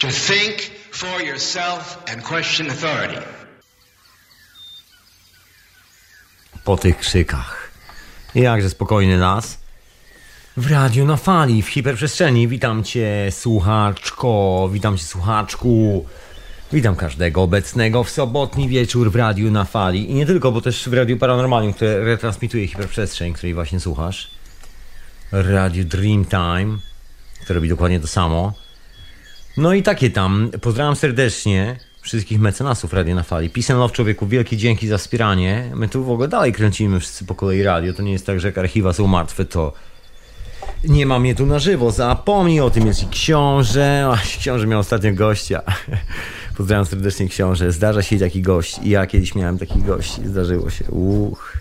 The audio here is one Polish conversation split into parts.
To think for yourself and question authority. Po tych krzykach. Jakże spokojny las. W radiu na fali, w hiperprzestrzeni. Witam cię, słuchaczko, witam cię, słuchaczku. Witam każdego obecnego w sobotni wieczór w radiu na fali. I nie tylko, bo też w radiu Paranormalium, które retransmituje hiperprzestrzeń, której właśnie słuchasz. Radio Dreamtime, które robi dokładnie to samo. No i takie tam. Pozdrawiam serdecznie wszystkich mecenasów Radio na Fali. Peace and love człowieku, wielkie dzięki za wspieranie. My tu w ogóle dalej kręcimy wszyscy po kolei radio. To nie jest tak, że jak archiwa są martwe, to nie mam je tu na żywo. Zapomnij o tym, jest i książę. Ach, książę miał ostatnio gościa. Pozdrawiam serdecznie książę. Zdarza się taki gość. I ja kiedyś miałem taki gość. Zdarzyło się. Uch.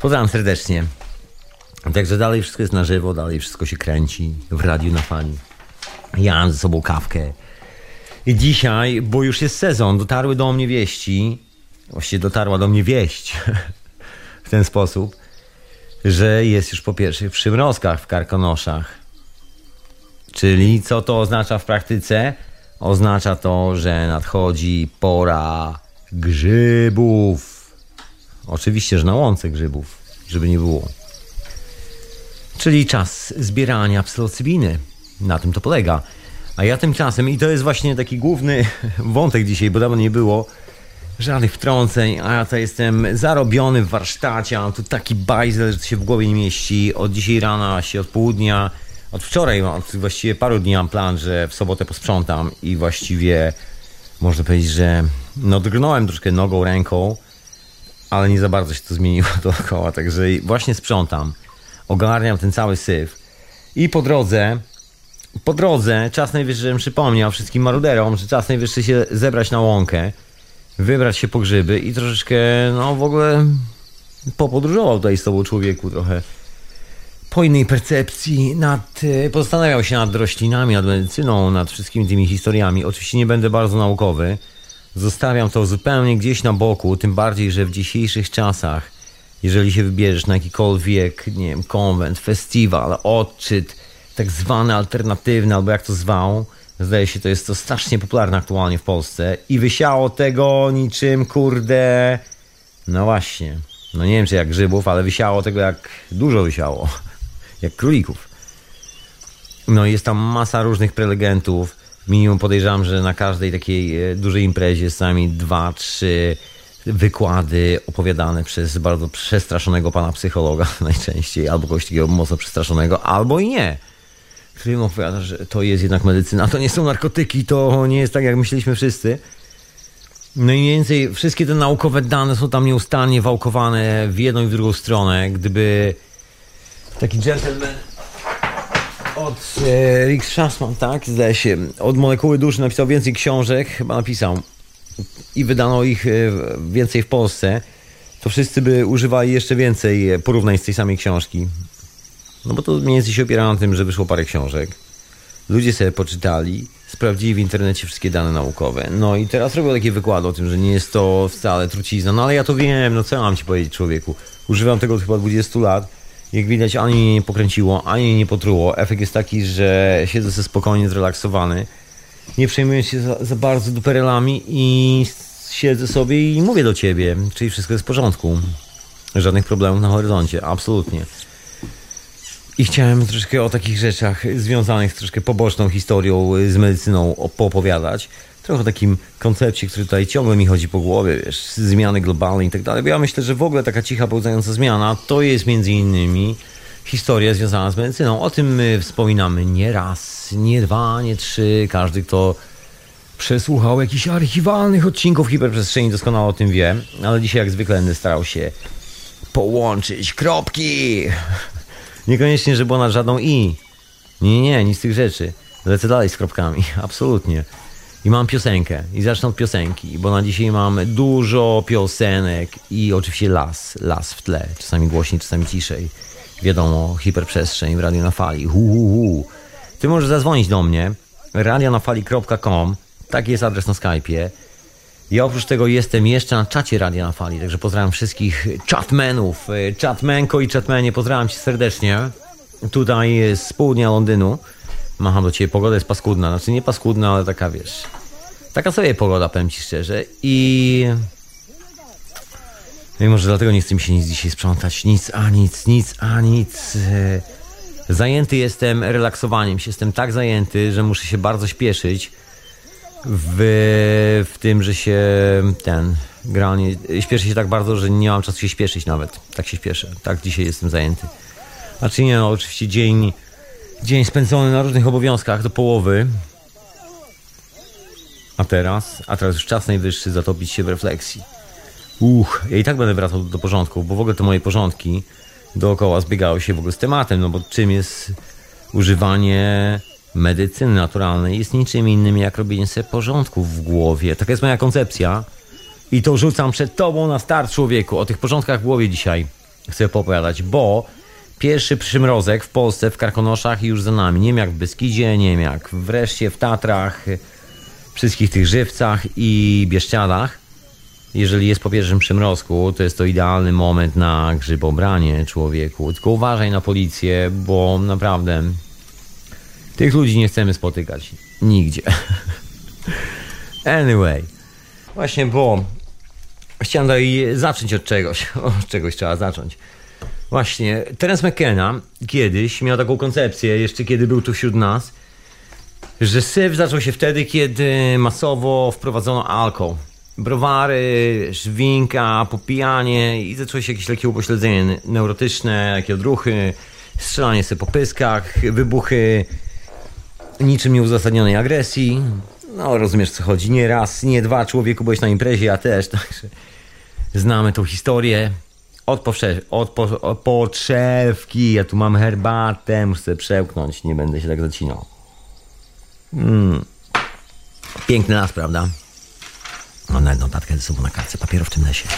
Pozdrawiam serdecznie. Także dalej wszystko jest na żywo, dalej wszystko się kręci w radiu na fali. Ja mam ze sobą kawkę. I dzisiaj, bo już jest sezon, dotarły do mnie wieści, właściwie dotarła do mnie wieść w ten sposób, że jest już po pierwszych przymrozkach w Karkonoszach. Czyli co to oznacza w praktyce? Oznacza to, że nadchodzi pora grzybów. Oczywiście, że na łące grzybów, żeby nie było. Czyli czas zbierania psylocybiny. Na tym to polega. A ja tymczasem, i to jest właśnie taki główny wątek dzisiaj, bo dawno nie było żadnych wtrąceń, a ja to jestem zarobiony w warsztacie, mam tu taki bajzel, że się w głowie nie mieści. Od dzisiaj rana, się od południa, od wczoraj, od właściwie paru dni mam plan, że w sobotę posprzątam i właściwie można powiedzieć, że no drgnąłem troszkę nogą, ręką, ale nie za bardzo się to zmieniło dookoła, także właśnie sprzątam, ogarniam ten cały syf i po drodze po drodze czas najwyższy, żebym przypomniał wszystkim maruderom, że czas najwyższy się zebrać na łąkę, wybrać się po grzyby i troszeczkę, no w ogóle popodróżował tutaj z tobą człowieku trochę po innej percepcji, nad, pozastanawiał się nad roślinami, nad medycyną, nad wszystkimi tymi historiami. Oczywiście nie będę bardzo naukowy, zostawiam to zupełnie gdzieś na boku, tym bardziej, że w dzisiejszych czasach, jeżeli się wybierzesz na jakikolwiek, nie wiem, konwent, festiwal, odczyt, tak zwany alternatywny, albo jak to zwał. Zdaje się, to jest to strasznie popularne aktualnie w Polsce. I wysiało tego niczym, kurde. No właśnie. No nie wiem, czy jak grzybów, ale wysiało tego jak dużo wysiało. Jak królików. No jest tam masa różnych prelegentów. Minimum podejrzewam, że na każdej takiej e, dużej imprezie jest sami dwa, trzy wykłady opowiadane przez bardzo przestraszonego pana psychologa najczęściej, albo kogoś takiego mocno przestraszonego, albo i nie opowiada, że to jest jednak medycyna, to nie są narkotyki, to nie jest tak, jak myśleliśmy wszyscy. No i mniej więcej wszystkie te naukowe dane są tam nieustannie wałkowane w jedną i w drugą stronę. Gdyby taki gentleman od e, Rick Strassman, tak, zdaje się, od Molekuły Duszy napisał więcej książek, chyba napisał, i wydano ich e, więcej w Polsce, to wszyscy by używali jeszcze więcej porównań z tej samej książki. No bo to mniej więcej się opiera na tym, że wyszło parę książek. Ludzie sobie poczytali, sprawdzili w internecie wszystkie dane naukowe. No i teraz robią takie wykłady o tym, że nie jest to wcale trucizna. No ale ja to wiem, no co mam ci powiedzieć człowieku. Używam tego od chyba 20 lat. Jak widać, ani mnie nie pokręciło, ani mnie nie potruło. Efekt jest taki, że siedzę sobie spokojnie, zrelaksowany. Nie przejmuję się za, za bardzo duperelami i siedzę sobie i mówię do ciebie. Czyli wszystko jest w porządku. Żadnych problemów na horyzoncie, absolutnie. I chciałem troszkę o takich rzeczach związanych z troszkę poboczną historią z medycyną poopowiadać. Trochę o takim koncepcie, który tutaj ciągle mi chodzi po głowie, wiesz, zmiany globalne i tak dalej. Bo ja myślę, że w ogóle taka cicha, pełzająca zmiana to jest między innymi historia związana z medycyną. O tym my wspominamy nie raz, nie dwa, nie trzy. Każdy, kto przesłuchał jakichś archiwalnych odcinków hiperprzestrzeni doskonale o tym wie. Ale dzisiaj jak zwykle będę starał się połączyć kropki Niekoniecznie, że było nad żadną i. Nie, nie, nic z tych rzeczy. Lecę dalej z kropkami, absolutnie. I mam piosenkę. I zacznę od piosenki, bo na dzisiaj mam dużo piosenek i oczywiście las, las w tle. Czasami głośniej, czasami ciszej. Wiadomo, hiperprzestrzeń w Radio na Fali. Hu, hu, hu. Ty możesz zadzwonić do mnie radionafali.com Taki jest adres na Skype'ie. Ja oprócz tego jestem jeszcze na czacie Radia na Fali, także pozdrawiam wszystkich chatmenów, chatmenko i chatmenie, pozdrawiam cię serdecznie. Tutaj z południa Londynu. Macham do ciebie, pogoda jest paskudna. Znaczy nie paskudna, ale taka wiesz. Taka sobie pogoda, powiem ci szczerze. I. No i może dlatego nie chce mi się nic dzisiaj sprzątać. Nic, a nic, nic, a nic. E, Zajęty jestem relaksowaniem się. Jestem tak zajęty, że muszę się bardzo śpieszyć w, w tym, że się ten granie. Śpieszę się tak bardzo, że nie mam czasu się śpieszyć nawet. Tak się śpieszę. Tak dzisiaj jestem zajęty. Znaczy nie, no oczywiście dzień, dzień spędzony na różnych obowiązkach do połowy. A teraz? A teraz już czas najwyższy zatopić się w refleksji. Uch, ja i tak będę wracał do porządku, bo w ogóle te moje porządki dookoła zbiegały się w ogóle z tematem, no bo czym jest używanie medycyny naturalnej jest niczym innym jak robienie sobie porządków w głowie. Taka jest moja koncepcja i to rzucam przed tobą na start człowieku. O tych porządkach w głowie dzisiaj chcę popowiadać, bo pierwszy przymrozek w Polsce, w Karkonoszach już za nami. Nie wiem jak w Beskidzie, nie wiem jak wreszcie w Tatrach, wszystkich tych żywcach i Bieszczadach. Jeżeli jest po pierwszym przymrozku, to jest to idealny moment na grzybobranie człowieku. Tylko uważaj na policję, bo naprawdę tych ludzi nie chcemy spotykać nigdzie. Anyway, właśnie, bo chciałem tutaj zacząć od czegoś. Od czegoś trzeba zacząć. Właśnie, Terence McKenna kiedyś miał taką koncepcję, jeszcze kiedy był tu wśród nas, że syf zaczął się wtedy, kiedy masowo wprowadzono alkohol. Browary, szwinka, popijanie i zaczęło się jakieś lekkie upośledzenie neurotyczne, jakie odruchy, strzelanie sobie po pyskach, wybuchy niczym nieuzasadnionej agresji. No, rozumiesz co chodzi. Nie raz, nie dwa człowieku byłeś na imprezie, ja też, także znamy tą historię. Od, powsze- od, po- od ja tu mam herbatę, muszę przełknąć, nie będę się tak zacinał. Mm. Piękny las, prawda? Mam nawet notatkę ze sobą na kartce papieru w tym lesie.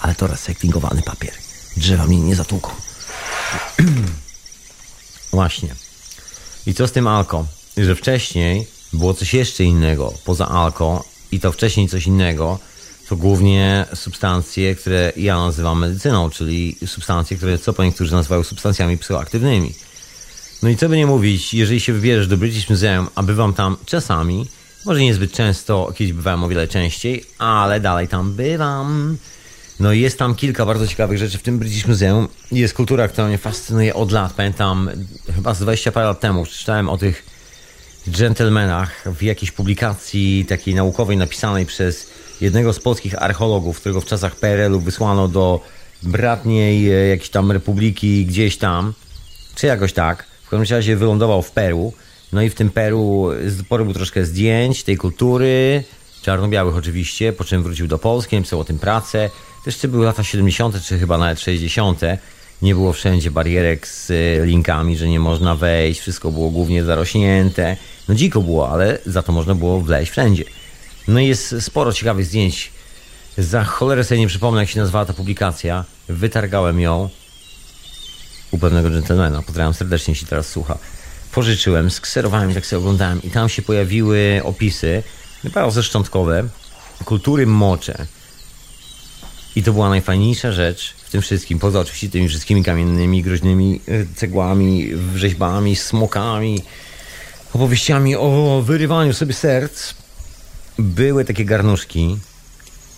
Ale to recyklingowany papier. Drzewa mnie nie zatłuką. Właśnie. I co z tym alko? Że wcześniej było coś jeszcze innego poza alko i to wcześniej coś innego to głównie substancje, które ja nazywam medycyną, czyli substancje, które co po niektórzy nazywają substancjami psychoaktywnymi. No i co by nie mówić, jeżeli się wybierzesz do British Museum, a bywam tam czasami, może niezbyt często, kiedyś bywałem o wiele częściej, ale dalej tam bywam. No i jest tam kilka bardzo ciekawych rzeczy w tym British Museum. Jest kultura, która mnie fascynuje od lat. Pamiętam, chyba z 20 parę lat temu czytałem o tych gentlemanach w jakiejś publikacji takiej naukowej napisanej przez jednego z polskich archeologów, którego w czasach PRL-u wysłano do bratniej e, jakiejś tam republiki gdzieś tam, czy jakoś tak. W każdym razie wylądował w Peru. No i w tym Peru porobił troszkę zdjęć tej kultury, czarno-białych oczywiście, po czym wrócił do Polski, napisał o tym pracę. To jeszcze były lata 70., czy chyba nawet 60. Nie było wszędzie barierek z e, linkami, że nie można wejść, wszystko było głównie zarośnięte. No dziko było, ale za to można było wleźć wszędzie. No i jest sporo ciekawych zdjęć. Za cholerę sobie nie przypomnę, jak się nazywała ta publikacja. Wytargałem ją u pewnego dżentelmena. Pozdrawiam serdecznie, jeśli teraz słucha. Pożyczyłem, skserowałem tak sobie oglądałem. I tam się pojawiły opisy, bardzo szczątkowe, kultury mocze. I to była najfajniejsza rzecz w tym wszystkim, poza oczywiście tymi wszystkimi kamiennymi, groźnymi e, cegłami, rzeźbami, smokami, opowieściami o wyrywaniu sobie serc. Były takie garnuszki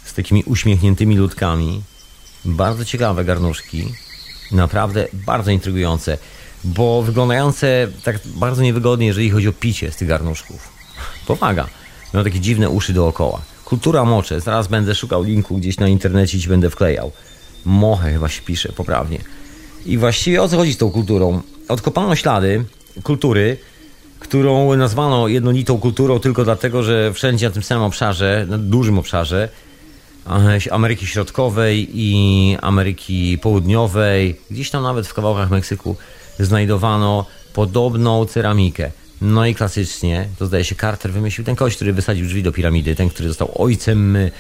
z takimi uśmiechniętymi ludkami. Bardzo ciekawe garnuszki. Naprawdę bardzo intrygujące, bo wyglądające tak bardzo niewygodnie, jeżeli chodzi o picie z tych garnuszków. Powaga. Miał takie dziwne uszy dookoła. Kultura mocze. Zaraz będę szukał linku gdzieś na internecie i ci będę wklejał. Moche chyba się pisze poprawnie. I właściwie o co chodzi z tą kulturą? Odkopano ślady kultury, którą nazwano jednolitą kulturą tylko dlatego, że wszędzie na tym samym obszarze, na dużym obszarze e, Ameryki Środkowej i Ameryki Południowej, gdzieś tam nawet w kawałkach Meksyku znajdowano podobną ceramikę. No i klasycznie, to zdaje się Carter wymyślił ten kość, który wysadził drzwi do piramidy, ten, który został ojcem y,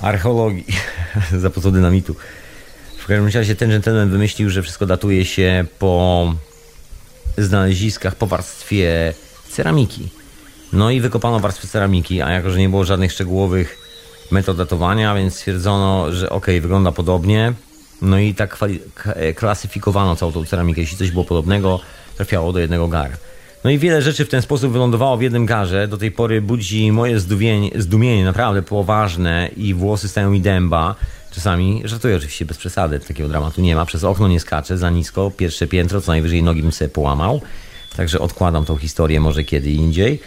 archeologii za pomocą dynamitu. W każdym razie ten gentleman wymyślił, że wszystko datuje się po znaleziskach, po warstwie ceramiki. No i wykopano warstwę ceramiki, a jako, że nie było żadnych szczegółowych metod datowania, więc stwierdzono, że ok, wygląda podobnie. No i tak klasyfikowano całą tą ceramikę. Jeśli coś było podobnego, trafiało do jednego gara. No i wiele rzeczy w ten sposób wylądowało w jednym garze. Do tej pory budzi moje zdumienie, zdumienie naprawdę poważne i włosy stają mi dęba. Czasami, żartuję oczywiście bez przesady, takiego dramatu nie ma. Przez okno nie skaczę za nisko, pierwsze piętro, co najwyżej nogi bym sobie połamał. Także odkładam tą historię może kiedy indziej.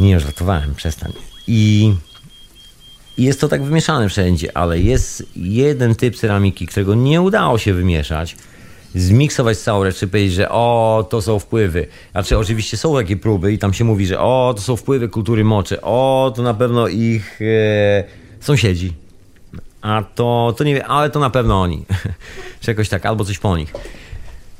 Nie, żartowałem, przestań. I jest to tak wymieszane wszędzie, ale jest jeden typ ceramiki, którego nie udało się wymieszać, zmiksować całą rzecz, czy powiedzieć, że o, to są wpływy. Znaczy, oczywiście są takie próby i tam się mówi, że o, to są wpływy kultury moczy, o, to na pewno ich e, sąsiedzi. A to, to nie wiem, ale to na pewno oni. czy jakoś tak, albo coś po nich.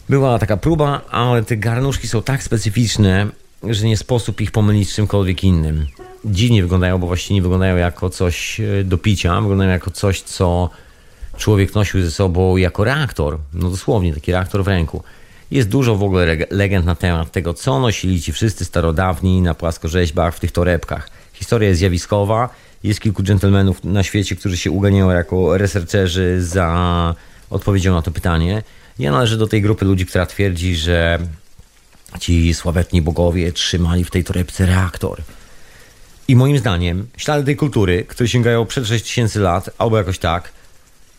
Była taka próba, ale te garnuszki są tak specyficzne, że nie sposób ich pomylić z czymkolwiek innym dziwnie wyglądają, bo właściwie nie wyglądają jako coś e, do picia, wyglądają jako coś, co człowiek nosił ze sobą jako reaktor. No dosłownie, taki reaktor w ręku. Jest dużo w ogóle legend na temat tego, co nosili ci wszyscy starodawni na płaskorzeźbach w tych torebkach. Historia jest zjawiskowa. Jest kilku dżentelmenów na świecie, którzy się uganiają jako researcherzy za odpowiedzią na to pytanie. Ja należę do tej grupy ludzi, która twierdzi, że ci sławetni bogowie trzymali w tej torebce reaktor. I moim zdaniem ślady tej kultury, które sięgają przed 6000 lat, albo jakoś tak,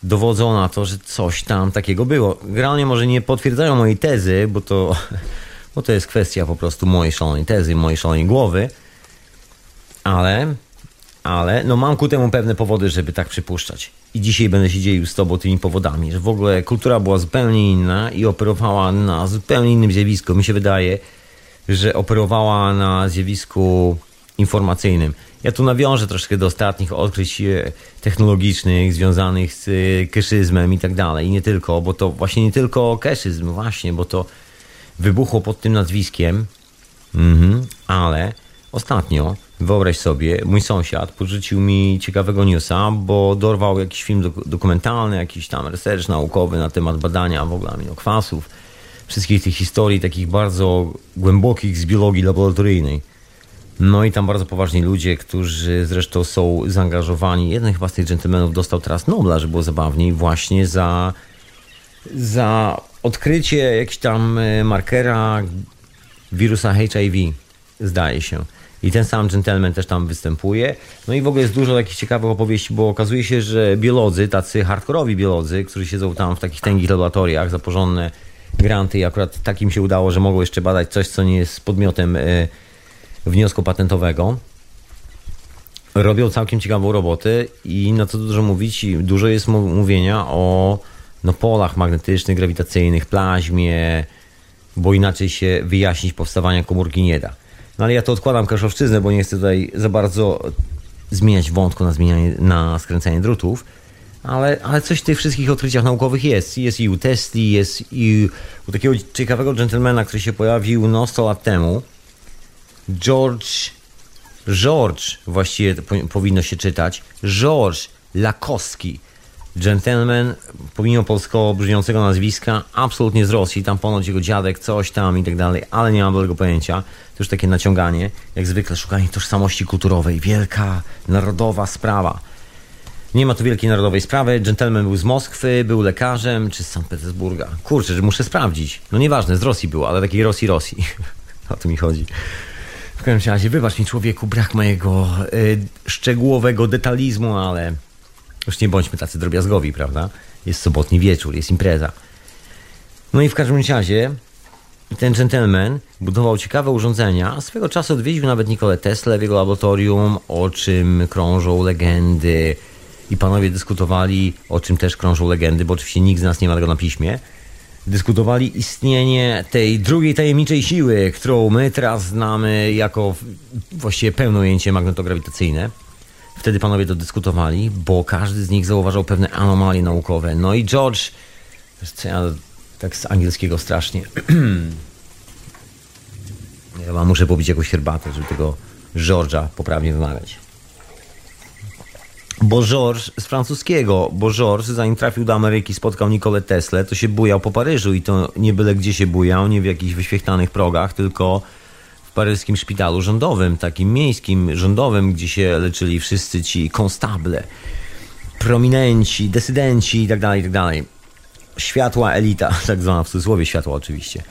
dowodzą na to, że coś tam takiego było. Generalnie może nie potwierdzają mojej tezy, bo to, bo to jest kwestia po prostu mojej szalonej tezy, mojej szalonej głowy, ale, ale no mam ku temu pewne powody, żeby tak przypuszczać. I dzisiaj będę się dzielił z Tobą tymi powodami, że w ogóle kultura była zupełnie inna i operowała na zupełnie innym zjawisku. Mi się wydaje, że operowała na zjawisku informacyjnym. Ja tu nawiążę troszkę do ostatnich odkryć e, technologicznych związanych z e, keszyzmem i tak dalej. I nie tylko, bo to właśnie nie tylko keszyzm, właśnie, bo to wybuchło pod tym nazwiskiem, mhm, ale ostatnio, wyobraź sobie, mój sąsiad porzucił mi ciekawego newsa, bo dorwał jakiś film dokumentalny, jakiś tam research naukowy na temat badania w ogóle aminokwasów, wszystkich tych historii takich bardzo głębokich z biologii laboratoryjnej no i tam bardzo poważni ludzie, którzy zresztą są zaangażowani. Jeden chyba z tych dżentelmenów dostał teraz Nobla, że było zabawniej, właśnie za, za odkrycie jakiegoś tam e, markera wirusa HIV, zdaje się. I ten sam gentleman też tam występuje. No i w ogóle jest dużo takich ciekawych opowieści, bo okazuje się, że biolodzy, tacy hardkorowi biolodzy, którzy siedzą tam w takich tęgich laboratoriach za porządne granty i akurat takim się udało, że mogą jeszcze badać coś, co nie jest podmiotem... Yy, wniosku patentowego. Robią całkiem ciekawą robotę i na co dużo mówić, dużo jest mówienia o no, polach magnetycznych, grawitacyjnych, plaźmie, bo inaczej się wyjaśnić powstawania komórki nie da. No ale ja to odkładam kaszowszczyznę, bo nie chcę tutaj za bardzo zmieniać wątku na, zmienianie, na skręcanie drutów, ale, ale coś w tych wszystkich odkryciach naukowych jest. Jest i u Tesli, jest i u takiego ciekawego dżentelmena, który się pojawił no 100 lat temu, George, George właściwie powinno się czytać, George Lakowski. Gentleman, pomimo polskiego brzmiącego nazwiska, absolutnie z Rosji, tam ponoć jego dziadek, coś tam i tak dalej, ale nie mam dobrego pojęcia. To już takie naciąganie, jak zwykle szukanie tożsamości kulturowej. Wielka, narodowa sprawa. Nie ma tu wielkiej narodowej sprawy. Gentleman był z Moskwy, był lekarzem, czy z Sankt Petersburga. Kurczę, że muszę sprawdzić. No nieważne, z Rosji był, ale takiej Rosji, Rosji. o to mi chodzi. W każdym razie, wybacz mi człowieku brak mojego y, szczegółowego detalizmu, ale już nie bądźmy tacy drobiazgowi, prawda? Jest sobotni wieczór, jest impreza. No i w każdym razie ten gentleman budował ciekawe urządzenia. Swego czasu odwiedził nawet Nikolę Tesla w jego laboratorium, o czym krążą legendy. I panowie dyskutowali, o czym też krążą legendy, bo oczywiście nikt z nas nie ma tego na piśmie dyskutowali istnienie tej drugiej tajemniczej siły, którą my teraz znamy jako właściwie pełne ujęcie magnetograwitacyjne. Wtedy panowie to dyskutowali, bo każdy z nich zauważał pewne anomalie naukowe. No i George, co ja tak z angielskiego strasznie. ja muszę pobić jakąś herbatę, żeby tego George'a poprawnie wymawiać. Bo Georges z francuskiego, bo Georges zanim trafił do Ameryki spotkał Nikolę Tesla, to się bujał po Paryżu i to nie byle gdzie się bujał, nie w jakichś wyświechtanych progach, tylko w paryskim szpitalu rządowym, takim miejskim, rządowym, gdzie się leczyli wszyscy ci konstable, prominenci, desydenci itd., tak itd. Tak Światła elita, tak zwana w cudzysłowie światła oczywiście.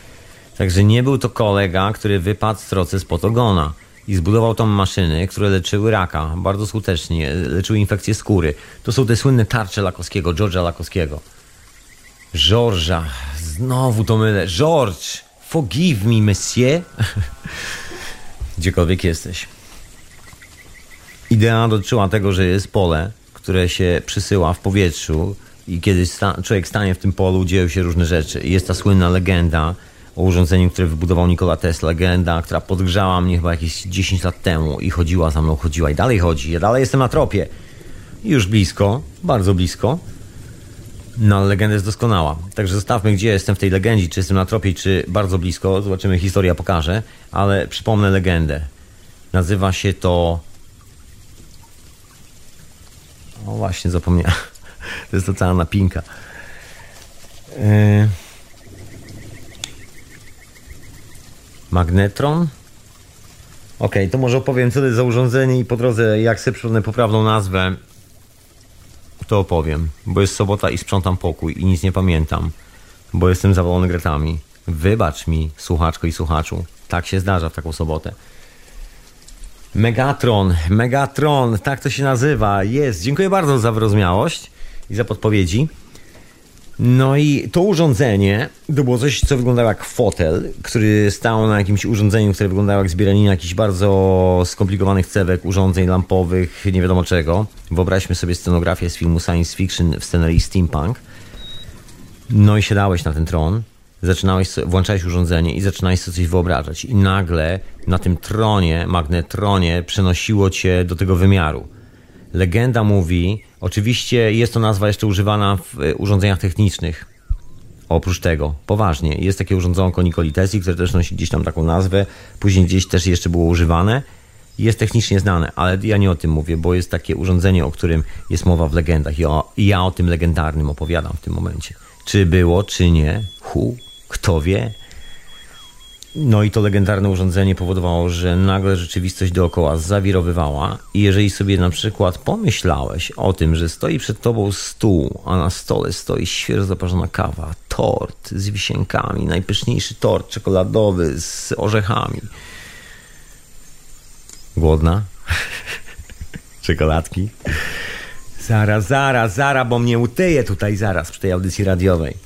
Także nie był to kolega, który wypadł z trocy z potogona i zbudował tam maszyny, które leczyły raka bardzo skutecznie, leczyły infekcje skóry. To są te słynne tarcze Lakowskiego, George'a Lakowskiego. George'a, znowu to mylę. George, forgive me, monsieur. Gdziekolwiek jesteś. Idea dotyczyła tego, że jest pole, które się przysyła w powietrzu i kiedy sta człowiek stanie w tym polu, dzieją się różne rzeczy. Jest ta słynna legenda o urządzeniu, które wybudował Nikola Tesla. Legenda, która podgrzała mnie chyba jakieś 10 lat temu i chodziła za mną, chodziła i dalej chodzi. Ja dalej jestem na tropie. Już blisko, bardzo blisko. No, ale legenda jest doskonała. Także zostawmy, gdzie jestem w tej legendzie, czy jestem na tropie, czy bardzo blisko. Zobaczymy, historia pokaże. Ale przypomnę legendę. Nazywa się to... O właśnie, zapomniałem. To jest to cała napinka. Yy... Magnetron? Okay, to może opowiem co to jest za urządzenie i po drodze jak sobie przypomnę poprawną nazwę, to opowiem. Bo jest sobota i sprzątam pokój i nic nie pamiętam, bo jestem zawalony gretami. Wybacz mi, słuchaczko i słuchaczu. Tak się zdarza w taką sobotę. Megatron, Megatron, tak to się nazywa. Jest. Dziękuję bardzo za wyrozumiałość i za podpowiedzi. No i to urządzenie to było coś, co wyglądało jak fotel, który stał na jakimś urządzeniu, które wyglądało jak zbieranina jakichś bardzo skomplikowanych cewek, urządzeń lampowych, nie wiadomo czego. Wyobraźmy sobie scenografię z filmu science fiction w scenerii steampunk. No i siadałeś na ten tron, zaczynałeś, włączałeś urządzenie i zaczynałeś sobie coś wyobrażać. I nagle na tym tronie, magnetronie przenosiło cię do tego wymiaru. Legenda mówi, oczywiście jest to nazwa jeszcze używana w e, urządzeniach technicznych. Oprócz tego, poważnie, jest takie urządzonko Nikoli Tesli, które też nosi gdzieś tam taką nazwę, później gdzieś też jeszcze było używane. Jest technicznie znane, ale ja nie o tym mówię, bo jest takie urządzenie, o którym jest mowa w legendach i, o, i ja o tym legendarnym opowiadam w tym momencie. Czy było, czy nie, hu, kto wie, no i to legendarne urządzenie powodowało, że nagle rzeczywistość dookoła zawirowywała i jeżeli sobie na przykład pomyślałeś o tym, że stoi przed tobą stół, a na stole stoi świeżo zaparzona kawa, tort z wisienkami, najpyszniejszy tort czekoladowy z orzechami. Głodna? Czekoladki? Zaraz, zaraz, zaraz, bo mnie utyje tutaj zaraz przy tej audycji radiowej.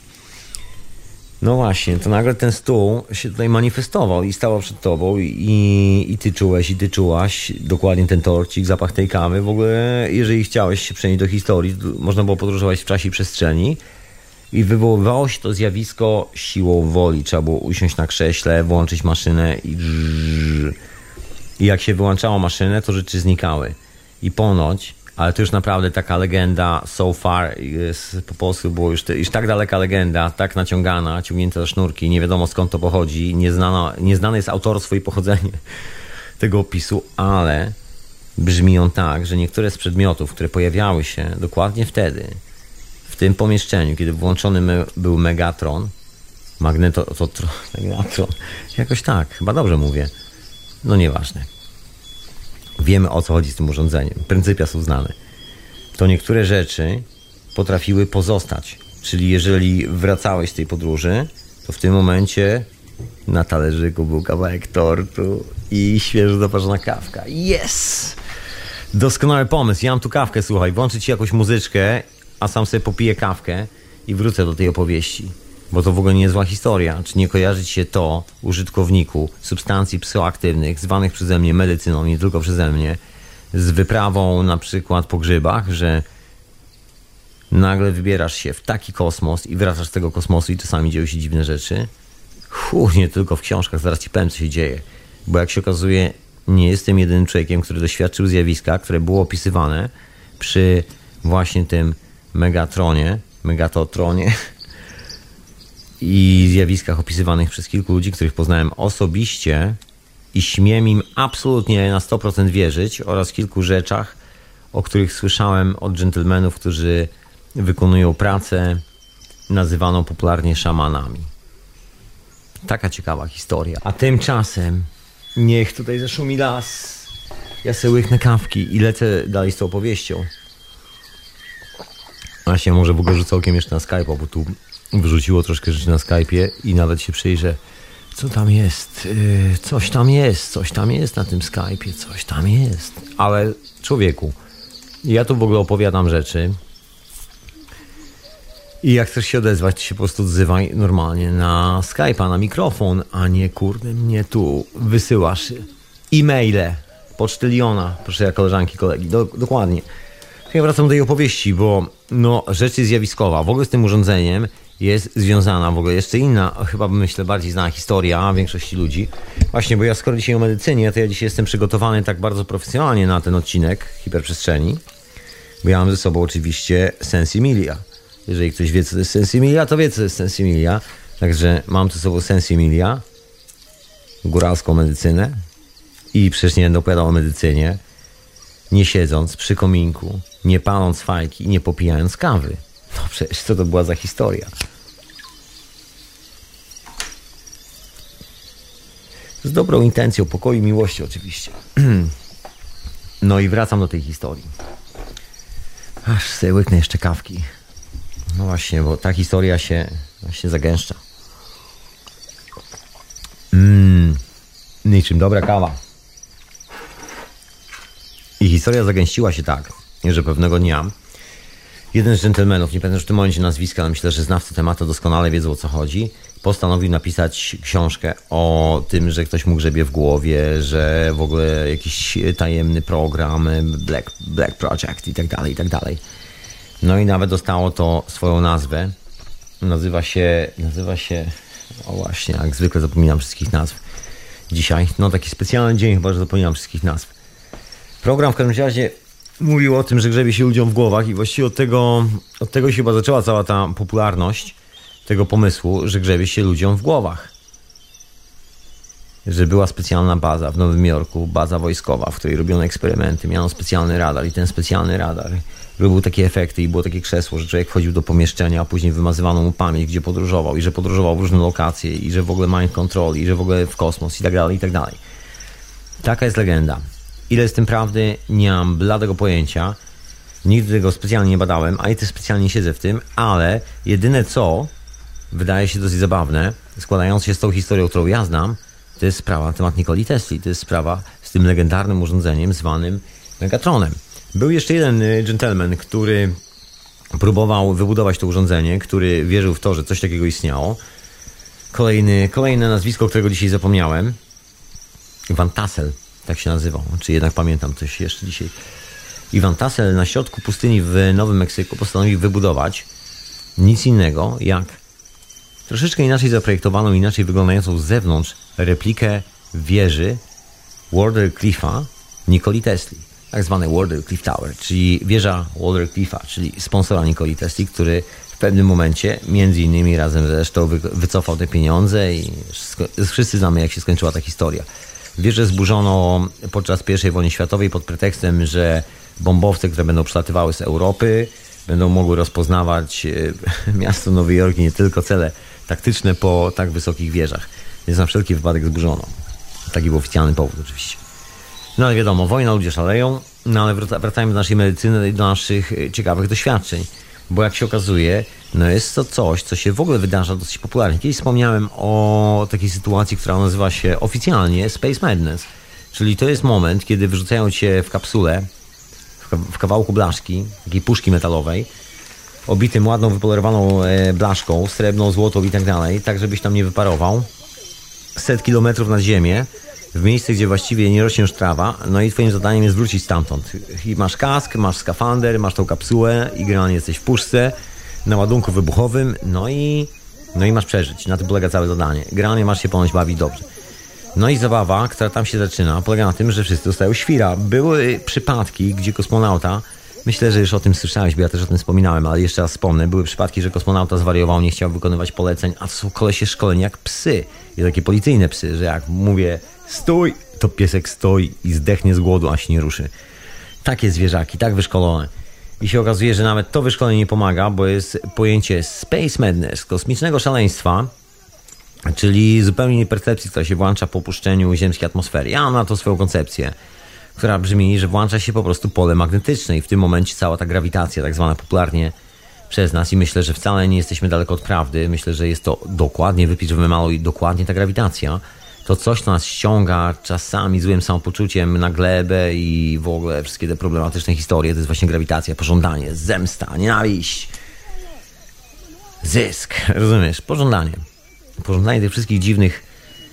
No właśnie, to nagle ten stół się tutaj manifestował i stał przed tobą i, i ty czułeś i ty czułaś dokładnie ten torcik, zapach tej kawy. W ogóle, jeżeli chciałeś się przenieść do historii, można było podróżować w czasie i przestrzeni i wywoływało się to zjawisko siłą woli. Trzeba było usiąść na krześle, włączyć maszynę i i jak się wyłączało maszynę, to rzeczy znikały. I ponoć ale to już naprawdę taka legenda so far jest, po polsku było już, już tak daleka legenda, tak naciągana, ciągnięta za sznurki, nie wiadomo skąd to pochodzi, nieznana, nieznane jest autorstwo i pochodzenie tego opisu, ale brzmi on tak, że niektóre z przedmiotów, które pojawiały się dokładnie wtedy, w tym pomieszczeniu, kiedy włączony me, był Megatron, magneto, to, to, Megatron, jakoś tak, chyba dobrze mówię, no nieważne wiemy o co chodzi z tym urządzeniem. Pryncypia są znane. To niektóre rzeczy potrafiły pozostać. Czyli jeżeli wracałeś z tej podróży, to w tym momencie na talerzyku był kawałek tortu i świeżo zaparzona kawka. Yes! Doskonały pomysł. Ja mam tu kawkę, słuchaj. Włączyć ci jakąś muzyczkę, a sam sobie popiję kawkę i wrócę do tej opowieści. Bo to w ogóle nie jest zła historia. Czy nie kojarzy ci się to, użytkowniku, substancji psychoaktywnych, zwanych przeze mnie medycyną, nie tylko przeze mnie, z wyprawą na przykład po grzybach, że nagle wybierasz się w taki kosmos i wracasz z tego kosmosu i czasami dzieją się dziwne rzeczy? Hu, nie tylko w książkach, zaraz ci powiem, co się dzieje. Bo jak się okazuje, nie jestem jedynym człowiekiem, który doświadczył zjawiska, które było opisywane przy właśnie tym Megatronie, Megatotronie, i zjawiskach opisywanych przez kilku ludzi, których poznałem osobiście i śmiem im absolutnie na 100% wierzyć oraz kilku rzeczach, o których słyszałem od dżentelmenów, którzy wykonują pracę nazywaną popularnie szamanami. Taka ciekawa historia. A tymczasem niech tutaj zeszumi las. Ja sobie łyknę kawki i lecę dalej z tą opowieścią. A się może w ogóle rzucę okiem jeszcze na Skype'a, bo tu wrzuciło troszkę rzeczy na Skype'ie i nawet się przyjrzę, co tam jest? Yy, coś tam jest, coś tam jest na tym Skype'ie, coś tam jest. Ale człowieku, ja tu w ogóle opowiadam rzeczy. I jak chcesz się odezwać, to się po prostu odzywaj normalnie na Skype'a, na mikrofon, a nie kurde mnie tu wysyłasz e-maile, pocztyliona, proszę ja koleżanki, kolegi, do, dokładnie. Ja wracam do tej opowieści, bo no, rzecz jest zjawiskowa. W ogóle z tym urządzeniem jest związana w ogóle jeszcze inna, chyba myślę bardziej znana historia większości ludzi. Właśnie, bo ja skoro dzisiaj o medycynie, to ja dzisiaj jestem przygotowany tak bardzo profesjonalnie na ten odcinek hiperprzestrzeni, bo ja mam ze sobą oczywiście Sensimilia. Jeżeli ktoś wie, co to jest Sensimilia, to wie, co to jest Sensimilia. Także mam ze sobą Sensimilia, góralską medycynę i przecież nie będę opowiadał o medycynie, nie siedząc przy kominku, nie paląc fajki i nie popijając kawy. No przecież co to była za historia? Z dobrą intencją, pokoju i miłości oczywiście. No i wracam do tej historii. Aż sobie łyknę jeszcze kawki. No właśnie, bo ta historia się właśnie zagęszcza. Mmm, niczym dobra kawa. I historia zagęściła się tak, że pewnego dnia jeden z dżentelmenów, nie pamiętam już w tym momencie nazwiska, ale myślę, że znawcy tematu doskonale wiedzą o co chodzi, postanowił napisać książkę o tym, że ktoś mu grzebie w głowie, że w ogóle jakiś tajemny program, Black, Black Project i tak dalej, i tak dalej. No i nawet dostało to swoją nazwę. Nazywa się, nazywa się, o właśnie, jak zwykle zapominam wszystkich nazw dzisiaj. No taki specjalny dzień chyba, że zapominam wszystkich nazw. Program w każdym razie mówił o tym, że grzebie się ludziom w głowach i właściwie od tego, od tego się chyba zaczęła cała ta popularność tego pomysłu, że grzebie się ludziom w głowach. Że była specjalna baza w Nowym Jorku, baza wojskowa, w której robiono eksperymenty, miano specjalny radar i ten specjalny radar robił takie efekty i było takie krzesło, że człowiek wchodził do pomieszczenia, a później wymazywano mu pamięć, gdzie podróżował i że podróżował w różne lokacje i że w ogóle mind control i że w ogóle w kosmos i tak dalej, i tak dalej. Taka jest legenda. Ile jest tym prawdy, nie mam bladego pojęcia. Nigdy tego specjalnie nie badałem, a i też specjalnie siedzę w tym, ale jedyne co wydaje się dosyć zabawne, składając się z tą historią, którą ja znam, to jest sprawa temat Nikoli Tesli. To jest sprawa z tym legendarnym urządzeniem zwanym Megatronem. Był jeszcze jeden y, gentleman, który próbował wybudować to urządzenie, który wierzył w to, że coś takiego istniało. Kolejny, kolejne nazwisko, którego dzisiaj zapomniałem. Van Tassel tak się nazywał. Czy jednak pamiętam coś jeszcze dzisiaj. Iwan Tassel na środku pustyni w Nowym Meksyku postanowił wybudować nic innego jak troszeczkę inaczej zaprojektowaną, inaczej wyglądającą z zewnątrz replikę wieży Warder Cliffa Nikoli Tesli. Tak zwany Warder Cliff Tower, czyli wieża Warder Cliffa, czyli sponsora Nikoli Tesli, który w pewnym momencie, między innymi razem zresztą, wycofał te pieniądze i wszyscy znamy, jak się skończyła ta historia. Wieżę zburzono podczas I wojny światowej pod pretekstem, że bombowce, które będą przelatywały z Europy, będą mogły rozpoznawać e, miasto Nowy Jork i nie tylko cele taktyczne po tak wysokich wieżach. Więc na wszelki wypadek zburzono. Taki był oficjalny powód oczywiście. No ale wiadomo, wojna, ludzie szaleją, no ale wracajmy do naszej medycyny i do naszych e, ciekawych doświadczeń. Bo jak się okazuje, no jest to coś, co się w ogóle wydarza dosyć popularnie. Kiedyś wspomniałem o takiej sytuacji, która nazywa się oficjalnie Space Madness. Czyli to jest moment, kiedy wyrzucają cię w kapsule, w kawałku blaszki, takiej puszki metalowej, obitym ładną, wypolerowaną e, blaszką, srebrną, złotą i tak dalej, tak żebyś tam nie wyparował. Set kilometrów nad ziemię, w miejsce, gdzie właściwie nie rośnie już trawa, no i twoim zadaniem jest wrócić stamtąd. I masz kask, masz skafander, masz tą kapsułę i generalnie jesteś w puszce, na ładunku wybuchowym, no i, no i masz przeżyć. Na tym polega całe zadanie. Generalnie masz się ponoć bawić dobrze. No i zabawa, która tam się zaczyna, polega na tym, że wszyscy dostają świra. Były przypadki, gdzie kosmonauta, myślę, że już o tym słyszałeś, bo ja też o tym wspominałem, ale jeszcze raz wspomnę, były przypadki, że kosmonauta zwariował, nie chciał wykonywać poleceń, a to są kolesie szkoleni jak psy. I takie policyjne psy, że jak mówię stój, to piesek stoi i zdechnie z głodu, a się nie ruszy. Takie zwierzaki, tak wyszkolone. I się okazuje, że nawet to wyszkolenie nie pomaga, bo jest pojęcie space madness, kosmicznego szaleństwa, czyli zupełnie percepcji, która się włącza po opuszczeniu ziemskiej atmosfery. Ja mam na to swoją koncepcję, która brzmi, że włącza się po prostu pole magnetyczne i w tym momencie cała ta grawitacja, tak zwana popularnie przez nas i myślę, że wcale nie jesteśmy daleko od prawdy. Myślę, że jest to dokładnie wypisz w mało i dokładnie ta grawitacja. To coś, co nas ściąga czasami złym samopoczuciem na glebę i w ogóle wszystkie te problematyczne historie, to jest właśnie grawitacja, pożądanie, zemsta, nienawiść, zysk, rozumiesz? Pożądanie. Pożądanie tych wszystkich dziwnych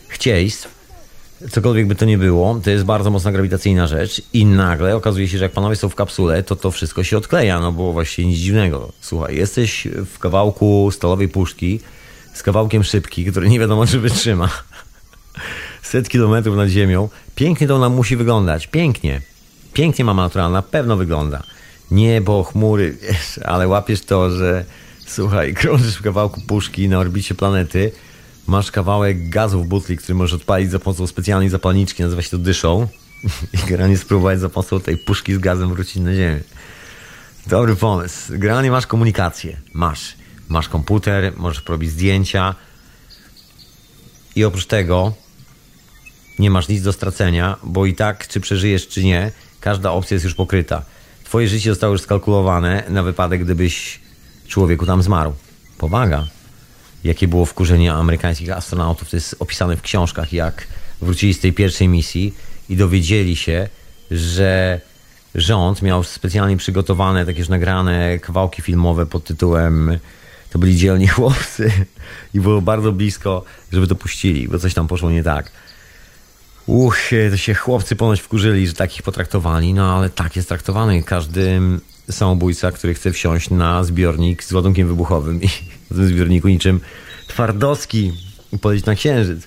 chcieństw cokolwiek by to nie było, to jest bardzo mocna grawitacyjna rzecz i nagle okazuje się, że jak panowie są w kapsule, to to wszystko się odkleja, no bo właściwie nic dziwnego. Słuchaj, jesteś w kawałku stalowej puszki z kawałkiem szybki, który nie wiadomo czy wytrzyma. Set kilometrów nad ziemią. Pięknie to ona musi wyglądać. Pięknie. Pięknie mama naturalna, na pewno wygląda. Niebo, chmury, wiesz, ale łapiesz to, że słuchaj, krążysz w kawałku puszki na orbicie planety, masz kawałek gazu w butli, który możesz odpalić za pomocą specjalnej zapalniczki, nazywa się to dyszą i generalnie spróbować za pomocą tej puszki z gazem wrócić na ziemię. Dobry pomysł. Generalnie masz komunikację. Masz. Masz komputer, możesz robić zdjęcia i oprócz tego nie masz nic do stracenia, bo i tak, czy przeżyjesz, czy nie, każda opcja jest już pokryta. Twoje życie zostało już skalkulowane na wypadek, gdybyś człowieku tam zmarł. Powaga jakie było wkurzenie amerykańskich astronautów. To jest opisane w książkach, jak wrócili z tej pierwszej misji i dowiedzieli się, że rząd miał specjalnie przygotowane takie już nagrane kawałki filmowe pod tytułem to byli dzielni chłopcy i było bardzo blisko, żeby to puścili, bo coś tam poszło nie tak. Uch, to się chłopcy ponoć wkurzyli, że takich potraktowali, no ale tak jest traktowany każdy samobójca, który chce wsiąść na zbiornik z ładunkiem wybuchowym i w tym zbiorniku niczym Twardowski polecieć na księżyc.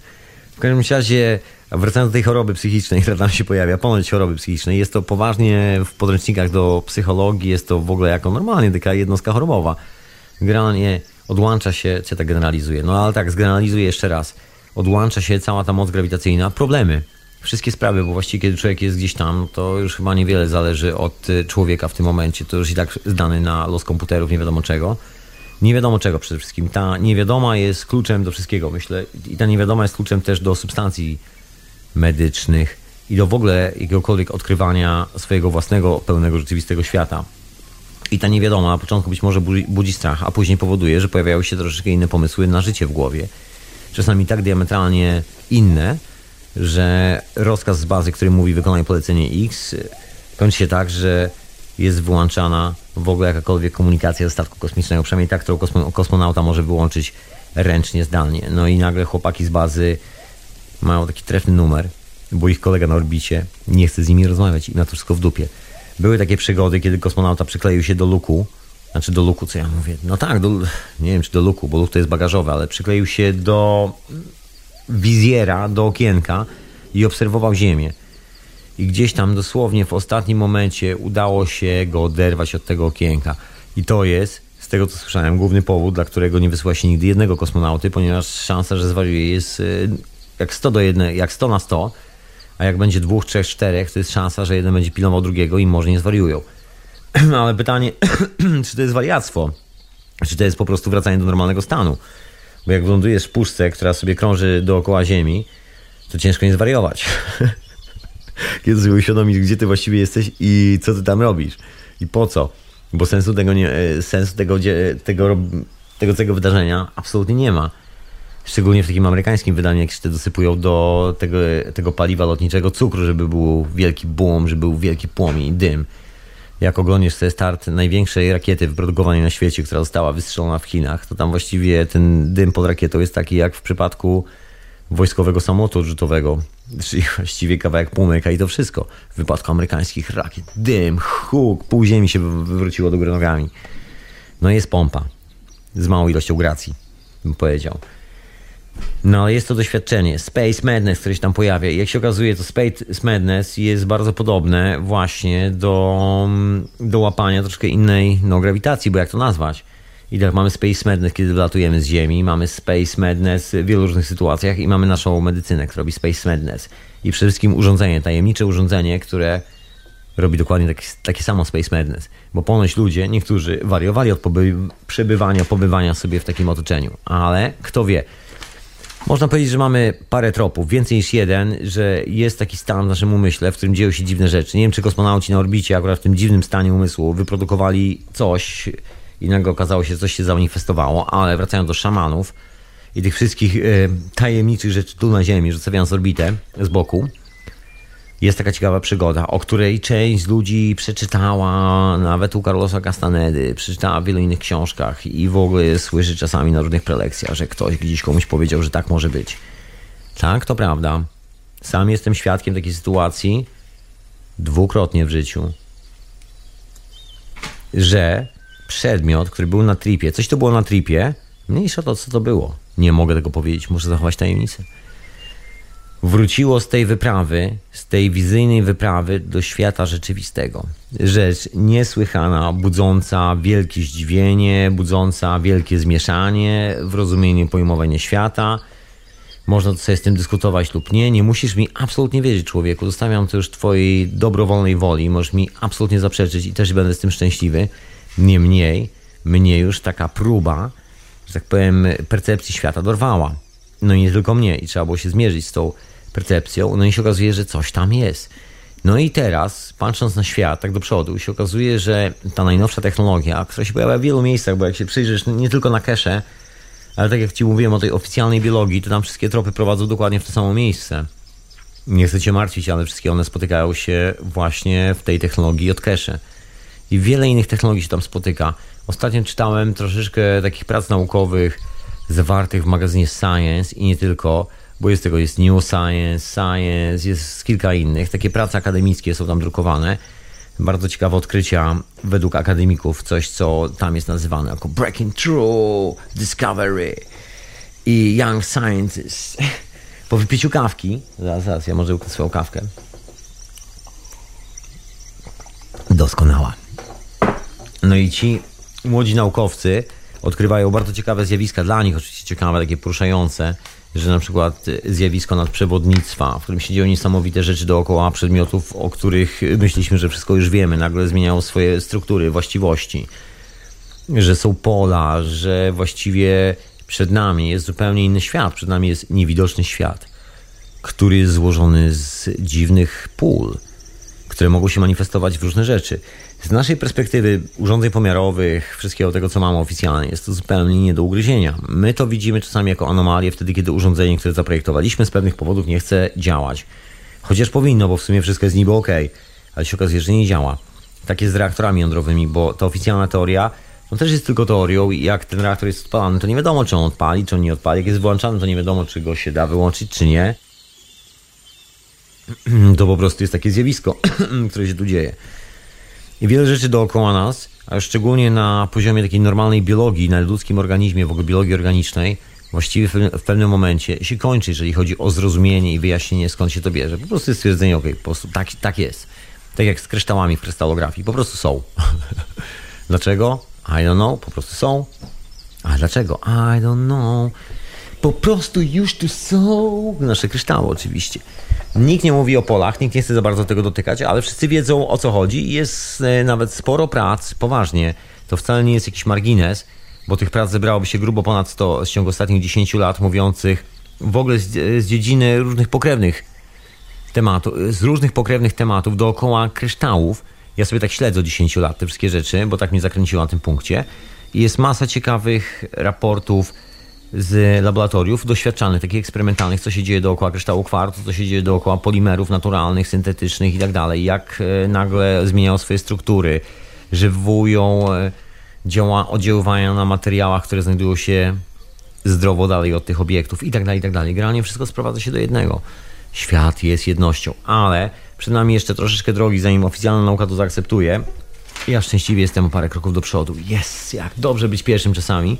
W każdym razie, wracając do tej choroby psychicznej, która tam się pojawia, ponoć choroby psychicznej, jest to poważnie w podręcznikach do psychologii, jest to w ogóle jako normalnie taka jednostka chorobowa. Generalnie odłącza się, ja tak generalizuję, no ale tak, zgeneralizuję jeszcze raz. Odłącza się cała ta moc grawitacyjna, problemy wszystkie sprawy, bo właściwie kiedy człowiek jest gdzieś tam, to już chyba niewiele zależy od y, człowieka w tym momencie. To już i tak zdany na los komputerów, nie wiadomo czego. Nie wiadomo czego przede wszystkim. Ta niewiadoma jest kluczem do wszystkiego, myślę. I ta niewiadoma jest kluczem też do substancji medycznych i do w ogóle jakiegokolwiek odkrywania swojego własnego, pełnego, rzeczywistego świata. I ta niewiadoma na początku być może budzi, strach, a później powoduje, że pojawiają się troszeczkę inne pomysły na życie w głowie. Czasami tak diametralnie inne, że rozkaz z bazy, który mówi wykonaj polecenie X, kończy się tak, że jest wyłączana w ogóle jakakolwiek komunikacja ze statku kosmicznego, przynajmniej tak, którą kosmonauta może wyłączyć ręcznie, zdalnie. No i nagle chłopaki z bazy mają taki trefny numer, bo ich kolega na orbicie nie chce z nimi rozmawiać i ma to wszystko w dupie. Były takie przygody, kiedy kosmonauta przykleił się do luku, znaczy do luku, co ja mówię? No tak, do, nie wiem czy do luku, bo luk to jest bagażowy, ale przykleił się do wizjera do okienka i obserwował Ziemię. I gdzieś tam dosłownie w ostatnim momencie udało się go oderwać od tego okienka. I to jest, z tego co słyszałem, główny powód, dla którego nie wysyła się nigdy jednego kosmonauty, ponieważ szansa, że zwariuje jest y, jak 100 do 1, jak 100 na 100, a jak będzie dwóch, trzech, czterech, to jest szansa, że jeden będzie pilnował drugiego i może nie zwariują. Ale pytanie, czy to jest wariactwo? Czy to jest po prostu wracanie do normalnego stanu? Bo jak wylądujesz w puszce, która sobie krąży dookoła Ziemi, to ciężko nie zwariować. Kiedy sobie uświadomić, gdzie ty właściwie jesteś i co ty tam robisz. I po co. Bo sensu tego, nie, e, sensu tego, tego, tego, tego wydarzenia absolutnie nie ma. Szczególnie w takim amerykańskim wydaniu, jak się dosypują do tego, tego paliwa lotniczego cukru, żeby był wielki boom, żeby był wielki płomień, dym jak oglądasz sobie start największej rakiety wyprodukowanej na świecie, która została wystrzelona w Chinach, to tam właściwie ten dym pod rakietą jest taki jak w przypadku wojskowego samolotu odrzutowego, czyli właściwie kawałek płomyka i to wszystko. W wypadku amerykańskich rakiet dym, huk, pół ziemi się wywróciło do góry nogami. No jest pompa z małą ilością gracji, bym powiedział. No, jest to doświadczenie. Space Madness, które się tam pojawia. I jak się okazuje, to Space Madness jest bardzo podobne właśnie do, do łapania troszkę innej no, grawitacji, bo jak to nazwać? I tak mamy Space Madness, kiedy wylatujemy z Ziemi, mamy Space Madness w wielu różnych sytuacjach i mamy naszą medycynę, która robi Space Madness. I przede wszystkim urządzenie, tajemnicze urządzenie, które robi dokładnie taki, takie samo Space Madness. Bo ponoć ludzie, niektórzy wariowali od poby przebywania, pobywania sobie w takim otoczeniu. Ale kto wie, można powiedzieć, że mamy parę tropów, więcej niż jeden, że jest taki stan w naszym umyśle, w którym dzieją się dziwne rzeczy. Nie wiem, czy kosmonauci na orbicie, akurat w tym dziwnym stanie umysłu, wyprodukowali coś, i nagle okazało się, że coś się zamanifestowało, ale wracając do szamanów i tych wszystkich e, tajemniczych rzeczy tu na ziemi, zostawiając orbitę z boku, jest taka ciekawa przygoda, o której część ludzi przeczytała nawet u Carlosa Castanedy, przeczytała w wielu innych książkach i w ogóle słyszy czasami na różnych prelekcjach, że ktoś gdzieś komuś powiedział, że tak może być. Tak, to prawda. Sam jestem świadkiem takiej sytuacji dwukrotnie w życiu, że przedmiot, który był na tripie, coś to było na tripie, mniejsza to, co to było. Nie mogę tego powiedzieć, muszę zachować tajemnicę wróciło z tej wyprawy, z tej wizyjnej wyprawy do świata rzeczywistego. Rzecz niesłychana, budząca wielkie zdziwienie, budząca wielkie zmieszanie w rozumieniu pojmowania świata. Można sobie z tym dyskutować lub nie. Nie musisz mi absolutnie wiedzieć, człowieku. Zostawiam to już twojej dobrowolnej woli. Możesz mi absolutnie zaprzeczyć i też będę z tym szczęśliwy. Niemniej, mnie już taka próba, że tak powiem, percepcji świata dorwała. No i nie tylko mnie. I trzeba było się zmierzyć z tą percepcją, no i się okazuje, że coś tam jest. No i teraz, patrząc na świat tak do przodu, się okazuje, że ta najnowsza technologia, która się pojawia w wielu miejscach, bo jak się przyjrzysz nie tylko na kesze, ale tak jak Ci mówiłem o tej oficjalnej biologii, to tam wszystkie tropy prowadzą dokładnie w to samo miejsce. Nie chcę Cię martwić, ale wszystkie one spotykają się właśnie w tej technologii od kesze. I wiele innych technologii się tam spotyka. Ostatnio czytałem troszeczkę takich prac naukowych zawartych w magazynie Science i nie tylko, bo jest tego jest New Science, Science, jest kilka innych. Takie prace akademickie są tam drukowane. Bardzo ciekawe odkrycia według akademików, coś co tam jest nazywane jako Breaking Through Discovery i Young Scientist. Po wypiciu kawki, zaraz, zaraz, ja może ukryć swoją kawkę. Doskonała. No i ci młodzi naukowcy odkrywają bardzo ciekawe zjawiska, dla nich. Oczywiście ciekawe, takie poruszające, że na przykład zjawisko nadprzewodnictwa, w którym się dzieją niesamowite rzeczy dookoła przedmiotów, o których myśleliśmy, że wszystko już wiemy, nagle zmieniają swoje struktury, właściwości, że są pola, że właściwie przed nami jest zupełnie inny świat, przed nami jest niewidoczny świat, który jest złożony z dziwnych pól, które mogą się manifestować w różne rzeczy. Z naszej perspektywy urządzeń pomiarowych, wszystkiego tego, co mamy oficjalnie, jest to zupełnie nie do ugryzienia. My to widzimy czasami jako anomalię wtedy, kiedy urządzenie, które zaprojektowaliśmy z pewnych powodów nie chce działać. Chociaż powinno, bo w sumie wszystko jest niby ok, ale się okazuje, że nie działa. Tak jest z reaktorami jądrowymi, bo ta oficjalna teoria no też jest tylko teorią i jak ten reaktor jest odpalany, to nie wiadomo, czy on odpali, czy on nie odpali. Jak jest włączany, to nie wiadomo, czy go się da wyłączyć, czy nie. To po prostu jest takie zjawisko, które się tu dzieje. I wiele rzeczy dookoła nas, a szczególnie na poziomie takiej normalnej biologii, na ludzkim organizmie, w ogóle biologii organicznej, właściwie w pewnym momencie się kończy, jeżeli chodzi o zrozumienie i wyjaśnienie, skąd się to bierze. Po prostu jest stwierdzenie, ok, po prostu tak, tak jest. Tak jak z kryształami w krystalografii, po prostu są. dlaczego? I don't know, po prostu są. A dlaczego? I don't know. Po prostu już tu są nasze kryształy oczywiście. Nikt nie mówi o polach, nikt nie chce za bardzo tego dotykać, ale wszyscy wiedzą o co chodzi i jest e, nawet sporo prac, poważnie. To wcale nie jest jakiś margines, bo tych prac zebrałoby się grubo ponad 100 w ciągu ostatnich 10 lat, mówiących w ogóle z, z dziedziny różnych pokrewnych tematów, z różnych pokrewnych tematów dookoła kryształów. Ja sobie tak śledzę od 10 lat te wszystkie rzeczy, bo tak mnie zakręciło na tym punkcie. I jest masa ciekawych raportów, z laboratoriów doświadczalnych, takich eksperymentalnych, co się dzieje dookoła kryształu kwarcu, co się dzieje dookoła polimerów naturalnych, syntetycznych i tak dalej, jak e, nagle zmieniają swoje struktury, że wywołują e, działa, oddziaływania na materiałach, które znajdują się zdrowo dalej od tych obiektów i tak dalej, i tak dalej. Generalnie wszystko sprowadza się do jednego. Świat jest jednością, ale przed nami jeszcze troszeczkę drogi, zanim oficjalna nauka to zaakceptuje. Ja szczęśliwie jestem o parę kroków do przodu. Jest, jak dobrze być pierwszym czasami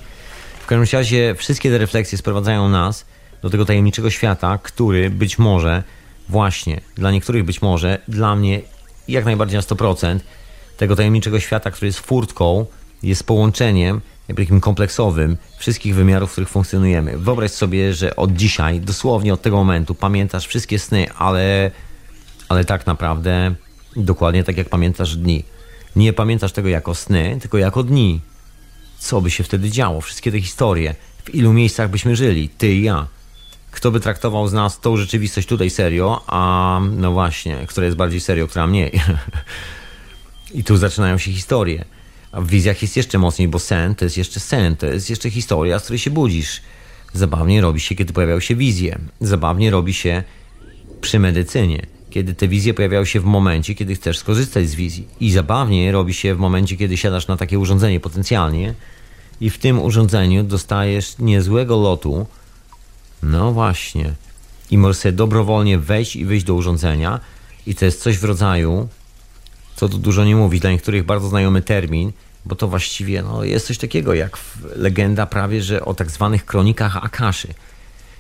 każdym razie wszystkie te refleksje sprowadzają nas do tego tajemniczego świata, który być może, właśnie, dla niektórych być może, dla mnie jak najbardziej na 100%, tego tajemniczego świata, który jest furtką, jest połączeniem jakby takim kompleksowym wszystkich wymiarów, w których funkcjonujemy. Wyobraź sobie, że od dzisiaj, dosłownie od tego momentu, pamiętasz wszystkie sny, ale, ale tak naprawdę dokładnie tak jak pamiętasz dni. Nie pamiętasz tego jako sny, tylko jako dni co by się wtedy działo, wszystkie te historie, w ilu miejscach byśmy żyli, ty i ja. Kto by traktował z nas tą rzeczywistość tutaj serio, a no właśnie, która jest bardziej serio, która mniej. I tu zaczynają się historie. A w wizjach jest jeszcze mocniej, bo sen to jest jeszcze sen, to jest jeszcze historia, z której się budzisz. Zabawnie robi się, kiedy pojawiają się wizje. Zabawnie robi się przy medycynie, kiedy te wizje pojawiają się w momencie, kiedy chcesz skorzystać z wizji. I zabawnie robi się w momencie, kiedy siadasz na takie urządzenie potencjalnie i w tym urządzeniu dostajesz niezłego lotu. No właśnie. I możesz sobie dobrowolnie wejść i wyjść do urządzenia i to jest coś w rodzaju, co tu dużo nie mówi, dla niektórych bardzo znajomy termin, bo to właściwie no, jest coś takiego jak legenda prawie, że o tak zwanych kronikach Akaszy.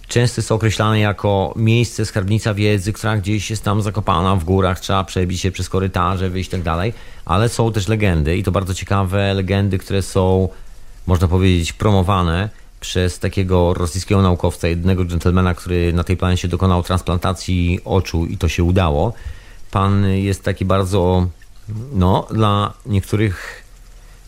Często jest określane jako miejsce, skarbnica wiedzy, która gdzieś jest tam zakopana w górach, trzeba przebić się przez korytarze, wyjść i tak dalej, ale są też legendy i to bardzo ciekawe legendy, które są, można powiedzieć, promowane przez takiego rosyjskiego naukowca, jednego dżentelmena, który na tej planecie dokonał transplantacji oczu i to się udało. Pan jest taki bardzo, no, dla niektórych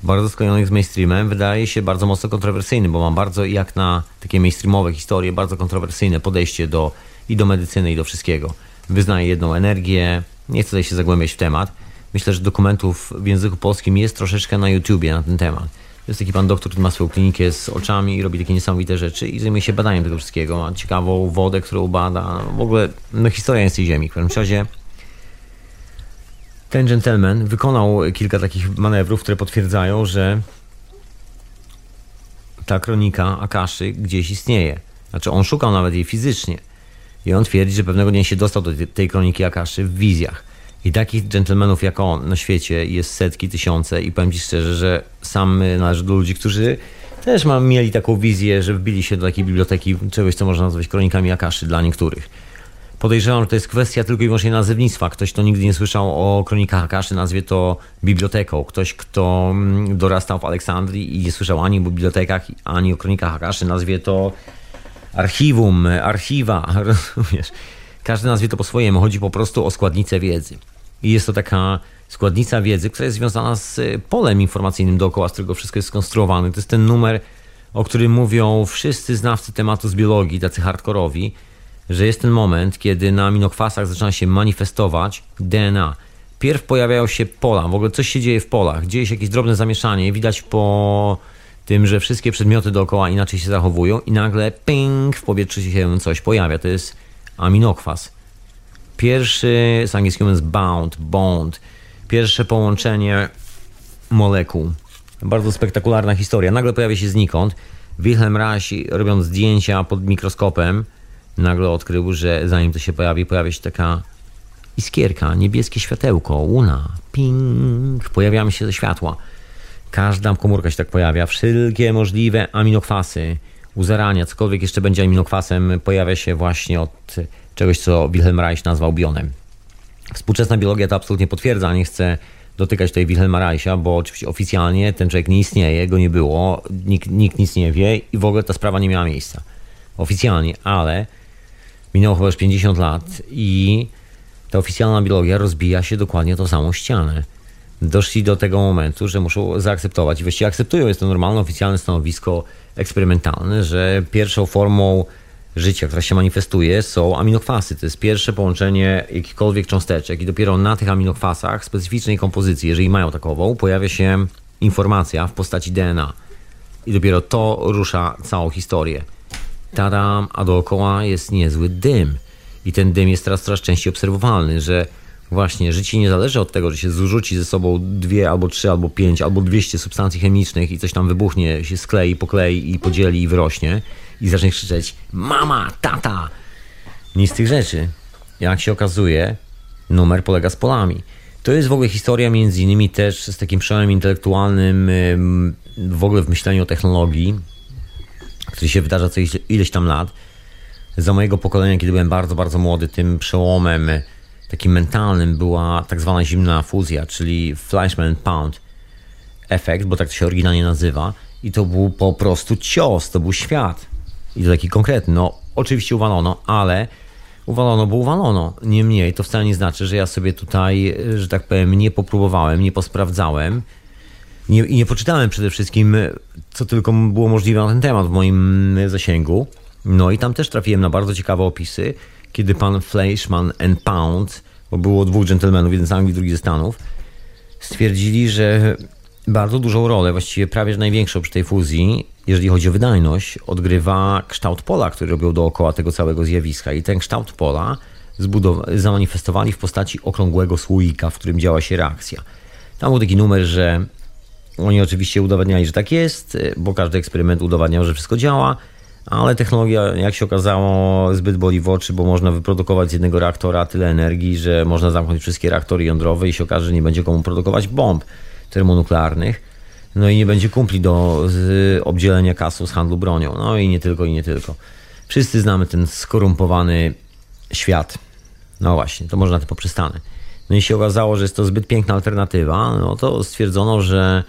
bardzo skojarzonych z mainstreamem, wydaje się bardzo mocno kontrowersyjny, bo ma bardzo, jak na takie mainstreamowe historie, bardzo kontrowersyjne podejście do, i do medycyny, i do wszystkiego. Wyznaje jedną energię, nie chcę tutaj się zagłębiać w temat. Myślę, że dokumentów w języku polskim jest troszeczkę na YouTubie na ten temat. Jest taki pan doktor, który ma swoją klinikę z oczami i robi takie niesamowite rzeczy i zajmuje się badaniem tego wszystkiego. Ma ciekawą wodę, którą bada. W ogóle no, historia jest tej ziemi. W każdym razie ten gentleman wykonał kilka takich manewrów, które potwierdzają, że ta kronika Akaszy gdzieś istnieje. Znaczy on szukał nawet jej fizycznie. I on twierdzi, że pewnego dnia się dostał do tej kroniki Akaszy w wizjach. I takich dżentelmenów jak on na świecie jest setki, tysiące i powiem Ci szczerze, że sam należy do ludzi, którzy też mieli taką wizję, że wbili się do takiej biblioteki czegoś, co można nazwać kronikami Akaszy dla niektórych. Podejrzewam, że to jest kwestia tylko i wyłącznie nazewnictwa. Ktoś, kto nigdy nie słyszał o kronikach Akaszy, nazwie to biblioteką. Ktoś, kto mm, dorastał w Aleksandrii i nie słyszał ani o bibliotekach, ani o kronikach Akaszy, nazwie to archiwum, archiwa, rozumiesz? Każdy nazwie to po swojemu. Chodzi po prostu o składnicę wiedzy. I jest to taka składnica wiedzy, która jest związana z polem informacyjnym dookoła, z którego wszystko jest skonstruowane. To jest ten numer, o którym mówią wszyscy znawcy tematu z biologii, tacy hardkorowi, że jest ten moment, kiedy na aminokwasach zaczyna się manifestować DNA. Pierw pojawiają się pola, w ogóle coś się dzieje w polach, dzieje się jakieś drobne zamieszanie, widać po tym, że wszystkie przedmioty dookoła inaczej się zachowują i nagle ping, w powietrzu się coś pojawia. To jest aminokwas. Pierwszy z angielskiego jest bound, bond. Pierwsze połączenie molekuł. Bardzo spektakularna historia. Nagle pojawia się znikąd. Wilhelm Reich robiąc zdjęcia pod mikroskopem nagle odkrył, że zanim to się pojawi, pojawia się taka iskierka, niebieskie światełko, łuna, ping, pojawiamy się ze światła. Każda komórka się tak pojawia. Wszelkie możliwe aminokwasy, u zarania, cokolwiek jeszcze będzie aminokwasem, pojawia się właśnie od czegoś, co Wilhelm Reich nazwał bionem. Współczesna biologia to absolutnie potwierdza, nie chcę dotykać tutaj Wilhelma Reicha, bo oczywiście oficjalnie ten człowiek nie istnieje, go nie było, nikt, nikt nic nie wie i w ogóle ta sprawa nie miała miejsca. Oficjalnie, ale minęło chyba już 50 lat i ta oficjalna biologia rozbija się dokładnie tą samą ścianę. Doszli do tego momentu, że muszą zaakceptować i właściwie akceptują, jest to normalne, oficjalne stanowisko eksperymentalne, że pierwszą formą życia, która się manifestuje, są aminokwasy. To jest pierwsze połączenie jakichkolwiek cząsteczek i dopiero na tych aminokwasach specyficznej kompozycji, jeżeli mają takową, pojawia się informacja w postaci DNA. I dopiero to rusza całą historię. Tadam, a dookoła jest niezły dym. I ten dym jest teraz coraz częściej obserwowalny, że właśnie życie nie zależy od tego, że się zrzuci ze sobą dwie, albo trzy, albo pięć, albo dwieście substancji chemicznych i coś tam wybuchnie, się sklei, poklei i podzieli i wyrośnie i zacznie krzyczeć mama, tata. Nic z tych rzeczy. Jak się okazuje, numer polega z polami. To jest w ogóle historia między innymi też z takim przełomem intelektualnym w ogóle w myśleniu o technologii, który się wydarza co ileś tam lat. Za mojego pokolenia, kiedy byłem bardzo, bardzo młody, tym przełomem takim mentalnym była tak zwana zimna fuzja, czyli Fleischmann Pound efekt, bo tak to się oryginalnie nazywa. I to był po prostu cios, to był świat. I to taki konkretny. No, oczywiście uwalono, ale uwalono, bo uwalono. Niemniej to wcale nie znaczy, że ja sobie tutaj, że tak powiem, nie popróbowałem, nie posprawdzałem i nie poczytałem przede wszystkim, co tylko było możliwe na ten temat w moim zasięgu. No i tam też trafiłem na bardzo ciekawe opisy, kiedy pan Fleischman and Pound, bo było dwóch dżentelmenów, jeden z Anglii, drugi ze Stanów, stwierdzili, że bardzo dużą rolę, właściwie prawie największą przy tej fuzji, jeżeli chodzi o wydajność, odgrywa kształt pola, który robią dookoła tego całego zjawiska. I ten kształt pola zamanifestowali w postaci okrągłego słoika, w którym działa się reakcja. Tam był taki numer, że oni oczywiście udowadniali, że tak jest, bo każdy eksperyment udowadniał, że wszystko działa, ale technologia, jak się okazało, zbyt boli w oczy, bo można wyprodukować z jednego reaktora tyle energii, że można zamknąć wszystkie reaktory jądrowe i się okaże, że nie będzie komu produkować bomb termonuklearnych. No i nie będzie kumpli do obdzielenia kasu z handlu bronią. No i nie tylko, i nie tylko. Wszyscy znamy ten skorumpowany świat. No właśnie, to może na tym poprzystanę. No i się okazało, że jest to zbyt piękna alternatywa, no to stwierdzono, że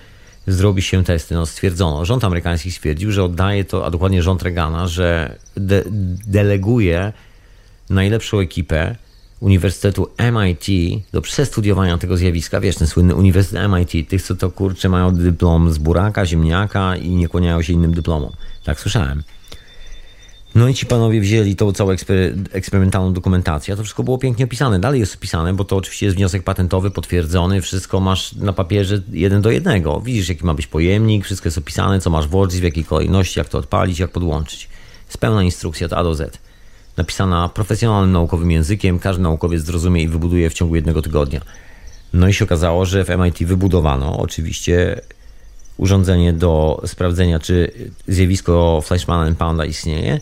zrobi się testy. No stwierdzono, rząd amerykański stwierdził, że oddaje to, a dokładnie rząd Reagana, że de deleguje najlepszą ekipę Uniwersytetu MIT do przestudiowania tego zjawiska. Wiesz, ten słynny Uniwersytet MIT, tych co to kurczę mają dyplom z buraka, ziemniaka i nie kłaniają się innym dyplomom. Tak słyszałem. No i ci panowie wzięli tą całą ekspery eksperymentalną dokumentację, a to wszystko było pięknie opisane. Dalej jest opisane, bo to oczywiście jest wniosek patentowy, potwierdzony, wszystko masz na papierze jeden do jednego. Widzisz, jaki ma być pojemnik, wszystko jest opisane, co masz włożyć, w jakiej kolejności, jak to odpalić, jak podłączyć. Jest pełna instrukcja od A do Z. Napisana profesjonalnym naukowym językiem, każdy naukowiec zrozumie i wybuduje w ciągu jednego tygodnia. No i się okazało, że w MIT wybudowano oczywiście urządzenie do sprawdzenia, czy zjawisko Fleischmana Pounda istnieje,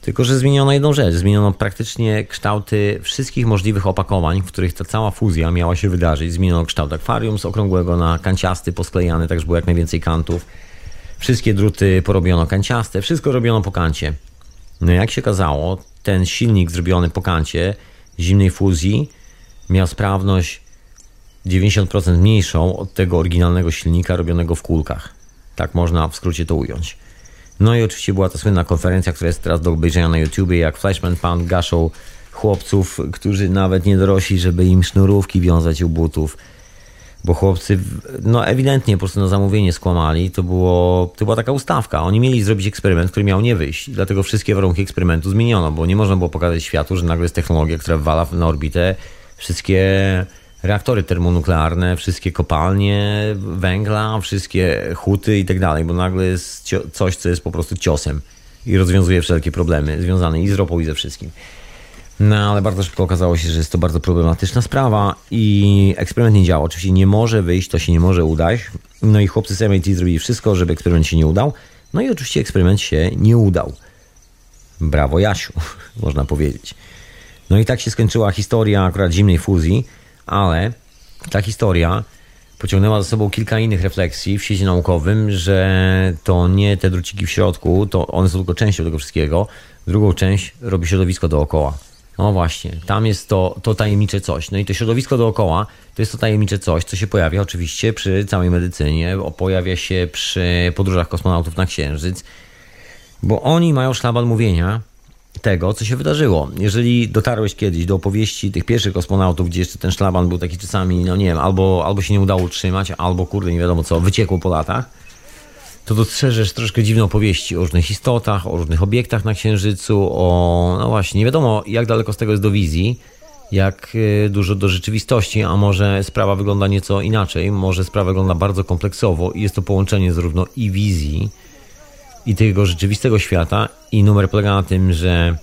tylko, że zmieniono jedną rzecz. Zmieniono praktycznie kształty wszystkich możliwych opakowań, w których ta cała fuzja miała się wydarzyć. Zmieniono kształt akwarium z okrągłego na kanciasty, posklejany, tak żeby było jak najwięcej kantów. Wszystkie druty porobiono kanciaste, wszystko robiono po kancie. No jak się okazało, ten silnik zrobiony po kancie zimnej fuzji miał sprawność 90% mniejszą od tego oryginalnego silnika robionego w kulkach. Tak można w skrócie to ująć. No i oczywiście była ta słynna konferencja, która jest teraz do obejrzenia na YouTubie, jak Flashman Pound gaszą chłopców, którzy nawet nie dorośli, żeby im sznurówki wiązać u butów. Bo chłopcy, no ewidentnie po prostu na zamówienie skłamali. To, było, to była taka ustawka. Oni mieli zrobić eksperyment, który miał nie wyjść. Dlatego wszystkie warunki eksperymentu zmieniono, bo nie można było pokazać światu, że nagle jest technologia, która wwala na orbitę wszystkie reaktory termonuklearne, wszystkie kopalnie węgla, wszystkie huty i tak dalej, bo nagle jest coś, co jest po prostu ciosem i rozwiązuje wszelkie problemy związane i z ropą, i ze wszystkim. No ale bardzo szybko okazało się, że jest to bardzo problematyczna sprawa i eksperyment nie działa. Oczywiście nie może wyjść, to się nie może udać. No i chłopcy z MIT zrobili wszystko, żeby eksperyment się nie udał. No i oczywiście eksperyment się nie udał. Brawo Jasiu, można powiedzieć. No i tak się skończyła historia akurat zimnej fuzji ale ta historia pociągnęła za sobą kilka innych refleksji w świecie naukowym, że to nie te druciki w środku, to one są tylko częścią tego wszystkiego. Drugą część robi środowisko dookoła. No właśnie, tam jest to, to tajemnicze coś. No i to środowisko dookoła to jest to tajemnicze coś, co się pojawia oczywiście przy całej medycynie, pojawia się przy podróżach kosmonautów na Księżyc, bo oni mają szlaban mówienia, tego, co się wydarzyło. Jeżeli dotarłeś kiedyś do opowieści tych pierwszych kosmonautów, gdzie jeszcze ten szlaban był taki czasami, no nie wiem, albo, albo się nie udało utrzymać, albo kurde, nie wiadomo co, wyciekło po latach, to dostrzeżesz troszkę dziwne opowieści o różnych istotach, o różnych obiektach na Księżycu, o, no właśnie, nie wiadomo jak daleko z tego jest do wizji, jak y, dużo do rzeczywistości, a może sprawa wygląda nieco inaczej, może sprawa wygląda bardzo kompleksowo i jest to połączenie zarówno i wizji, i tego rzeczywistego świata i numer polega na tym, że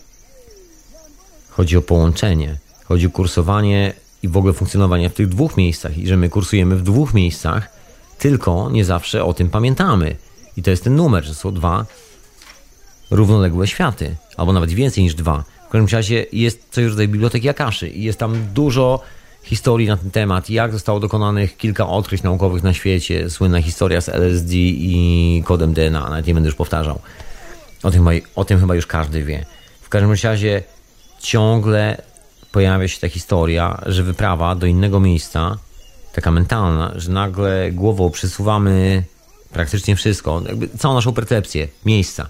chodzi o połączenie, chodzi o kursowanie i w ogóle funkcjonowanie w tych dwóch miejscach i że my kursujemy w dwóch miejscach, tylko nie zawsze o tym pamiętamy. I to jest ten numer, że są dwa równoległe światy, albo nawet więcej niż dwa. W każdym razie jest coś rodzaju biblioteki Akaszy i jest tam dużo historii na ten temat, jak zostało dokonanych kilka odkryć naukowych na świecie, słynna historia z LSD i kodem DNA, nawet nie będę już powtarzał. O tym, o tym chyba już każdy wie. W każdym razie ciągle pojawia się ta historia, że wyprawa do innego miejsca, taka mentalna, że nagle głową przesuwamy praktycznie wszystko, jakby całą naszą percepcję miejsca.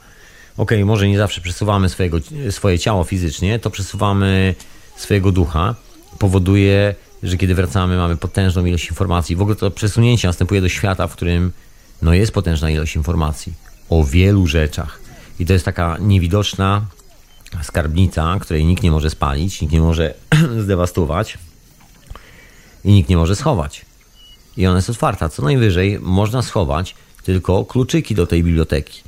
Ok, może nie zawsze przesuwamy swojego, swoje ciało fizycznie, to przesuwamy swojego ducha, powoduje że kiedy wracamy, mamy potężną ilość informacji. W ogóle to przesunięcie następuje do świata, w którym no, jest potężna ilość informacji o wielu rzeczach. I to jest taka niewidoczna skarbnica, której nikt nie może spalić, nikt nie może zdewastować i nikt nie może schować. i ona jest otwarta. Co najwyżej można schować tylko kluczyki do tej biblioteki.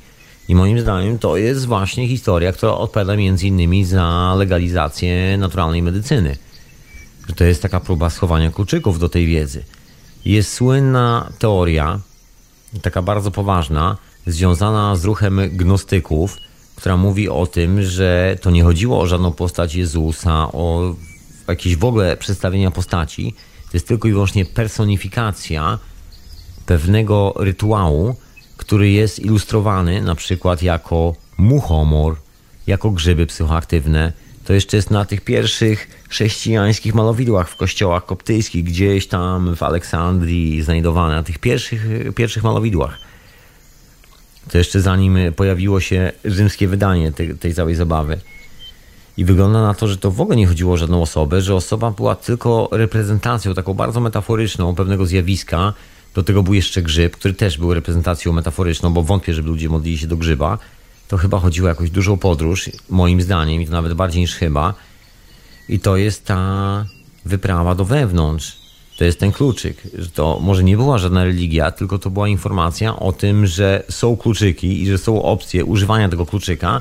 I moim zdaniem to jest właśnie historia, która odpowiada między innymi za legalizację naturalnej medycyny. Że to jest taka próba schowania kluczyków do tej wiedzy. Jest słynna teoria, taka bardzo poważna, związana z ruchem gnostyków, która mówi o tym, że to nie chodziło o żadną postać Jezusa, o jakieś w ogóle przedstawienia postaci. To jest tylko i wyłącznie personifikacja pewnego rytuału, który jest ilustrowany na przykład jako muchomor, jako grzyby psychoaktywne. To jeszcze jest na tych pierwszych chrześcijańskich malowidłach w kościołach koptyjskich, gdzieś tam w Aleksandrii znajdowane, na tych pierwszych, pierwszych malowidłach. To jeszcze zanim pojawiło się rzymskie wydanie tej, tej całej zabawy. I wygląda na to, że to w ogóle nie chodziło o żadną osobę, że osoba była tylko reprezentacją taką bardzo metaforyczną pewnego zjawiska. Do tego był jeszcze grzyb, który też był reprezentacją metaforyczną, bo wątpię, żeby ludzie modlili się do grzyba. To chyba chodziło o jakąś dużą podróż, moim zdaniem, i to nawet bardziej niż chyba. I to jest ta wyprawa do wewnątrz. To jest ten kluczyk. Że to może nie była żadna religia, tylko to była informacja o tym, że są kluczyki i że są opcje używania tego kluczyka,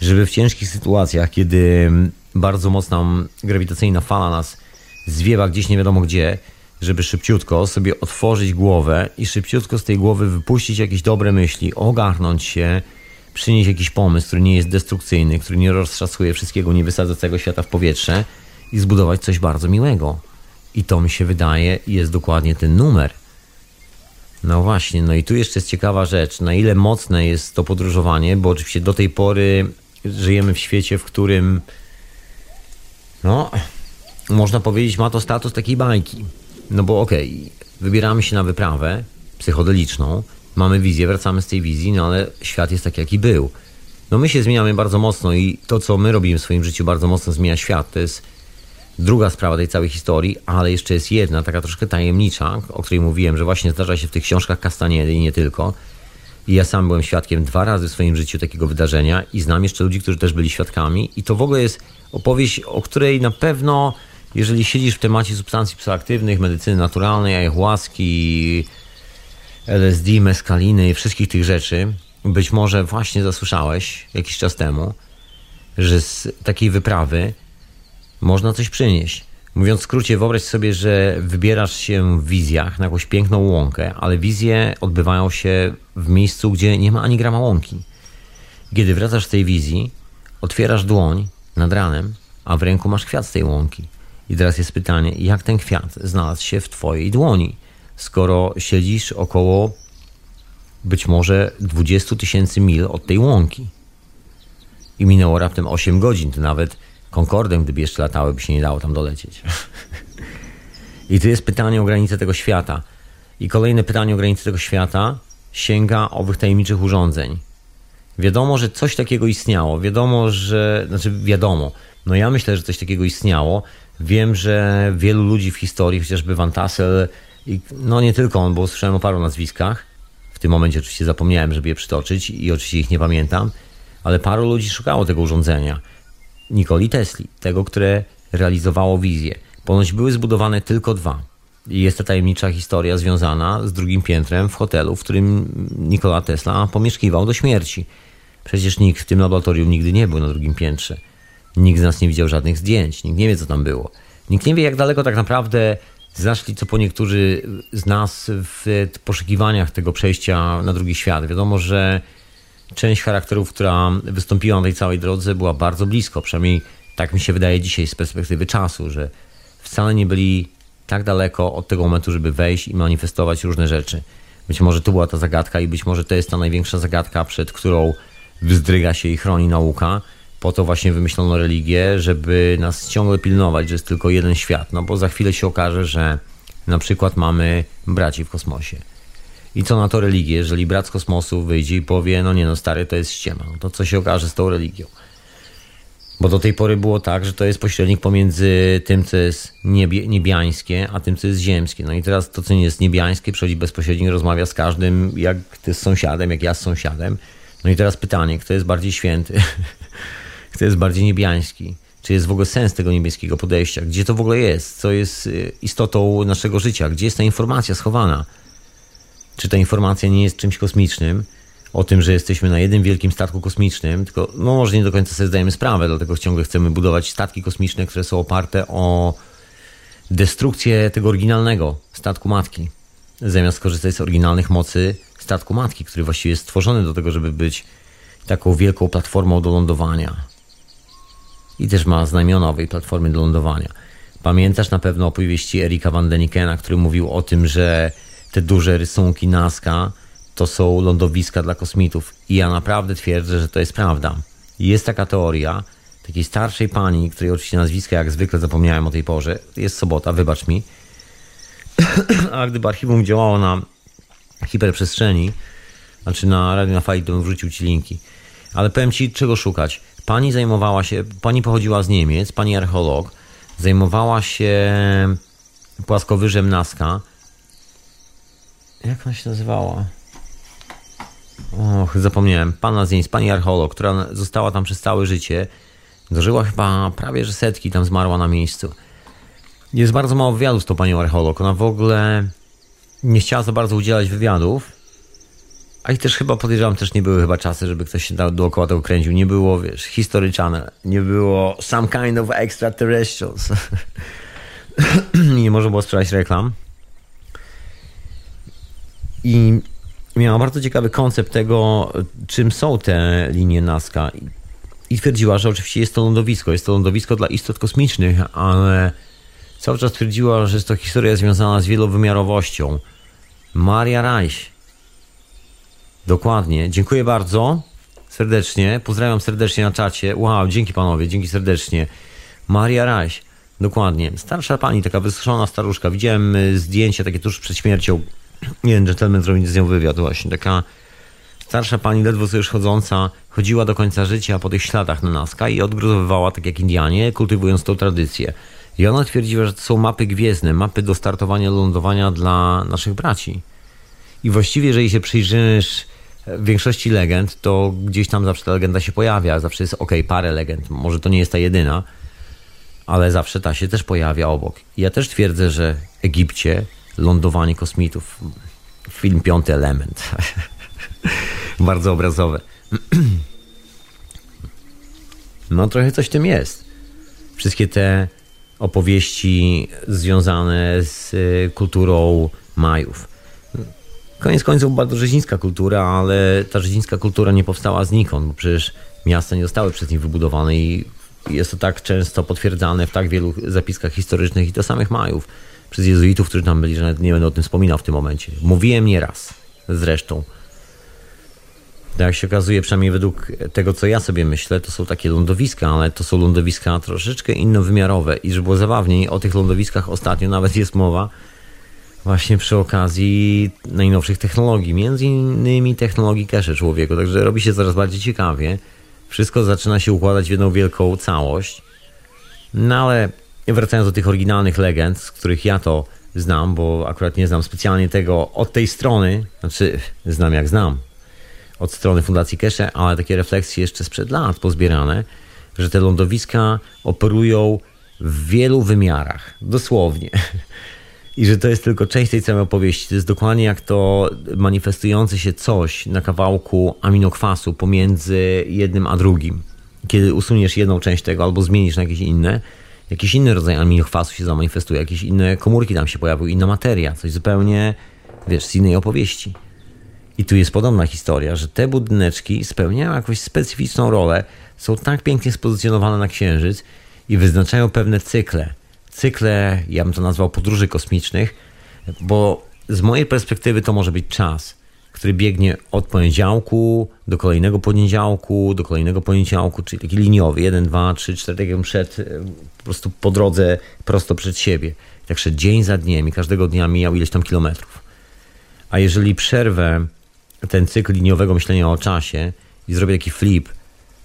żeby w ciężkich sytuacjach, kiedy bardzo mocna grawitacyjna fala nas zwiewa gdzieś nie wiadomo gdzie, żeby szybciutko sobie otworzyć głowę i szybciutko z tej głowy wypuścić jakieś dobre myśli, ogarnąć się, przynieść jakiś pomysł, który nie jest destrukcyjny, który nie roztrzasuje wszystkiego, nie wysadza całego świata w powietrze i zbudować coś bardzo miłego. I to mi się wydaje jest dokładnie ten numer. No właśnie, no i tu jeszcze jest ciekawa rzecz, na ile mocne jest to podróżowanie, bo oczywiście do tej pory żyjemy w świecie, w którym no, można powiedzieć, ma to status takiej bajki. No bo okej, okay, wybieramy się na wyprawę psychodeliczną, mamy wizję, wracamy z tej wizji, no ale świat jest tak, jaki był. No my się zmieniamy bardzo mocno i to, co my robimy w swoim życiu, bardzo mocno zmienia świat. To jest druga sprawa tej całej historii, ale jeszcze jest jedna, taka troszkę tajemnicza, o której mówiłem, że właśnie zdarza się w tych książkach Castaniedy i nie tylko. I ja sam byłem świadkiem dwa razy w swoim życiu takiego wydarzenia i znam jeszcze ludzi, którzy też byli świadkami. I to w ogóle jest opowieść, o której na pewno, jeżeli siedzisz w temacie substancji psychoaktywnych, medycyny naturalnej, ayahuaski, LSD, meskaliny i wszystkich tych rzeczy, być może właśnie zasłyszałeś jakiś czas temu, że z takiej wyprawy można coś przynieść. Mówiąc w skrócie, wyobraź sobie, że wybierasz się w wizjach na jakąś piękną łąkę, ale wizje odbywają się w miejscu, gdzie nie ma ani grama łąki. Kiedy wracasz z tej wizji, otwierasz dłoń nad ranem, a w ręku masz kwiat z tej łąki. I teraz jest pytanie, jak ten kwiat znalazł się w twojej dłoni, skoro siedzisz około być może 20 tysięcy mil od tej łąki. I minęło raptem 8 godzin, to nawet Concordem, gdyby jeszcze latały, by się nie dało tam dolecieć. I tu jest pytanie o granicę tego świata. I kolejne pytanie o granicę tego świata sięga owych tajemniczych urządzeń. Wiadomo, że coś takiego istniało. Wiadomo, że. Znaczy, wiadomo. No ja myślę, że coś takiego istniało. Wiem, że wielu ludzi w historii, chociażby Van Tassel, i, no nie tylko on, bo słyszałem o paru nazwiskach. W tym momencie oczywiście zapomniałem, żeby je przytoczyć i oczywiście ich nie pamiętam, ale paru ludzi szukało tego urządzenia. Nikoli Tesli, tego, które realizowało wizję. Ponoć były zbudowane tylko dwa. I jest to tajemnicza historia związana z drugim piętrem w hotelu, w którym Nikola Tesla pomieszkiwał do śmierci. Przecież nikt w tym laboratorium nigdy nie był na drugim piętrze. Nikt z nas nie widział żadnych zdjęć, nikt nie wie, co tam było. Nikt nie wie, jak daleko tak naprawdę zaszli, co po niektórzy z nas w poszukiwaniach tego przejścia na drugi świat. Wiadomo, że część charakterów, która wystąpiła na tej całej drodze, była bardzo blisko. Przynajmniej tak mi się wydaje dzisiaj z perspektywy czasu, że wcale nie byli tak daleko od tego momentu, żeby wejść i manifestować różne rzeczy. Być może to była ta zagadka i być może to jest ta największa zagadka, przed którą wzdryga się i chroni nauka. Po to właśnie wymyślono religię, żeby nas ciągle pilnować, że jest tylko jeden świat. No bo za chwilę się okaże, że na przykład mamy braci w kosmosie i co na to religię, jeżeli brat z kosmosu wyjdzie i powie, no nie no stary, to jest ściema, no to co się okaże z tą religią? Bo do tej pory było tak, że to jest pośrednik pomiędzy tym, co jest niebie, niebiańskie, a tym, co jest ziemskie. No i teraz to, co nie jest niebiańskie, przychodzi bezpośrednio, rozmawia z każdym, jak ty z sąsiadem, jak ja z sąsiadem. No i teraz pytanie, kto jest bardziej święty? kto jest bardziej niebiański? Czy jest w ogóle sens tego niebieskiego podejścia? Gdzie to w ogóle jest? Co jest y, istotą naszego życia? Gdzie jest ta informacja schowana? Czy ta informacja nie jest czymś kosmicznym? O tym, że jesteśmy na jednym wielkim statku kosmicznym, tylko no może nie do końca sobie zdajemy sprawę, dlatego ciągle chcemy budować statki kosmiczne, które są oparte o destrukcję tego oryginalnego statku matki, zamiast korzystać z oryginalnych mocy statku matki, który właściwie jest stworzony do tego, żeby być taką wielką platformą do lądowania. I też ma znamiona owej platformy do lądowania. Pamiętasz na pewno opowieści Erika Van Denikena, który mówił o tym, że te duże rysunki Nazca to są lądowiska dla kosmitów. I ja naprawdę twierdzę, że to jest prawda. Jest taka teoria takiej starszej pani, której oczywiście nazwiska jak zwykle zapomniałem o tej porze. Jest sobota, wybacz mi. A gdyby archiwum działało na hiperprzestrzeni, znaczy na radio na fali, to bym wrzucił ci linki. Ale powiem ci, czego szukać. Pani zajmowała się, pani pochodziła z Niemiec, pani archeolog, zajmowała się płaskowyżem Nazca. Jak ona się nazywała? Och, zapomniałem. Pana z Niemiec, pani archeolog, która została tam przez całe życie. Dożyła chyba prawie że setki, tam zmarła na miejscu. Jest bardzo mało wywiadów z tą panią archeolog. Ona w ogóle nie chciała za bardzo udzielać wywiadów. A i też chyba podejrzewam, też nie były chyba czasy, żeby ktoś się dookoła tego kręcił. Nie było, wiesz, History Channel, nie było some kind of extraterrestrials. nie można było sprzedać reklam. I miała bardzo ciekawy koncept tego, czym są te linie Nazca. I twierdziła, że oczywiście jest to lądowisko. Jest to lądowisko dla istot kosmicznych, ale cały czas twierdziła, że jest to historia związana z wielowymiarowością. Maria Reich. Dokładnie. Dziękuję bardzo serdecznie. Pozdrawiam serdecznie na czacie. Wow, dzięki panowie, dzięki serdecznie. Maria Reich. Dokładnie. Starsza pani, taka wysuszona staruszka. Widziałem y, zdjęcie takie tuż przed śmiercią. Jeden gentleman zrobił z nią wywiad właśnie. Taka starsza pani, ledwo sobie już chodząca, chodziła do końca życia po tych śladach na Nazca i odgruzowywała tak jak Indianie, kultywując tą tradycję. I ona twierdziła, że to są mapy gwiezdne, mapy do startowania, lądowania dla naszych braci. I właściwie, jeżeli się przyjrzysz w większości legend, to gdzieś tam zawsze ta legenda się pojawia. Zawsze jest ok, parę legend. Może to nie jest ta jedyna, ale zawsze ta się też pojawia obok. Ja też twierdzę, że w Egipcie lądowanie kosmitów, film Piąty Element. Bardzo obrazowe. no trochę coś w tym jest. Wszystkie te opowieści związane z y, kulturą Majów. Koniec końców bardzo rzeźnicka kultura, ale ta rzeźnicka kultura nie powstała znikąd, bo przecież miasta nie zostały przez nich wybudowane i jest to tak często potwierdzane w tak wielu zapiskach historycznych i to samych Majów przez jezuitów, którzy tam byli, że nawet nie będę o tym wspominał w tym momencie. Mówiłem nieraz zresztą. Tak jak się okazuje, przynajmniej według tego, co ja sobie myślę, to są takie lądowiska, ale to są lądowiska troszeczkę innowymiarowe. I żeby było zabawniej, o tych lądowiskach ostatnio nawet jest mowa właśnie przy okazji najnowszych technologii, między innymi technologii cache człowieku. Także robi się coraz bardziej ciekawie. Wszystko zaczyna się układać w jedną wielką całość. No ale wracając do tych oryginalnych legend, z których ja to znam, bo akurat nie znam specjalnie tego od tej strony, znaczy znam jak znam, od strony Fundacji Kesze, ale takie refleksje jeszcze sprzed lat pozbierane, że te lądowiska operują w wielu wymiarach, dosłownie. I że to jest tylko część tej całej opowieści. To jest dokładnie jak to manifestujące się coś na kawałku aminokwasu pomiędzy jednym a drugim. Kiedy usuniesz jedną część tego albo zmienisz na jakieś inne, jakiś inny rodzaj aminokwasu się zamanifestuje, jakieś inne komórki tam się pojawią, inna materia, coś zupełnie, wiesz, z innej opowieści. I tu jest podobna historia, że te budyneczki spełniają jakąś specyficzną rolę, są tak pięknie spozycjonowane na Księżyc i wyznaczają pewne cykle. Cykle, ja bym to nazwał podróży kosmicznych, bo z mojej perspektywy to może być czas, który biegnie od poniedziałku do kolejnego poniedziałku, do kolejnego poniedziałku, czyli taki liniowy, 1, 2, 3, 4, tak jakbym szedł po prostu po drodze prosto przed siebie. Tak szedł dzień za dniem i każdego dnia mijał ileś tam kilometrów. A jeżeli przerwę ten cykl liniowego myślenia o czasie i zrobię taki flip,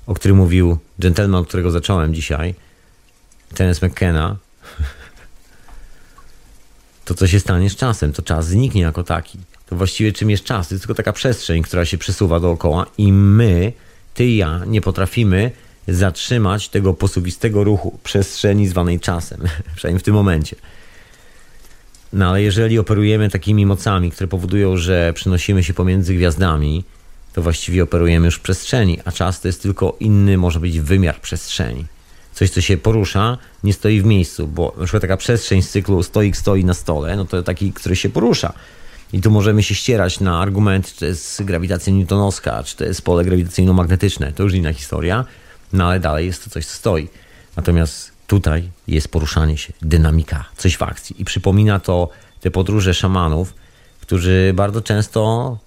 o którym mówił gentleman, którego zacząłem dzisiaj, Tennis McKenna, to co się stanie z czasem? To czas zniknie jako taki. To właściwie czym jest czas? To jest tylko taka przestrzeń, która się przesuwa dookoła i my, ty i ja, nie potrafimy zatrzymać tego posuwistego ruchu przestrzeni zwanej czasem, przynajmniej w tym momencie. No ale jeżeli operujemy takimi mocami, które powodują, że przenosimy się pomiędzy gwiazdami, to właściwie operujemy już w przestrzeni, a czas to jest tylko inny, może być wymiar przestrzeni. Coś, co się porusza, nie stoi w miejscu, bo na przykład taka przestrzeń z cyklu stoik stoi na stole, no to taki, który się porusza. I tu możemy się ścierać na argument, czy to jest grawitacja newtonowska, czy to jest pole grawitacyjno-magnetyczne. To już inna historia, no ale dalej jest to coś, co stoi. Natomiast tutaj jest poruszanie się, dynamika, coś w akcji. I przypomina to te podróże szamanów, którzy bardzo często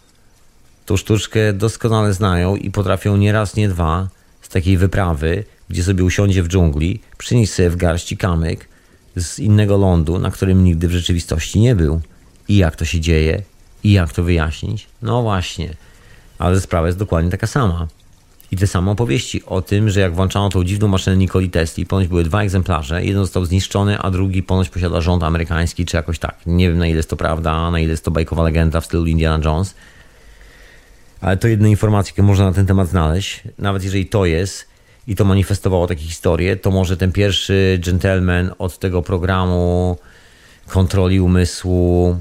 tą sztuczkę doskonale znają i potrafią nie raz, nie dwa z takiej wyprawy, gdzie sobie usiądzie w dżungli, przynieść sobie w garści kamyk z innego lądu, na którym nigdy w rzeczywistości nie był. I jak to się dzieje? I jak to wyjaśnić? No właśnie. Ale sprawa jest dokładnie taka sama. I te same opowieści o tym, że jak włączano tą dziwną maszynę Nikoli Tesli, ponoć były dwa egzemplarze, jeden został zniszczony, a drugi ponoć posiada rząd amerykański, czy jakoś tak. Nie wiem na ile jest to prawda, na ile jest to bajkowa legenda w stylu Indiana Jones. Ale to jedne informacje, które można na ten temat znaleźć. Nawet jeżeli to jest i to manifestowało takie historie, to może ten pierwszy gentleman od tego programu kontroli umysłu,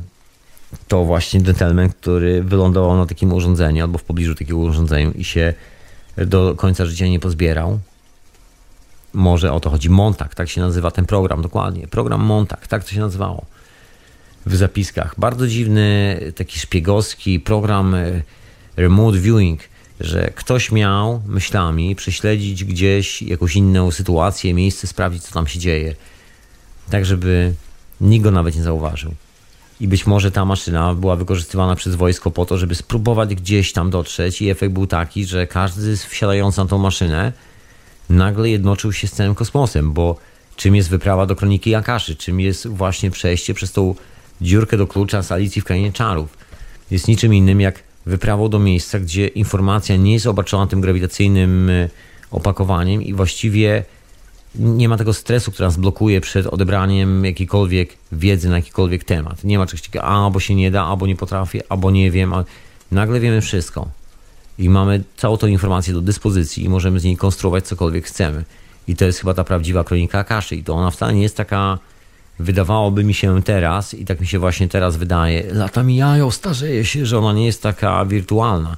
to właśnie gentleman, który wylądował na takim urządzeniu albo w pobliżu takiego urządzenia i się do końca życia nie pozbierał. Może o to chodzi. Montag, tak się nazywa ten program, dokładnie. Program Montag, tak to się nazywało w zapiskach. Bardzo dziwny, taki szpiegowski program e, remote viewing, że ktoś miał myślami prześledzić gdzieś jakąś inną sytuację, miejsce, sprawdzić, co tam się dzieje. Tak, żeby nikt go nawet nie zauważył. I być może ta maszyna była wykorzystywana przez wojsko po to, żeby spróbować gdzieś tam dotrzeć, i efekt był taki, że każdy wsiadający na tą maszynę nagle jednoczył się z całym kosmosem, bo czym jest wyprawa do kroniki Akaszy, czym jest właśnie przejście przez tą dziurkę do klucza z Alicji w Krainie Czarów. Jest niczym innym jak wyprawą do miejsca, gdzie informacja nie jest obarczona tym grawitacyjnym e, opakowaniem i właściwie nie ma tego stresu, który nas blokuje przed odebraniem jakiejkolwiek wiedzy na jakikolwiek temat. Nie ma czegoś takiego, albo się nie da, albo nie potrafię, albo nie wiem. A nagle wiemy wszystko. I mamy całą tą informację do dyspozycji i możemy z niej konstruować cokolwiek chcemy. I to jest chyba ta prawdziwa kronika Akaszy. I to ona wcale nie jest taka, wydawałoby mi się teraz, i tak mi się właśnie teraz wydaje, lata mijają, starzeje się, że ona nie jest taka wirtualna.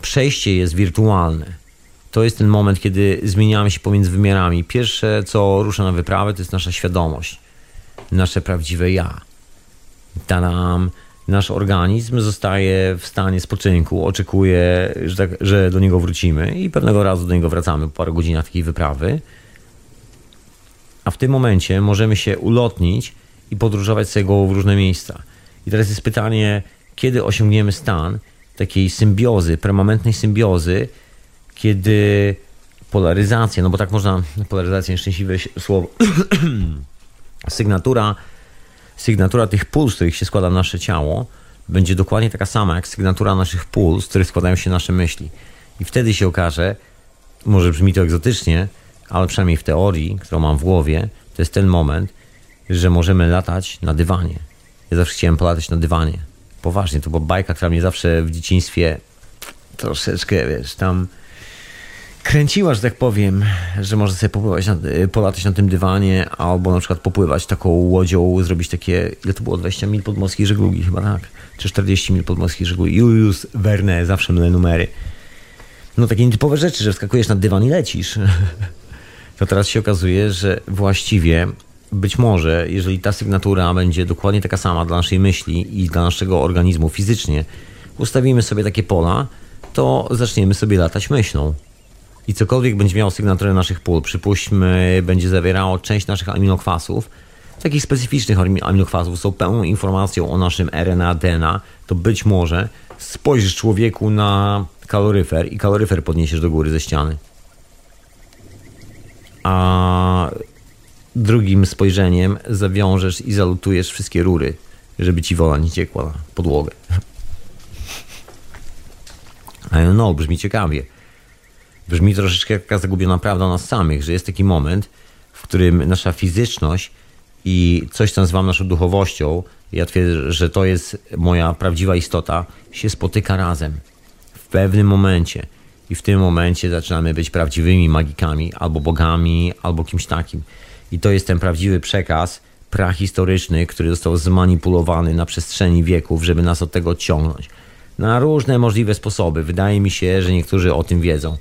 Przejście jest wirtualne to jest ten moment, kiedy zmieniamy się pomiędzy wymiarami. Pierwsze, co rusza na wyprawę, to jest nasza świadomość, nasze prawdziwe ja. Tam nasz organizm zostaje w stanie spoczynku, oczekuje, że, tak, że do niego wrócimy i pewnego razu do niego wracamy po paru godzinach takiej wyprawy. A w tym momencie możemy się ulotnić i podróżować sobie go w różne miejsca. I teraz jest pytanie, kiedy osiągniemy stan takiej symbiozy, permanentnej symbiozy kiedy polaryzacja, no bo tak można, polaryzacja, nieszczęśliwe słowo, sygnatura, sygnatura tych pól, z których się składa nasze ciało, będzie dokładnie taka sama jak sygnatura naszych pól, z których składają się nasze myśli. I wtedy się okaże, może brzmi to egzotycznie, ale przynajmniej w teorii, którą mam w głowie, to jest ten moment, że możemy latać na dywanie. Ja zawsze chciałem polatać na dywanie. Poważnie, to była bajka, która mnie zawsze w dzieciństwie troszeczkę, wiesz, tam kręciła, że tak powiem, że może sobie popływać, na, polatać na tym dywanie, albo na przykład popływać taką łodzią, zrobić takie, ile to było, 20 mil podmorskiej żeglugi chyba, tak? Czy 40 mil podmorskiej żeglugi. Julius Verne, zawsze mylę numery. No takie nietypowe rzeczy, że wskakujesz na dywan i lecisz. To teraz się okazuje, że właściwie być może, jeżeli ta sygnatura będzie dokładnie taka sama dla naszej myśli i dla naszego organizmu fizycznie, ustawimy sobie takie pola, to zaczniemy sobie latać myślą. I cokolwiek będzie miało sygnaturę naszych pól, przypuśćmy, będzie zawierało część naszych aminokwasów, takich specyficznych aminokwasów, są pełną informacją o naszym RNA, DNA, to być może spojrzysz człowieku na kaloryfer i kaloryfer podniesiesz do góry ze ściany. A drugim spojrzeniem zawiążesz i zalutujesz wszystkie rury, żeby ci wola nie ciekła na podłogę. Don't know, brzmi ciekawie brzmi troszeczkę jak zagubiona prawda nas samych, że jest taki moment, w którym nasza fizyczność i coś, co nazywam naszą duchowością, ja twierdzę, że to jest moja prawdziwa istota, się spotyka razem w pewnym momencie. I w tym momencie zaczynamy być prawdziwymi magikami, albo bogami, albo kimś takim. I to jest ten prawdziwy przekaz prahistoryczny, który został zmanipulowany na przestrzeni wieków, żeby nas od tego odciągnąć. Na różne możliwe sposoby. Wydaje mi się, że niektórzy o tym wiedzą.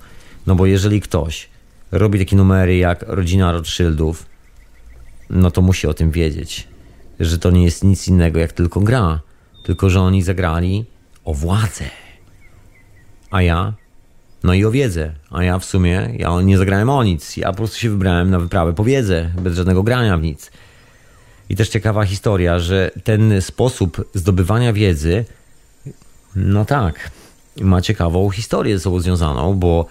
No bo jeżeli ktoś robi takie numery jak rodzina Rothschildów, no to musi o tym wiedzieć, że to nie jest nic innego jak tylko gra, tylko że oni zagrali o władzę. A ja? No i o wiedzę. A ja w sumie, ja nie zagrałem o nic. Ja po prostu się wybrałem na wyprawę po wiedzę, bez żadnego grania w nic. I też ciekawa historia, że ten sposób zdobywania wiedzy, no tak, ma ciekawą historię ze sobą związaną, bo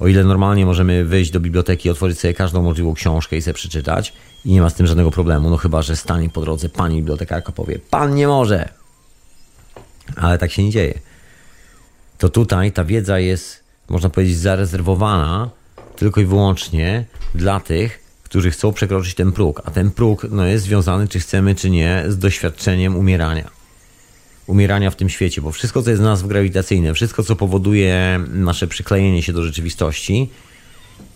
o ile normalnie możemy wyjść do biblioteki, otworzyć sobie każdą możliwą książkę i sobie przeczytać i nie ma z tym żadnego problemu, no chyba, że stanie po drodze pani bibliotekarka powie, pan nie może. Ale tak się nie dzieje. To tutaj ta wiedza jest, można powiedzieć, zarezerwowana tylko i wyłącznie dla tych, którzy chcą przekroczyć ten próg, a ten próg no, jest związany, czy chcemy, czy nie, z doświadczeniem umierania. Umierania w tym świecie, bo wszystko, co jest nas grawitacyjne, wszystko, co powoduje nasze przyklejenie się do rzeczywistości,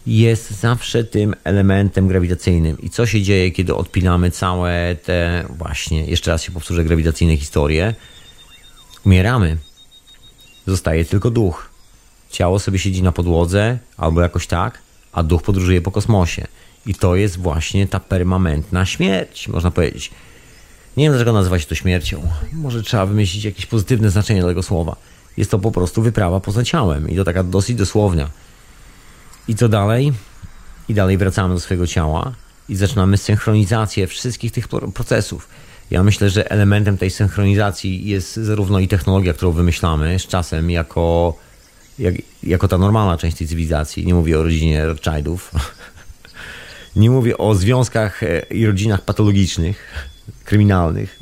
jest zawsze tym elementem grawitacyjnym. I co się dzieje, kiedy odpinamy całe te, właśnie, jeszcze raz się powtórzę, grawitacyjne historie? Umieramy. Zostaje tylko duch. Ciało sobie siedzi na podłodze, albo jakoś tak, a duch podróżuje po kosmosie. I to jest właśnie ta permanentna śmierć, można powiedzieć. Nie wiem, dlaczego nazywa się to śmiercią. Może trzeba wymyślić jakieś pozytywne znaczenie tego słowa. Jest to po prostu wyprawa poza ciałem i to taka dosyć dosłowna. I co dalej? I dalej wracamy do swojego ciała i zaczynamy synchronizację wszystkich tych procesów. Ja myślę, że elementem tej synchronizacji jest zarówno i technologia, którą wymyślamy z czasem jako, jak, jako ta normalna część tej cywilizacji. Nie mówię o rodzinie Rothschildów, Nie mówię o związkach e, i rodzinach patologicznych, kryminalnych.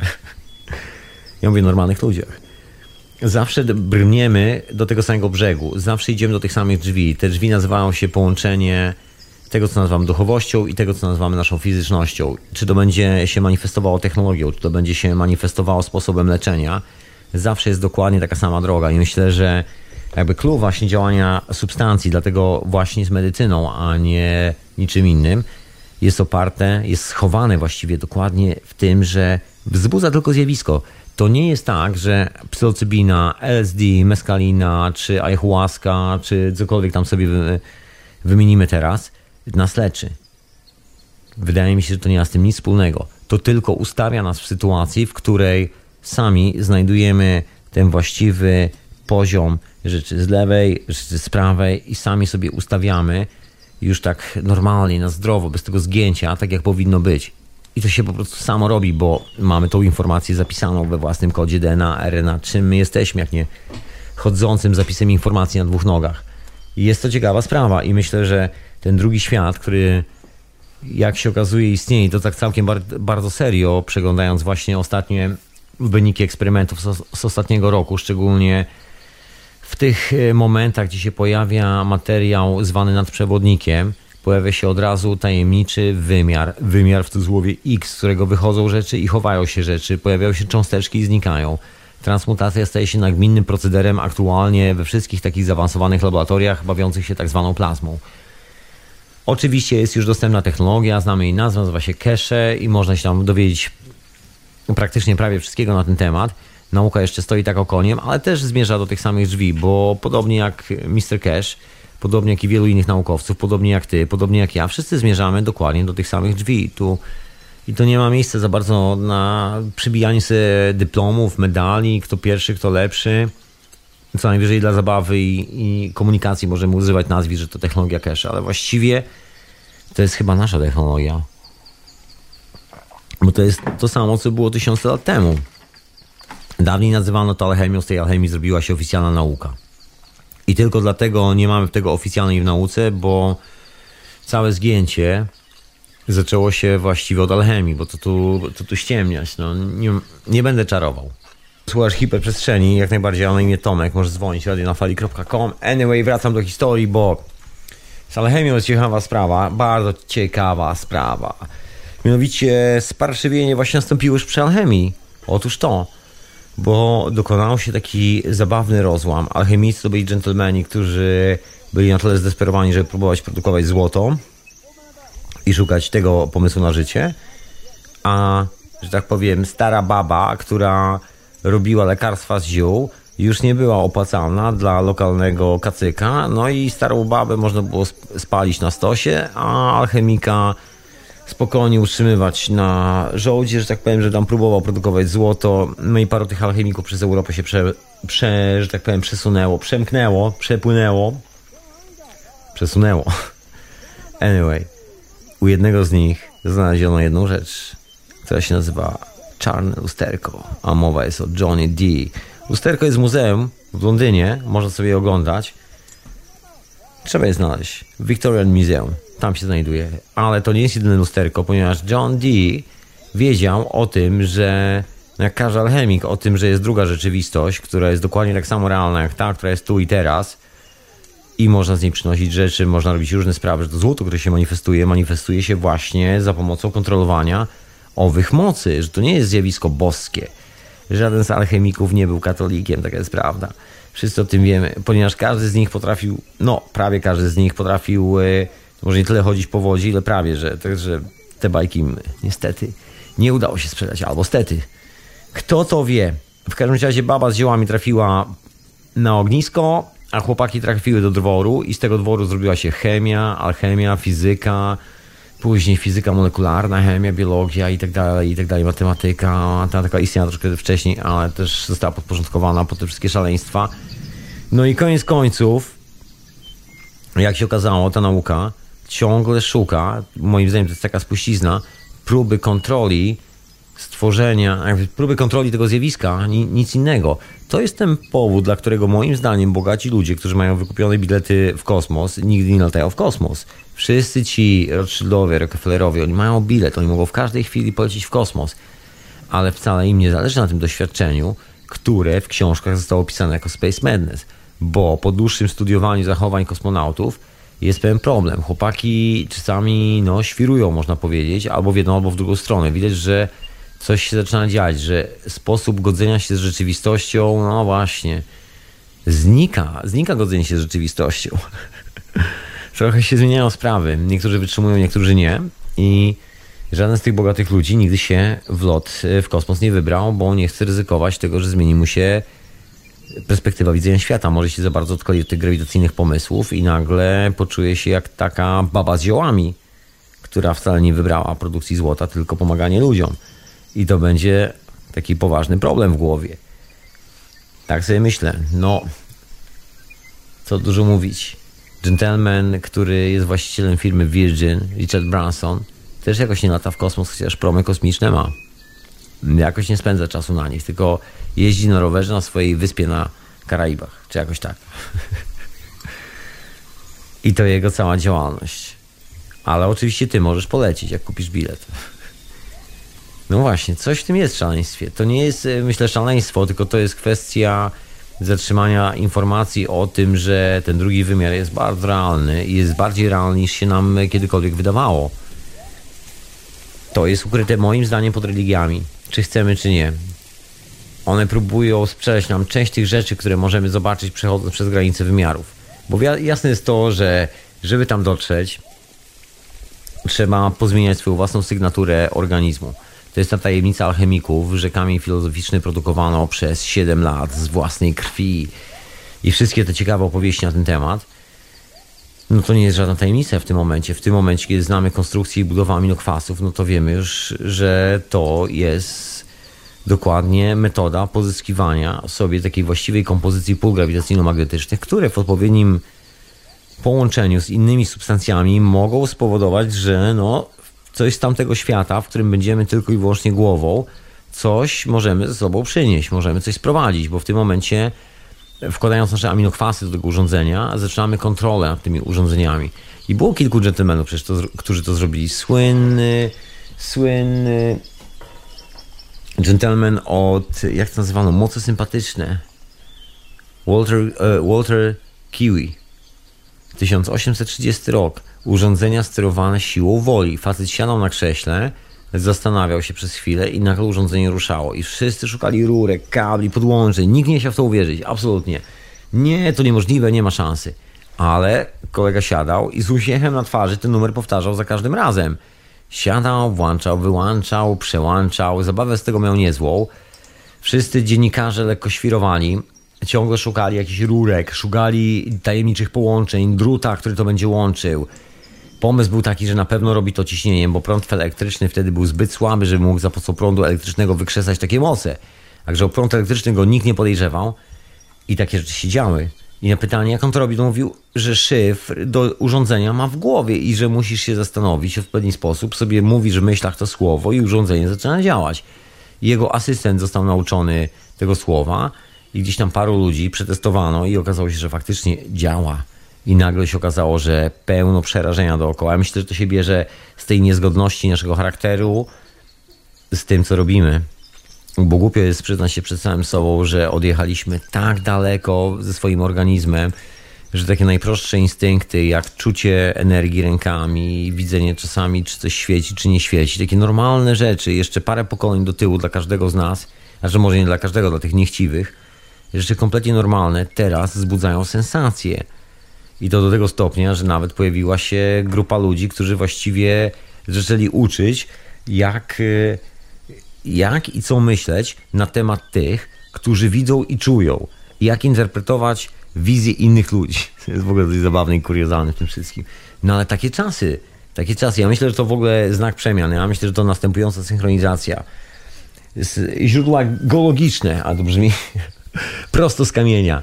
Ja mówię o normalnych ludziach. Zawsze brniemy do tego samego brzegu, zawsze idziemy do tych samych drzwi. Te drzwi nazywają się połączenie tego, co nazywamy duchowością i tego, co nazywamy naszą fizycznością. Czy to będzie się manifestowało technologią, czy to będzie się manifestowało sposobem leczenia, zawsze jest dokładnie taka sama droga. I myślę, że jakby klucz właśnie działania substancji, dlatego właśnie z medycyną, a nie niczym innym, jest oparte, jest schowane właściwie dokładnie w tym, że wzbudza tylko zjawisko. To nie jest tak, że psylocybina, LSD, meskalina, czy ayahuasca, czy cokolwiek tam sobie wymienimy teraz, nas leczy. Wydaje mi się, że to nie ma z tym nic wspólnego. To tylko ustawia nas w sytuacji, w której sami znajdujemy ten właściwy poziom rzeczy z lewej, rzeczy z prawej i sami sobie ustawiamy już tak normalnie, na zdrowo, bez tego zgięcia, tak jak powinno być. I to się po prostu samo robi, bo mamy tą informację zapisaną we własnym kodzie DNA, RNA, czym my jesteśmy, jak nie chodzącym zapisem informacji na dwóch nogach. I jest to ciekawa sprawa i myślę, że ten drugi świat, który jak się okazuje istnieje, to tak całkiem bar bardzo serio, przeglądając właśnie ostatnie wyniki eksperymentów z, z ostatniego roku, szczególnie w tych e, momentach, gdzie się pojawia materiał zwany nadprzewodnikiem, pojawia się od razu tajemniczy wymiar, wymiar w cudzysłowie X, z którego wychodzą rzeczy i chowają się rzeczy, pojawiają się cząsteczki i znikają. Transmutacja staje się nagminnym procederem aktualnie we wszystkich takich zaawansowanych laboratoriach bawiących się tak zwaną plazmą. Oczywiście jest już dostępna technologia, znamy jej nazwę, nazywa się Cache i można się tam dowiedzieć praktycznie prawie wszystkiego na ten temat nauka jeszcze stoi tak okoniem, ale też zmierza do tych samych drzwi, bo podobnie jak Mr. Cash, podobnie jak i wielu innych naukowców, podobnie jak ty, podobnie jak ja, wszyscy zmierzamy dokładnie do tych samych drzwi. Tu i to nie ma miejsca za bardzo na przybijanie sobie dyplomów, medali, kto pierwszy, kto lepszy. Co najwyżej dla zabawy i, i komunikacji możemy używać nazwisk, że to technologia cache, ale właściwie to jest chyba nasza technologia. Bo to jest to samo, co było tysiące lat temu. Dawniej nazywano to alchemią, z tej alchemii zrobiła się oficjalna nauka. I tylko dlatego nie mamy tego oficjalnej w nauce, bo całe zgięcie zaczęło się właściwie od alchemii, bo to tu, to tu ściemniać. No, nie, nie będę czarował. Słuchasz hiperprzestrzeni, jak najbardziej, ale na imię Tomek, możesz dzwonić radionafali.com. Anyway, wracam do historii, bo z alchemią jest ciekawa sprawa, bardzo ciekawa sprawa. Mianowicie sparszywienie właśnie nastąpiło już przy alchemii. Otóż to bo dokonał się taki zabawny rozłam. Alchemicy to byli dżentelmeni, którzy byli na tyle zdesperowani, żeby próbować produkować złoto i szukać tego pomysłu na życie, a, że tak powiem, stara baba, która robiła lekarstwa z ziół, już nie była opłacalna dla lokalnego kacyka, no i starą babę można było spalić na stosie, a alchemika spokojnie utrzymywać na żołdzie, że tak powiem, że tam próbował produkować złoto, no i paru tych alchemików przez Europę się prze, prze że tak powiem, przesunęło, przemknęło, przepłynęło, przesunęło. Anyway, u jednego z nich znaleziono jedną rzecz, która się nazywa czarne lusterko, a mowa jest o Johnny D. Lusterko jest w muzeum w Londynie, można sobie je oglądać. Trzeba je znaleźć Victorian Museum, tam się znajduje. Ale to nie jest jedyne lusterko, ponieważ John Dee wiedział o tym, że jak każdy alchemik, o tym, że jest druga rzeczywistość, która jest dokładnie tak samo realna jak ta, która jest tu i teraz i można z niej przynosić rzeczy, można robić różne sprawy, że to złoto, które się manifestuje, manifestuje się właśnie za pomocą kontrolowania owych mocy, że to nie jest zjawisko boskie. Żaden z alchemików nie był katolikiem, taka jest prawda. Wszyscy o tym wiemy, ponieważ każdy z nich potrafił, no prawie każdy z nich potrafił, może nie tyle chodzić po wodzie, ile prawie, że, także te bajki niestety nie udało się sprzedać, albo stety. Kto to wie? W każdym razie baba z ziołami trafiła na ognisko, a chłopaki trafiły do dworu i z tego dworu zrobiła się chemia, alchemia, fizyka, później fizyka molekularna, chemia, biologia i tak dalej, i tak dalej, matematyka. Matematyka istniała troszkę wcześniej, ale też została podporządkowana pod te wszystkie szaleństwa. No i koniec końców, jak się okazało, ta nauka ciągle szuka, moim zdaniem to jest taka spuścizna, próby kontroli stworzenia, próby kontroli tego zjawiska, nic innego. To jest ten powód, dla którego moim zdaniem bogaci ludzie, którzy mają wykupione bilety w kosmos, nigdy nie latają w kosmos. Wszyscy ci Rothschildowie, Rockefellerowie, oni mają bilet, oni mogą w każdej chwili polecieć w kosmos, ale wcale im nie zależy na tym doświadczeniu, które w książkach zostało opisane jako Space Madness, bo po dłuższym studiowaniu zachowań kosmonautów jest pewien problem. Chłopaki czasami no, świrują, można powiedzieć, albo w jedną, albo w drugą stronę. Widać, że coś się zaczyna dziać, że sposób godzenia się z rzeczywistością, no właśnie, znika, znika godzenie się z rzeczywistością. Trochę się zmieniają sprawy. Niektórzy wytrzymują, niektórzy nie. I żaden z tych bogatych ludzi nigdy się w lot w kosmos nie wybrał, bo nie chce ryzykować tego, że zmieni mu się perspektywa widzenia świata. Może się za bardzo odkoli od tych grawitacyjnych pomysłów i nagle poczuje się jak taka baba z ziołami, która wcale nie wybrała produkcji złota, tylko pomaganie ludziom. I to będzie taki poważny problem w głowie. Tak sobie myślę. No, co dużo mówić. Gentleman, który jest właścicielem firmy Virgin, Richard Branson, też jakoś nie lata w kosmos, chociaż promy kosmiczne ma. Jakoś nie spędza czasu na nich, tylko jeździ na rowerze na swojej wyspie na Karaibach, czy jakoś tak. I to jego cała działalność. Ale oczywiście ty możesz polecić, jak kupisz bilet. No właśnie, coś w tym jest w szaleństwie. To nie jest, e, myślę, szaleństwo, tylko to jest kwestia zatrzymania informacji o tym, że ten drugi wymiar jest bardzo realny i jest bardziej realny niż się nam kiedykolwiek wydawało. To jest ukryte moim zdaniem pod religiami, czy chcemy, czy nie. One próbują sprzedać nam część tych rzeczy, które możemy zobaczyć przechodząc przez granice wymiarów. Bo jasne jest to, że żeby tam dotrzeć, trzeba pozmieniać swoją własną sygnaturę organizmu. To jest ta tajemnica alchemików, że kamień filozoficzny produkowano przez 7 lat z własnej krwi i wszystkie te ciekawe opowieści na ten temat. No to nie jest żadna tajemnica w tym momencie. W tym momencie, kiedy znamy konstrukcję i budowę aminokwasów, no to wiemy już, że to jest dokładnie metoda pozyskiwania sobie takiej właściwej kompozycji pól grawitacyjno-magnetycznych, które w odpowiednim połączeniu z innymi substancjami mogą spowodować, że no, coś z tamtego świata, w którym będziemy tylko i wyłącznie głową, coś możemy ze sobą przynieść, możemy coś sprowadzić, bo w tym momencie wkładając nasze aminokwasy do tego urządzenia, zaczynamy kontrolę nad tymi urządzeniami. I było kilku dżentelmenów przecież, to, którzy to zrobili. Słynny, słynny gentleman od, jak to nazywano, moce sympatyczne. Walter, uh, Walter Kiwi. 1830 rok urządzenia sterowane siłą woli. Facet siadał na krześle, zastanawiał się przez chwilę i nagle urządzenie ruszało. I wszyscy szukali rurek, kabli, podłączeń. Nikt nie chciał w to uwierzyć, absolutnie. Nie, to niemożliwe, nie ma szansy. Ale kolega siadał i z uśmiechem na twarzy ten numer powtarzał za każdym razem. Siadał, włączał, wyłączał, przełączał. Zabawę z tego miał niezłą. Wszyscy dziennikarze lekko świrowali. Ciągle szukali jakichś rurek, szukali tajemniczych połączeń, druta, który to będzie łączył. Pomysł był taki, że na pewno robi to ciśnieniem, bo prąd elektryczny wtedy był zbyt słaby, żeby mógł za pomocą prądu elektrycznego wykrzesać takie moce. Także o prąd elektryczny go nikt nie podejrzewał i takie rzeczy się działy. I na pytanie, jak on to robi, to mówił, że szyfr do urządzenia ma w głowie i że musisz się zastanowić w odpowiedni sposób, sobie mówisz w myślach to słowo i urządzenie zaczyna działać. Jego asystent został nauczony tego słowa i gdzieś tam paru ludzi przetestowano i okazało się, że faktycznie działa. I nagle się okazało, że pełno przerażenia dookoła. Myślę, że to się bierze z tej niezgodności naszego charakteru z tym, co robimy. Bo głupio jest przyznać się przed samym sobą, że odjechaliśmy tak daleko ze swoim organizmem, że takie najprostsze instynkty, jak czucie energii rękami, widzenie czasami, czy coś świeci, czy nie świeci, takie normalne rzeczy, jeszcze parę pokoleń do tyłu dla każdego z nas, a że może nie dla każdego, dla tych niechciwych, rzeczy kompletnie normalne teraz wzbudzają sensacje. I to do tego stopnia, że nawet pojawiła się grupa ludzi, którzy właściwie zaczęli uczyć, jak, y, jak i co myśleć na temat tych, którzy widzą i czują. Jak interpretować wizję innych ludzi. To jest w ogóle dość zabawne i kuriozalne w tym wszystkim. No ale takie czasy, takie czasy. Ja myślę, że to w ogóle znak przemian. Ja myślę, że to następująca synchronizacja. Źródła geologiczne, a to brzmi prosto z kamienia.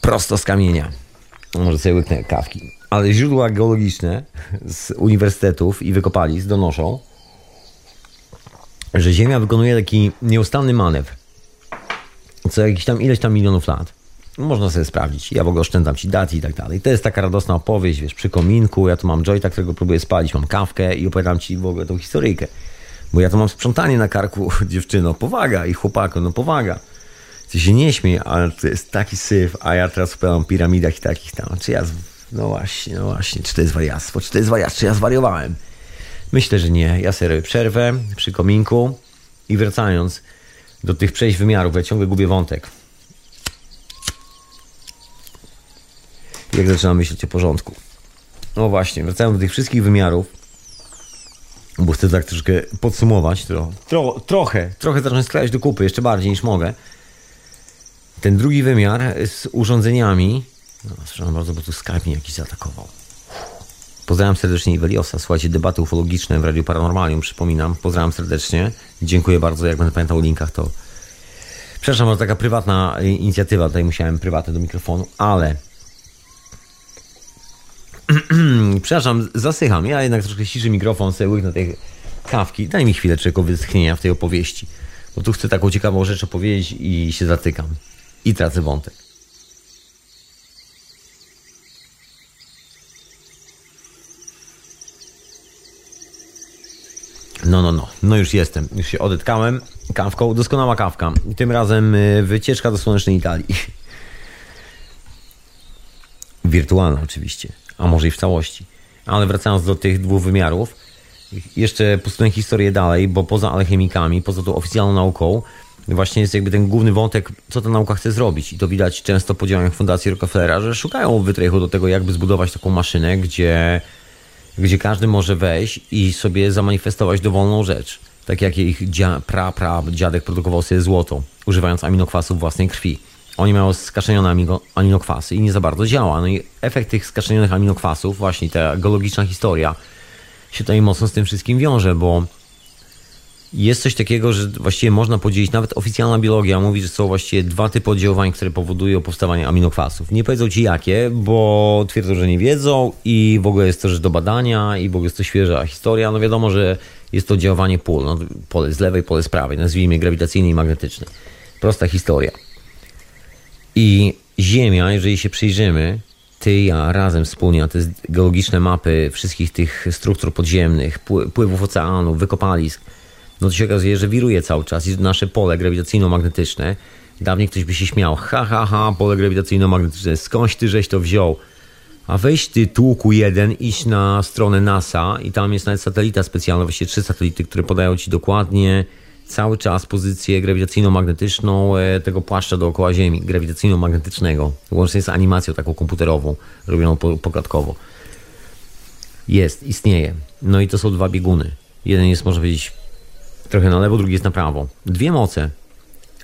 Prosto z kamienia. Może sobie łyknę kawki. Ale źródła geologiczne z uniwersytetów i wykopalisk donoszą, że Ziemia wykonuje taki nieustanny manewr co jakiś tam ileś tam milionów lat. Można sobie sprawdzić. Ja w ogóle oszczędzam ci dat i tak dalej. To jest taka radosna opowieść, wiesz, przy kominku. Ja tu mam joyta, którego próbuję spalić, mam kawkę i opowiadam ci w ogóle tą historyjkę. Bo ja tu mam sprzątanie na karku, dziewczyno, powaga i chłopaku, no powaga. Ty się nie śmiej, ale to jest taki syf, a ja teraz opowiadam piramidach i takich tam. Czy ja, no właśnie, no właśnie, czy to jest wariactwo, czy to jest wariactwo, czy ja zwariowałem? Myślę, że nie. Ja sobie przerwę przy kominku i wracając do tych przejść wymiarów, ja ciągle gubię wątek. Jak zaczynam myśleć o porządku. No właśnie, wracając do tych wszystkich wymiarów, bo chcę tak troszkę podsumować, tro, tro, trochę, trochę zacząć sklejać do kupy, jeszcze bardziej niż mogę. Ten drugi wymiar z urządzeniami, no, przepraszam bardzo, bo tu Skype mnie jakiś zaatakował. Pozdrawiam serdecznie Iweliosa. Słuchajcie, debaty ufologiczne w Radiu Paranormalium, przypominam. Pozdrawiam serdecznie. Dziękuję bardzo. Jak będę pamiętał o linkach, to... Przepraszam, to taka prywatna inicjatywa. Tutaj musiałem prywatę do mikrofonu, ale... Przepraszam, zasycham. Ja jednak troszkę ciszy mikrofon, sobie łyknę tej kawki. Daj mi chwilę czego wytchnienia w tej opowieści. Bo tu chcę taką ciekawą rzecz opowiedzieć i się zatykam. I tracę wątek. No, no, no. No już jestem. Już się odetkałem kawką. Doskonała kawka. Tym razem y, wycieczka do słonecznej Italii. Wirtualna oczywiście. A może i w całości. Ale wracając do tych dwóch wymiarów. Jeszcze posunę historię dalej, bo poza alchemikami, poza tą oficjalną nauką, właśnie jest jakby ten główny wątek, co ta nauka chce zrobić. I to widać często po działaniach Fundacji Rockefellera, że szukają wytrychu do tego, jakby zbudować taką maszynę, gdzie gdzie każdy może wejść i sobie zamanifestować dowolną rzecz. Tak jak ich dzia, pra, pra dziadek produkował sobie złoto, używając aminokwasów własnej krwi. Oni mają skaszenione aminokwasy i nie za bardzo działa. No i efekt tych skaszenionych aminokwasów, właśnie ta geologiczna historia, się tutaj mocno z tym wszystkim wiąże, bo jest coś takiego, że właściwie można podzielić, nawet oficjalna biologia mówi, że są właściwie dwa typy oddziaływań, które powodują powstawanie aminokwasów. Nie powiedzą ci jakie, bo twierdzą, że nie wiedzą i w ogóle jest to rzecz do badania i w ogóle jest to świeża historia. No wiadomo, że jest to oddziaływanie pól, no, pole z lewej, pole z prawej, nazwijmy grawitacyjne i magnetyczne. Prosta historia. I Ziemia, jeżeli się przyjrzymy, ty ja razem wspólnie na te geologiczne mapy wszystkich tych struktur podziemnych, pływów oceanów, wykopalisk, no to się okazuje, że wiruje cały czas i nasze pole grawitacyjno-magnetyczne. Dawniej ktoś by się śmiał, ha, ha, ha, pole grawitacyjno-magnetyczne, skądś ty żeś to wziął? A weź ty tłuku jeden, iść na stronę NASA i tam jest nawet satelita specjalna, właściwie trzy satelity, które podają ci dokładnie cały czas pozycję grawitacyjno-magnetyczną e, tego płaszcza dookoła Ziemi, grawitacyjno-magnetycznego, łącznie z animacją taką komputerową, robioną pokładkowo. Jest, istnieje. No i to są dwa bieguny. Jeden jest, można powiedzieć, trochę na lewo, drugi jest na prawo. Dwie moce,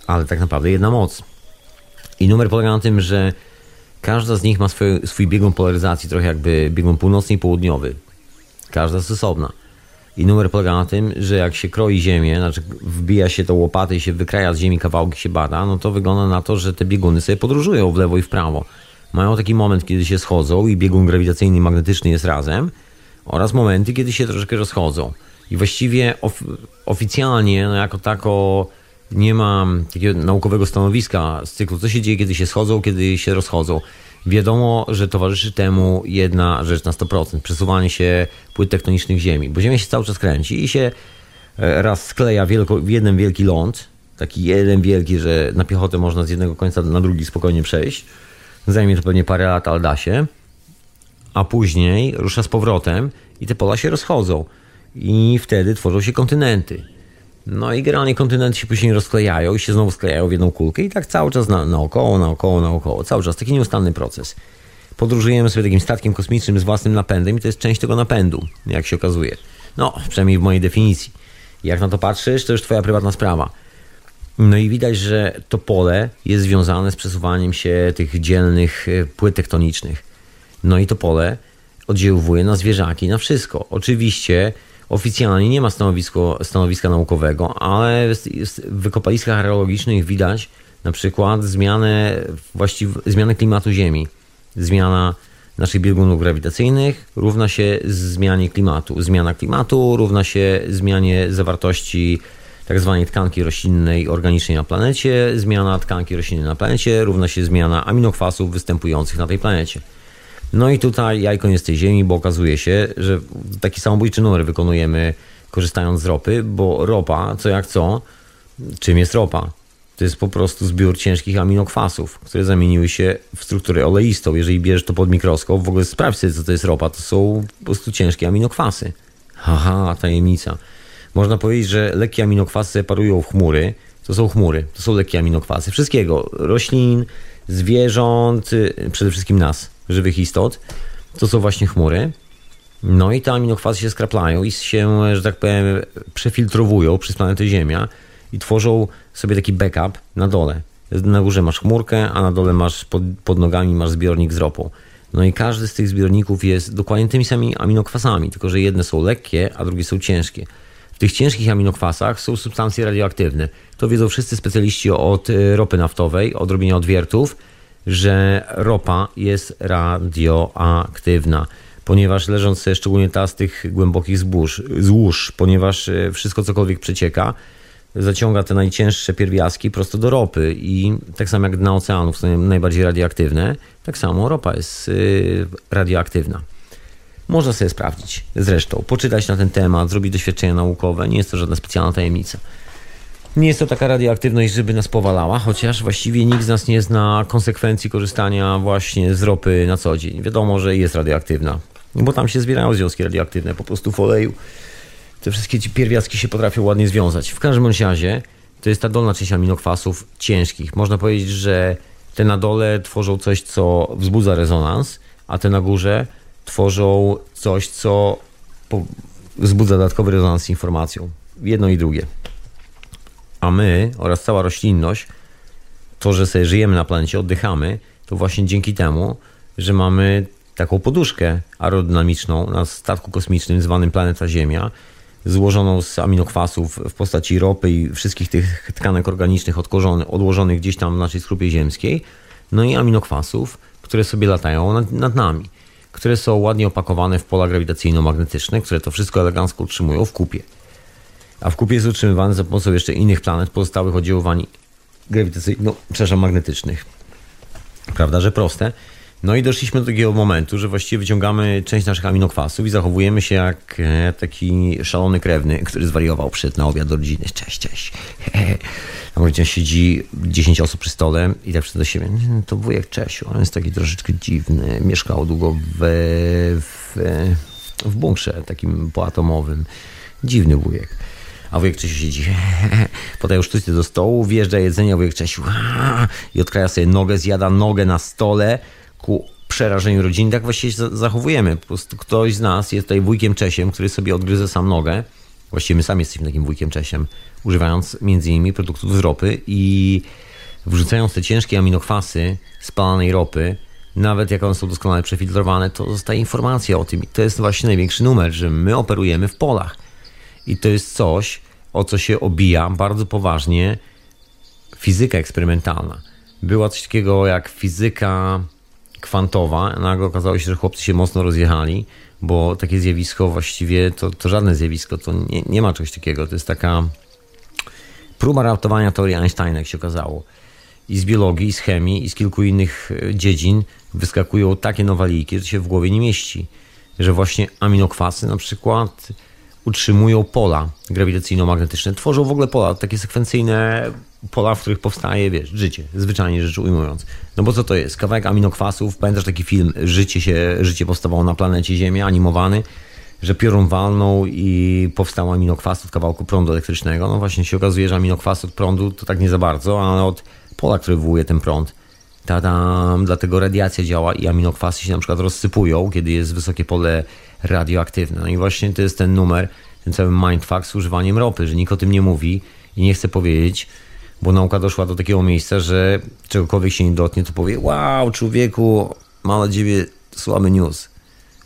ale tak naprawdę jedna moc. I numer polega na tym, że każda z nich ma swój, swój biegun polaryzacji, trochę jakby biegun północny i południowy. Każda jest osobna. I numer polega na tym, że jak się kroi ziemię, znaczy wbija się to łopaty i się wykraja z ziemi kawałki się bada, no to wygląda na to, że te bieguny sobie podróżują w lewo i w prawo. Mają taki moment, kiedy się schodzą i biegun grawitacyjny i magnetyczny jest razem oraz momenty, kiedy się troszeczkę rozchodzą. I właściwie of oficjalnie, no jako tako, nie ma takiego naukowego stanowiska z cyklu, co się dzieje, kiedy się schodzą, kiedy się rozchodzą. Wiadomo, że towarzyszy temu jedna rzecz na 100%, przesuwanie się płyt tektonicznych Ziemi, bo Ziemia się cały czas kręci i się e, raz skleja wielko, w jeden wielki ląd, taki jeden wielki, że na piechotę można z jednego końca na drugi spokojnie przejść. Zajmie to pewnie parę lat, ale da się. A później rusza z powrotem i te pola się rozchodzą. I wtedy tworzą się kontynenty. No i generalnie kontynenty się później rozklejają i się znowu sklejają w jedną kulkę i tak cały czas na, naokoło, naokoło, naokoło. Cały czas taki nieustanny proces. Podróżujemy sobie takim statkiem kosmicznym z własnym napędem i to jest część tego napędu, jak się okazuje. No, przynajmniej w mojej definicji. Jak na to patrzysz, to już twoja prywatna sprawa. No i widać, że to pole jest związane z przesuwaniem się tych dzielnych e, płyt tektonicznych. No i to pole oddziałuje na zwierzaki, na wszystko. Oczywiście oficjalnie nie ma stanowiska naukowego, ale w wykopaliskach archeologicznych widać na przykład zmianę, właściw, zmianę klimatu Ziemi. Zmiana naszych biegunów grawitacyjnych równa się zmianie klimatu. Zmiana klimatu równa się zmianie zawartości tzw. Tak tkanki roślinnej organicznej na planecie. Zmiana tkanki roślinnej na planecie równa się zmiana aminokwasów występujących na tej planecie. No i tutaj jajko jest tej ziemi, bo okazuje się, że taki samobójczy numer wykonujemy korzystając z ropy, bo ropa, co jak co, czym jest ropa? To jest po prostu zbiór ciężkich aminokwasów, które zamieniły się w strukturę oleistą. Jeżeli bierzesz to pod mikroskop, w ogóle sprawdź sobie, co to jest ropa. To są po prostu ciężkie aminokwasy. Haha, tajemnica. Można powiedzieć, że lekkie aminokwasy separują w chmury. To są chmury, to są lekkie aminokwasy. Wszystkiego. Roślin, zwierząt, przede wszystkim nas żywych istot, to są właśnie chmury. No i te aminokwasy się skraplają i się, że tak powiem, przefiltrowują przez planetę Ziemia i tworzą sobie taki backup na dole. Na górze masz chmurkę, a na dole masz pod, pod nogami masz zbiornik z ropą. No i każdy z tych zbiorników jest dokładnie tymi samymi aminokwasami, tylko że jedne są lekkie, a drugie są ciężkie. W tych ciężkich aminokwasach są substancje radioaktywne. To wiedzą wszyscy specjaliści od y, ropy naftowej, od robienia odwiertów, że ropa jest radioaktywna, ponieważ leżąc sobie szczególnie ta z tych głębokich zbóż, złóż, ponieważ e, wszystko cokolwiek przecieka, zaciąga te najcięższe pierwiastki prosto do ropy i tak samo jak dna oceanów są najbardziej radioaktywne, tak samo ropa jest e, radioaktywna. Można sobie sprawdzić zresztą, poczytać na ten temat, zrobić doświadczenia naukowe, nie jest to żadna specjalna tajemnica. Nie jest to taka radioaktywność, żeby nas powalała, chociaż właściwie nikt z nas nie zna konsekwencji korzystania właśnie z ropy na co dzień. Wiadomo, że jest radioaktywna, bo tam się zbierają związki radioaktywne, po prostu w oleju. Te wszystkie pierwiastki się potrafią ładnie związać. W każdym razie to jest ta dolna część aminokwasów ciężkich. Można powiedzieć, że te na dole tworzą coś, co wzbudza rezonans, a te na górze tworzą coś, co wzbudza dodatkowy rezonans z informacją. Jedno i drugie a my oraz cała roślinność, to, że sobie żyjemy na planecie, oddychamy, to właśnie dzięki temu, że mamy taką poduszkę aerodynamiczną na statku kosmicznym zwanym Planeta Ziemia, złożoną z aminokwasów w postaci ropy i wszystkich tych tkanek organicznych odłożonych gdzieś tam w naszej skrupie ziemskiej, no i aminokwasów, które sobie latają nad, nad nami, które są ładnie opakowane w pola grawitacyjno-magnetyczne, które to wszystko elegancko utrzymują w kupie a w kupie jest utrzymywany za pomocą jeszcze innych planet pozostałych oddziaływań grawitacyjnych, no. Prawda, że proste? No i doszliśmy do takiego momentu, że właściwie wyciągamy część naszych aminokwasów i zachowujemy się jak e, taki szalony krewny, który zwariował przed na obiad do rodziny. Cześć, cześć. Na rodzinie siedzi 10 osób przy stole i tak do siebie. To wujek Czesiu, on jest taki troszeczkę dziwny. Mieszkał długo w, w, w bunkrze takim poatomowym. Dziwny wujek. A wujek Czesiu siedzi. Podaje już sztućce do stołu, wjeżdża jedzenie, a wujek Czesiu i odkraja sobie nogę, zjada nogę na stole ku przerażeniu rodziny. Tak właściwie się zachowujemy. Po prostu ktoś z nas jest tutaj wujkiem Czesiem, który sobie odgryzę sam nogę. Właściwie my sami jesteśmy takim wujkiem Czesiem, używając między innymi produktów z ropy i wrzucając te ciężkie aminokwasy spalanej ropy, nawet jak one są doskonale przefiltrowane, to zostaje informacja o tym. I to jest właśnie największy numer, że my operujemy w polach. I to jest coś, o co się obija bardzo poważnie fizyka eksperymentalna. Była coś takiego jak fizyka kwantowa. Nagle okazało się, że chłopcy się mocno rozjechali, bo takie zjawisko właściwie to, to żadne zjawisko, to nie, nie ma czegoś takiego. To jest taka próba ratowania teorii Einsteina, jak się okazało. I z biologii, i z chemii, i z kilku innych e, dziedzin wyskakują takie nowaliki, że się w głowie nie mieści. Że właśnie aminokwasy na przykład utrzymują pola grawitacyjno-magnetyczne, tworzą w ogóle pola, takie sekwencyjne pola, w których powstaje, wiesz, życie, zwyczajnie rzecz ujmując. No bo co to jest? Kawałek aminokwasów, pamiętasz taki film Życie się, życie powstawało na planecie Ziemia, animowany, że piorun walnął i powstał aminokwas od kawałku prądu elektrycznego. No właśnie się okazuje, że aminokwas od prądu to tak nie za bardzo, ale od pola, które wywołuje ten prąd. Ta, tam, dlatego radiacja działa i aminokwasy się na przykład rozsypują, kiedy jest wysokie pole radioaktywne. No i właśnie to jest ten numer, ten cały mindfuck z używaniem ropy, że nikt o tym nie mówi i nie chce powiedzieć, bo nauka doszła do takiego miejsca, że czegokolwiek się nie dotknie, to powie wow, człowieku, ma na ciebie słaby news,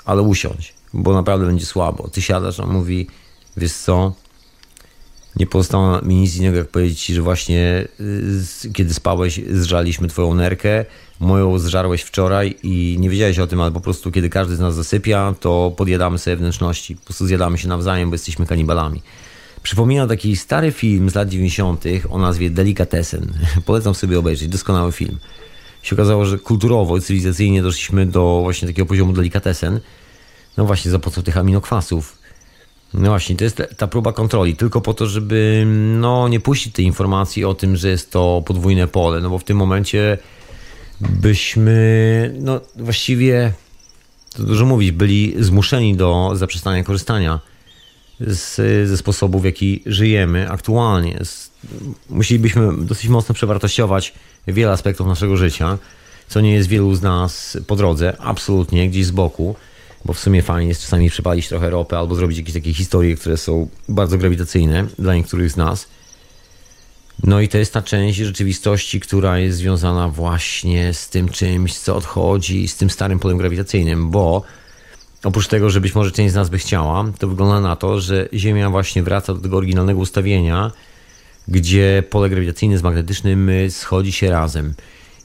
ale usiądź, bo naprawdę będzie słabo. Ty siadasz, a mówi, wiesz co, nie pozostało mi nic innego, jak powiedzieć ci, że właśnie y, kiedy spałeś, zżaliśmy twoją nerkę, moją zżarłeś wczoraj i nie wiedziałeś o tym, ale po prostu kiedy każdy z nas zasypia, to podjadamy sobie wnętrzności. Po prostu zjadamy się nawzajem, bo jesteśmy kanibalami. Przypomina taki stary film z lat 90. o nazwie Delikatesen. Polecam sobie obejrzeć, doskonały film. Się okazało, że kulturowo, cywilizacyjnie doszliśmy do właśnie takiego poziomu delikatesen. No właśnie za pomocą tych aminokwasów. No właśnie, to jest ta próba kontroli, tylko po to, żeby no, nie puścić tej informacji o tym, że jest to podwójne pole, no bo w tym momencie byśmy, no właściwie, to dużo mówić, byli zmuszeni do zaprzestania korzystania z, ze sposobu, w jaki żyjemy aktualnie. Musielibyśmy dosyć mocno przewartościować wiele aspektów naszego życia, co nie jest wielu z nas po drodze, absolutnie, gdzieś z boku, bo w sumie fajnie jest czasami przepalić trochę ropy albo zrobić jakieś takie historie, które są bardzo grawitacyjne dla niektórych z nas. No i to jest ta część rzeczywistości, która jest związana właśnie z tym czymś, co odchodzi, z tym starym polem grawitacyjnym, bo oprócz tego, że być może część z nas by chciała, to wygląda na to, że Ziemia właśnie wraca do tego oryginalnego ustawienia, gdzie pole grawitacyjne z magnetycznym schodzi się razem.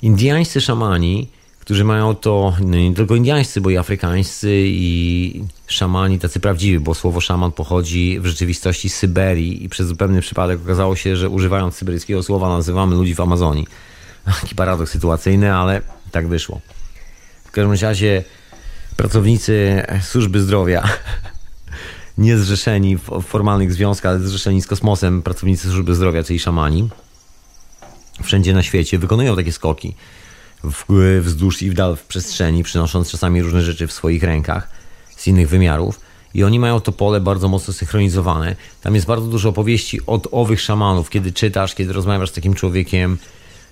Indiańscy szamani którzy mają to no nie tylko indiańscy, bo i afrykańscy i szamani tacy prawdziwi, bo słowo szaman pochodzi w rzeczywistości z Syberii i przez zupełny przypadek okazało się, że używając syberyjskiego słowa nazywamy ludzi w Amazonii. Taki paradoks sytuacyjny, ale tak wyszło. W każdym razie pracownicy służby zdrowia nie zrzeszeni w formalnych związkach, ale zrzeszeni z kosmosem, pracownicy służby zdrowia, czyli szamani, wszędzie na świecie wykonują takie skoki wzdłuż i w dal w przestrzeni, przynosząc czasami różne rzeczy w swoich rękach z innych wymiarów. I oni mają to pole bardzo mocno synchronizowane. Tam jest bardzo dużo opowieści od owych szamanów. Kiedy czytasz, kiedy rozmawiasz z takim człowiekiem,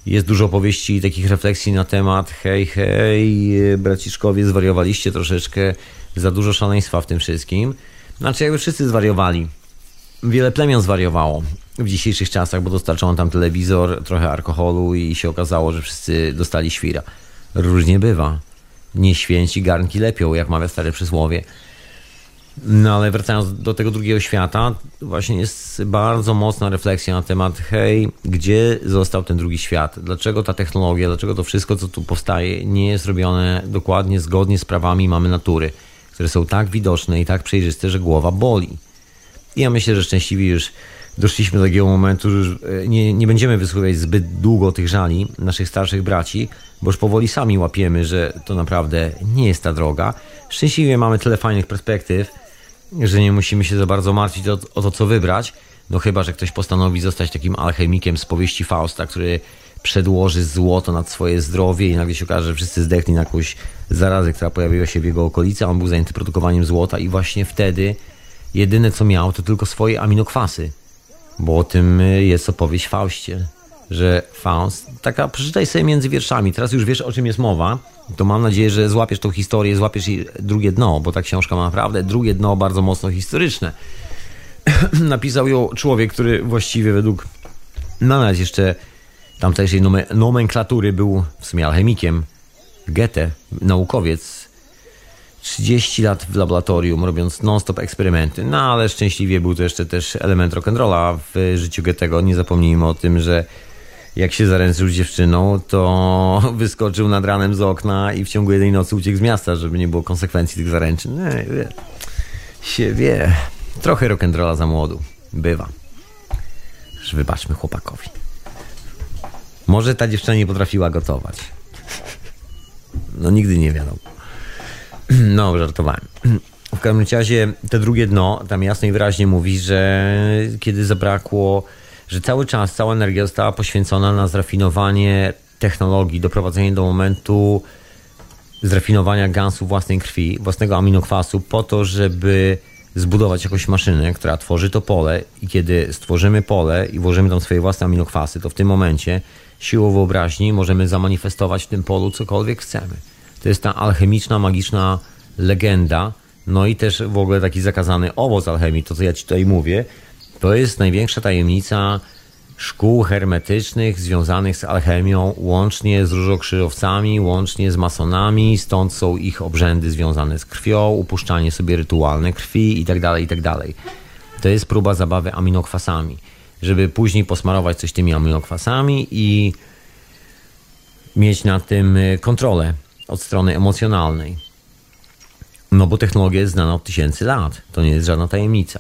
jest dużo opowieści i takich refleksji na temat hej, hej, braciszkowie, zwariowaliście troszeczkę, za dużo szaleństwa w tym wszystkim. Znaczy jakby wszyscy zwariowali. Wiele plemion zwariowało w dzisiejszych czasach, bo dostarczono tam telewizor, trochę alkoholu i się okazało, że wszyscy dostali świra. Różnie bywa. Nie święci garnki lepią, jak mawia stare przysłowie. No ale wracając do tego drugiego świata, właśnie jest bardzo mocna refleksja na temat, hej, gdzie został ten drugi świat? Dlaczego ta technologia, dlaczego to wszystko, co tu powstaje, nie jest robione dokładnie zgodnie z prawami mamy natury, które są tak widoczne i tak przejrzyste, że głowa boli. I ja myślę, że szczęśliwi już doszliśmy do takiego momentu, że e, nie, nie będziemy wysłuchiwać zbyt długo tych żali naszych starszych braci, bo już powoli sami łapiemy, że to naprawdę nie jest ta droga. Szczęśliwie mamy tyle fajnych perspektyw, że nie musimy się za bardzo martwić o, o to, co wybrać. No chyba, że ktoś postanowi zostać takim alchemikiem z powieści Fausta, który przedłoży złoto nad swoje zdrowie i nagle się okaże, że wszyscy zdechli na jakąś zarazę, która pojawiła się w jego okolicy, a on był zajęty produkowaniem złota i właśnie wtedy jedyne co miał to tylko swoje aminokwasy. Bo o tym jest opowieść Faustie, że Faust, taka przeczytaj sobie między wierszami, teraz już wiesz o czym jest mowa, to mam nadzieję, że złapiesz tą historię, złapiesz jej drugie dno, bo ta książka ma naprawdę drugie dno bardzo mocno historyczne. Napisał ją człowiek, który właściwie według nawet jeszcze tamtejszej nomenklatury był w sumie alchemikiem. Goethe, naukowiec, 30 lat w laboratorium, robiąc non-stop eksperymenty. No ale szczęśliwie był to jeszcze też element rock'n'rolla w życiu Goethego. Nie zapomnijmy o tym, że jak się zaręczył z dziewczyną, to wyskoczył nad ranem z okna i w ciągu jednej nocy uciekł z miasta, żeby nie było konsekwencji tych zaręczyn. Nie, wie, się wie. Trochę rock'n'rolla za młodu. Bywa. wybaczmy chłopakowi. Może ta dziewczyna nie potrafiła gotować. No nigdy nie wiadomo. No, żartowałem. W każdym razie te drugie dno tam jasno i wyraźnie mówi, że kiedy zabrakło, że cały czas, cała energia została poświęcona na zrafinowanie technologii, doprowadzenie do momentu zrafinowania gansu własnej krwi, własnego aminokwasu po to, żeby zbudować jakąś maszynę, która tworzy to pole i kiedy stworzymy pole i włożymy tam swoje własne aminokwasy, to w tym momencie siłą wyobraźni możemy zamanifestować w tym polu cokolwiek chcemy. To jest ta alchemiczna, magiczna legenda, no i też w ogóle taki zakazany owoc alchemii, to co ja ci tutaj mówię, to jest największa tajemnica szkół hermetycznych związanych z alchemią, łącznie z różokrzyżowcami, łącznie z masonami, stąd są ich obrzędy związane z krwią, upuszczanie sobie rytualne krwi itd., tak itd. Tak to jest próba zabawy aminokwasami żeby później posmarować coś tymi aminokwasami i mieć na tym y, kontrolę od strony emocjonalnej. No bo technologia jest znana od tysięcy lat. To nie jest żadna tajemnica.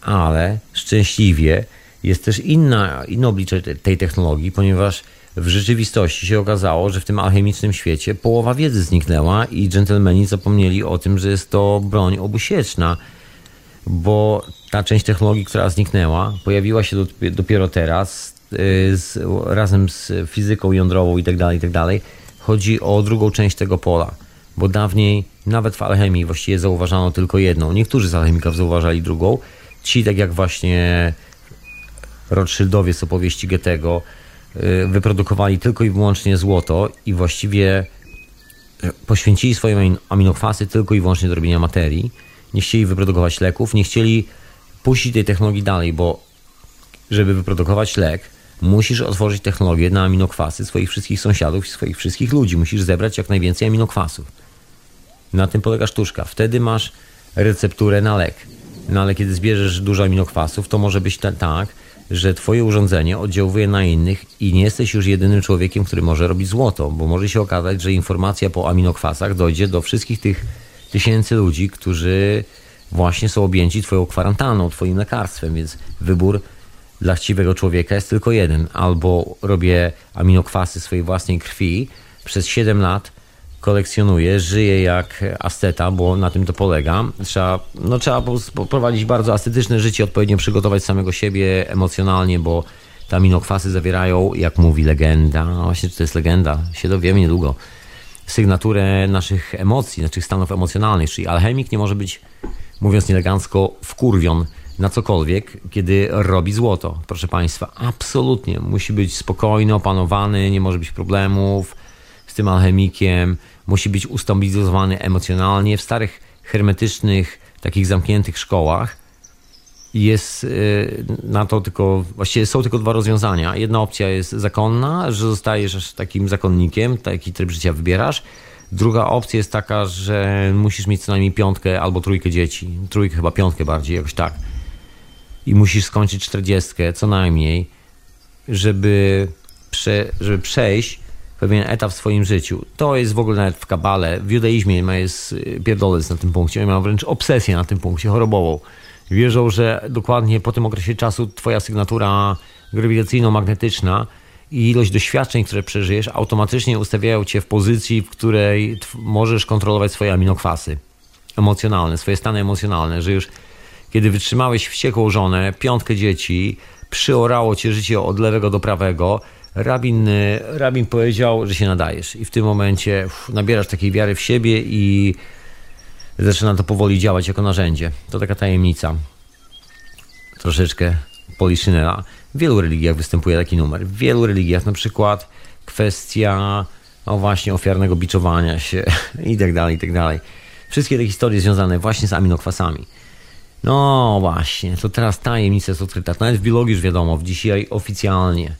Ale szczęśliwie jest też inna, inne oblicze tej technologii, ponieważ w rzeczywistości się okazało, że w tym alchemicznym świecie połowa wiedzy zniknęła i dżentelmeni zapomnieli o tym, że jest to broń obusieczna, bo ta część technologii, która zniknęła, pojawiła się dopiero teraz y, z, razem z fizyką jądrową i tak dalej, i tak dalej. Chodzi o drugą część tego pola, bo dawniej nawet w alchemii właściwie zauważano tylko jedną. Niektórzy z alchemików zauważali drugą. Ci, tak jak właśnie Rothschildowie z opowieści Goethego, y, wyprodukowali tylko i wyłącznie złoto i właściwie poświęcili swoje aminokwasy tylko i wyłącznie do robienia materii. Nie chcieli wyprodukować leków, nie chcieli puścić tej technologii dalej, bo żeby wyprodukować lek, musisz otworzyć technologię na aminokwasy swoich wszystkich sąsiadów i swoich wszystkich ludzi. Musisz zebrać jak najwięcej aminokwasów. Na tym polega sztuczka. Wtedy masz recepturę na lek. No ale kiedy zbierzesz dużo aminokwasów, to może być tak, że twoje urządzenie oddziałuje na innych i nie jesteś już jedynym człowiekiem, który może robić złoto, bo może się okazać, że informacja po aminokwasach dojdzie do wszystkich tych tysięcy ludzi, którzy właśnie są objęci Twoją kwarantanną, Twoim lekarstwem, więc wybór dla chciwego człowieka jest tylko jeden. Albo robię aminokwasy swojej własnej krwi, przez 7 lat kolekcjonuję, żyję jak asceta, bo na tym to polega. Trzeba, no, trzeba prowadzić bardzo ascetyczne życie, odpowiednio przygotować samego siebie emocjonalnie, bo te aminokwasy zawierają, jak mówi legenda, no właśnie czy to jest legenda, się dowiemy niedługo, sygnaturę naszych emocji, naszych stanów emocjonalnych, czyli alchemik nie może być mówiąc nieelegancko, wkurwion na cokolwiek, kiedy robi złoto. Proszę Państwa, absolutnie musi być spokojny, opanowany, nie może być problemów z tym alchemikiem, musi być ustabilizowany emocjonalnie. W starych, hermetycznych, takich zamkniętych szkołach jest y, na to tylko, właściwie są tylko dwa rozwiązania. Jedna opcja jest zakonna, że zostajesz takim zakonnikiem, taki tryb życia wybierasz, Druga opcja jest taka, że musisz mieć co najmniej piątkę albo trójkę dzieci. Trójkę, chyba piątkę bardziej, jakoś tak. I musisz skończyć czterdziestkę co najmniej, żeby, prze, żeby przejść pewien etap w swoim życiu. To jest w ogóle nawet w kabale, w judaizmie ma jest pierdolec na tym punkcie, ma wręcz obsesję na tym punkcie chorobową, Wierzą, że dokładnie po tym okresie czasu twoja sygnatura grawitacyjno-magnetyczna i ilość doświadczeń, które przeżyjesz, automatycznie ustawiają cię w pozycji, w której możesz kontrolować swoje aminokwasy emocjonalne, swoje stany emocjonalne, że już kiedy wytrzymałeś wściekłą żonę, piątkę dzieci, przyorało cię życie od lewego do prawego, rabin, rabin powiedział, że się nadajesz. I w tym momencie uff, nabierasz takiej wiary w siebie i zaczyna to powoli działać jako narzędzie. To taka tajemnica. Troszeczkę poliszynela. W wielu religiach występuje taki numer. W wielu religiach na przykład kwestia no właśnie ofiarnego biczowania się i tak dalej, i tak dalej. Wszystkie te historie związane właśnie z aminokwasami. No właśnie, to teraz tajemnica jest odkryta. Nawet w biologii już wiadomo, w dzisiaj oficjalnie.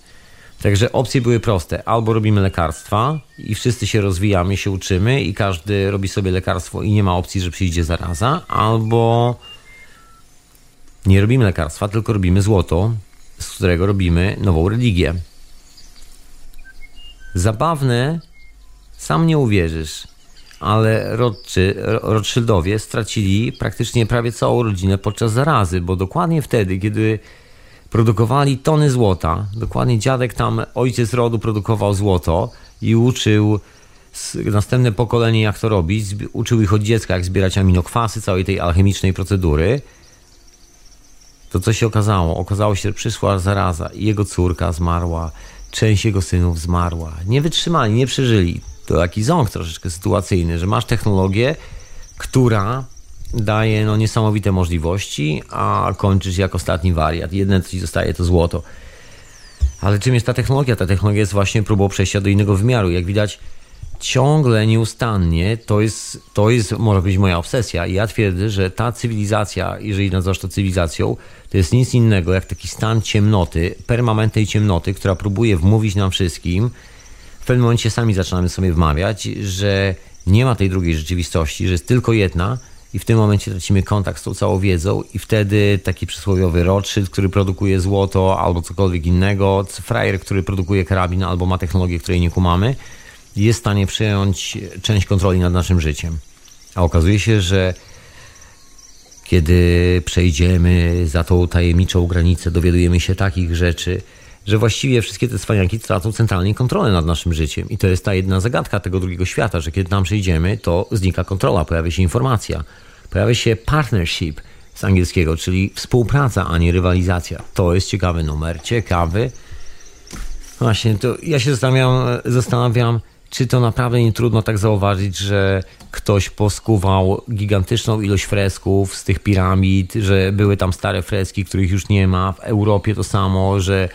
Także opcje były proste. Albo robimy lekarstwa i wszyscy się rozwijamy, się uczymy i każdy robi sobie lekarstwo i nie ma opcji, że przyjdzie zaraza, albo nie robimy lekarstwa, tylko robimy złoto, z którego robimy nową religię. Zabawne, sam nie uwierzysz, ale Rothschildowie stracili praktycznie prawie całą rodzinę podczas zarazy, bo dokładnie wtedy, kiedy produkowali tony złota, dokładnie dziadek tam, ojciec rodu produkował złoto i uczył następne pokolenie jak to robić, uczył ich od dziecka jak zbierać aminokwasy, całej tej alchemicznej procedury, to co się okazało? Okazało się, że przyszła zaraza i jego córka zmarła, część jego synów zmarła. Nie wytrzymali, nie przeżyli. To taki ząg troszeczkę sytuacyjny, że masz technologię, która daje no, niesamowite możliwości, a kończysz jak ostatni wariat. Jedne co ci zostaje to złoto. Ale czym jest ta technologia? Ta technologia jest właśnie próbą przejścia do innego wymiaru. Jak widać, ciągle, nieustannie, to jest, to jest, może być moja obsesja. I ja twierdzę, że ta cywilizacja, jeżeli nazywasz to cywilizacją, to jest nic innego jak taki stan ciemnoty, permanentnej ciemnoty, która próbuje wmówić nam wszystkim. W pewnym momencie sami zaczynamy sobie wmawiać, że nie ma tej drugiej rzeczywistości, że jest tylko jedna i w tym momencie tracimy kontakt z tą całą wiedzą i wtedy taki przysłowiowy Rothschild, który produkuje złoto albo cokolwiek innego, frajer, który produkuje karabin albo ma technologię, której nie kumamy, jest w stanie przejąć część kontroli nad naszym życiem. A okazuje się, że kiedy przejdziemy za tą tajemniczą granicę, dowiadujemy się takich rzeczy, że właściwie wszystkie te cwaniaki tracą centralnie kontrolę nad naszym życiem. I to jest ta jedna zagadka tego drugiego świata, że kiedy tam przejdziemy, to znika kontrola, pojawia się informacja, pojawia się partnership z angielskiego, czyli współpraca, a nie rywalizacja. To jest ciekawy numer, ciekawy. Właśnie, to ja się zastanawiam, zastanawiam czy to naprawdę nie trudno tak zauważyć, że ktoś poskuwał gigantyczną ilość fresków z tych piramid, że były tam stare freski, których już nie ma. W Europie to samo, że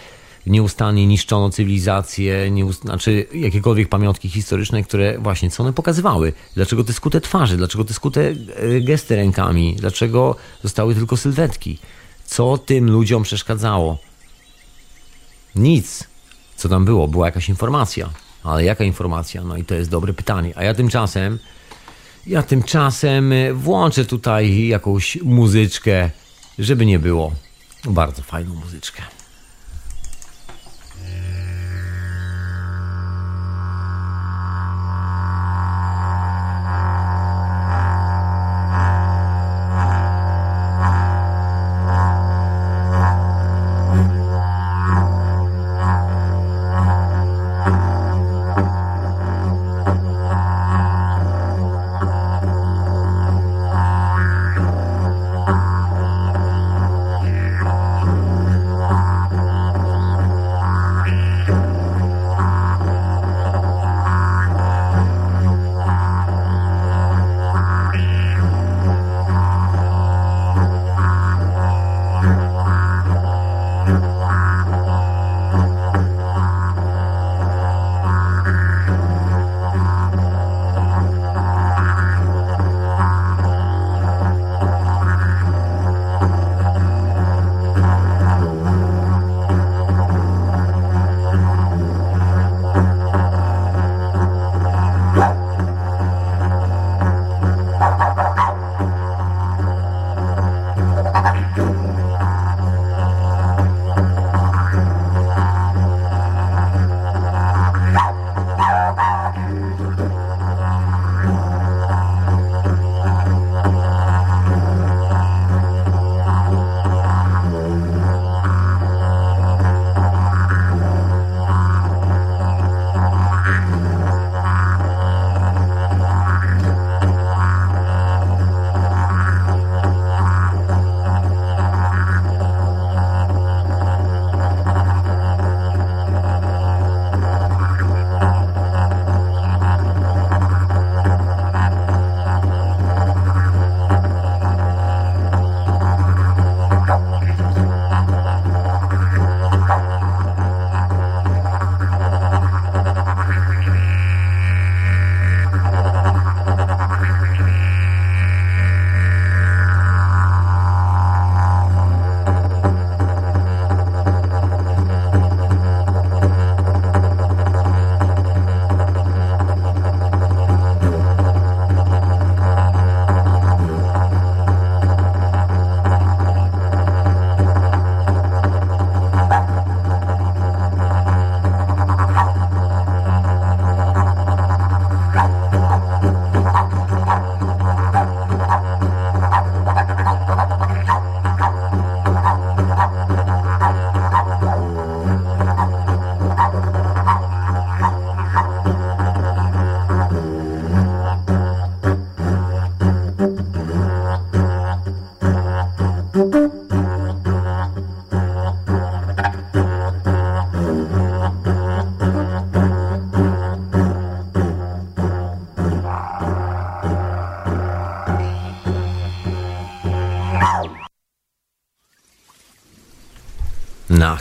nieustannie niszczono cywilizację, nieust- znaczy jakiekolwiek pamiątki historyczne, które właśnie co one pokazywały. Dlaczego te skute twarzy, dlaczego te skute e, gesty rękami, dlaczego zostały tylko sylwetki. Co tym ludziom przeszkadzało? Nic. Co tam było? Była jakaś informacja. Ale jaka informacja? No i to jest dobre pytanie. A ja tymczasem, ja tymczasem e, włączę tutaj jakąś muzyczkę, żeby nie było. Bardzo fajną muzyczkę.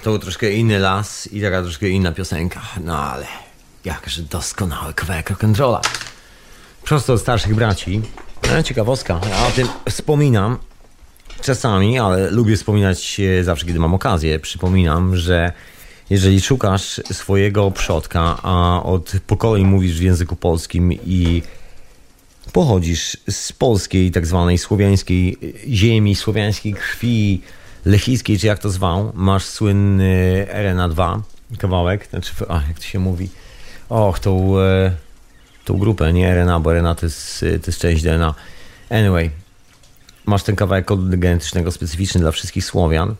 To był troszkę inny las i taka troszkę inna piosenka. No ale jakże doskonały kawałek rock'n'rolla. Prosto od starszych braci. No, ciekawostka. Ja o tym wspominam czasami, ale lubię wspominać zawsze, kiedy mam okazję. Przypominam, że jeżeli szukasz swojego przodka, a od pokoleń mówisz w języku polskim i pochodzisz z polskiej, tak zwanej słowiańskiej ziemi, słowiańskiej krwi, lechickiej, czy jak to zwał, masz słynny RNA 2 kawałek, znaczy, a jak to się mówi, och, tą, e, tą grupę, nie RNA, bo RNA to jest, to jest część DNA. Anyway, masz ten kawałek kodu genetycznego specyficzny dla wszystkich Słowian,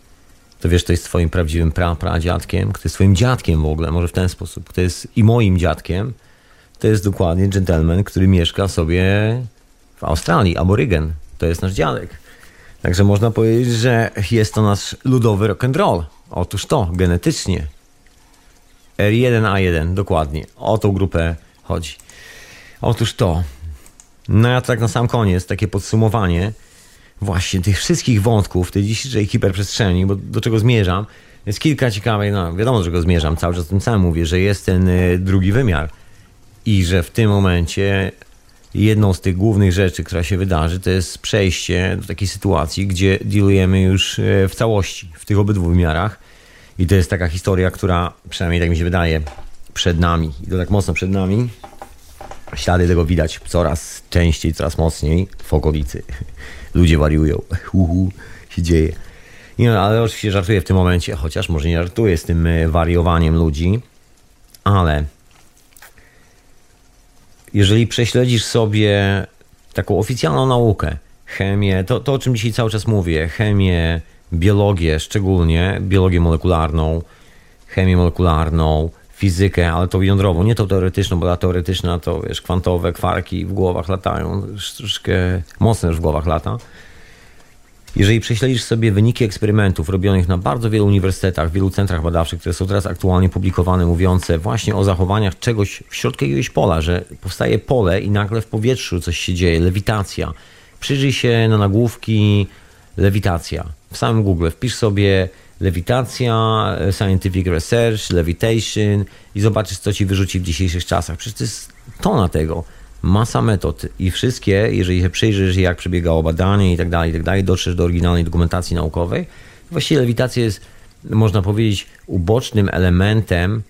to wiesz, to jest twoim prawdziwym pra, pradziadkiem, kto jest twoim dziadkiem w ogóle, może w ten sposób, kto jest i moim dziadkiem, to jest dokładnie gentleman, który mieszka sobie w Australii, aborygen. To jest nasz dziadek. Także można powiedzieć, że jest to nasz ludowy rock and roll. Otóż to, genetycznie. R1A1, dokładnie. O tą grupę chodzi. Otóż to. No ja tak na sam koniec, takie podsumowanie właśnie tych wszystkich wątków tej dzisiejszej hiperprzestrzeni, bo do czego zmierzam, jest kilka ciekawych, no wiadomo do czego zmierzam, cały czas tym samym mówię, że jest ten y, drugi wymiar i że w tym momencie jedną z tych głównych rzeczy, która się wydarzy, to jest przejście do takiej sytuacji, gdzie dealujemy już e, w całości, w tych obydwu wymiarach. I to jest taka historia, która przynajmniej tak mi się wydaje, przed nami. I to tak mocno przed nami. Ślady tego widać coraz częściej, coraz mocniej w okolicy. Ludzie wariują. Uhu, się dzieje. Nie, ale oczywiście żartuję w tym momencie, chociaż może nie żartuję z tym e, wariowaniem ludzi, ale jeżeli prześledzisz sobie taką oficjalną naukę, chemię, to, to o czym dzisiaj cały czas mówię, chemię, biologię szczególnie, biologię molekularną, chemię molekularną, fizykę, ale tą jądrową, nie tą teoretyczną, bo ta teoretyczna to wiesz, kwantowe kwarki w głowach latają, troszkę mocno już w głowach lata. Jeżeli prześledzisz sobie wyniki eksperymentów robionych na bardzo wielu uniwersytetach, wielu centrach badawczych, które są teraz aktualnie publikowane, mówiące właśnie o zachowaniach czegoś w środku jakiegoś pola, że powstaje pole i nagle w powietrzu coś się dzieje, lewitacja. Przyjrzyj się na nagłówki lewitacja. W samym Google wpisz sobie lewitacja, scientific research, levitation i zobaczysz, co ci wyrzuci w dzisiejszych czasach. Przecież to jest tona tego masa metod i wszystkie, jeżeli się przyjrzysz, jak przebiegało badanie i tak dalej, i tak dalej, dotrzesz do oryginalnej dokumentacji naukowej, właściwie lewitacja jest, można powiedzieć, ubocznym elementem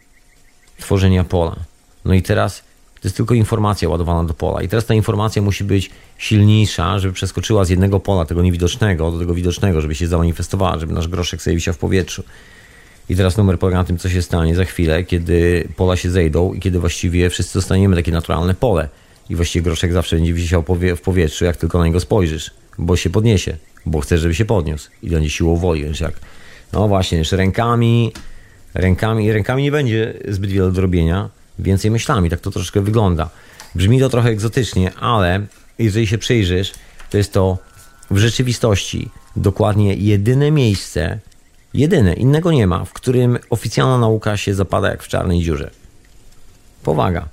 tworzenia pola. No i teraz to jest tylko informacja ładowana do pola. I teraz ta informacja musi być silniejsza, żeby przeskoczyła z jednego pola, tego niewidocznego, do tego widocznego, żeby się zamanifestowała, żeby nasz groszek sobie wisiał w powietrzu. I teraz numer polega na tym, co się stanie za chwilę, kiedy pola się zejdą i kiedy właściwie wszyscy dostaniemy takie naturalne pole i właściwie groszek zawsze będzie wisiał w powietrzu, jak tylko na niego spojrzysz, bo się podniesie, bo chcesz, żeby się podniósł i będzie siłą woli, więc jak no właśnie, jeszcze rękami, rękami, rękami nie będzie zbyt wiele do robienia, więcej myślami, tak to troszkę wygląda. Brzmi to trochę egzotycznie, ale jeżeli się przyjrzysz, to jest to w rzeczywistości dokładnie jedyne miejsce, jedyne, innego nie ma, w którym oficjalna nauka się zapada jak w czarnej dziurze. Powaga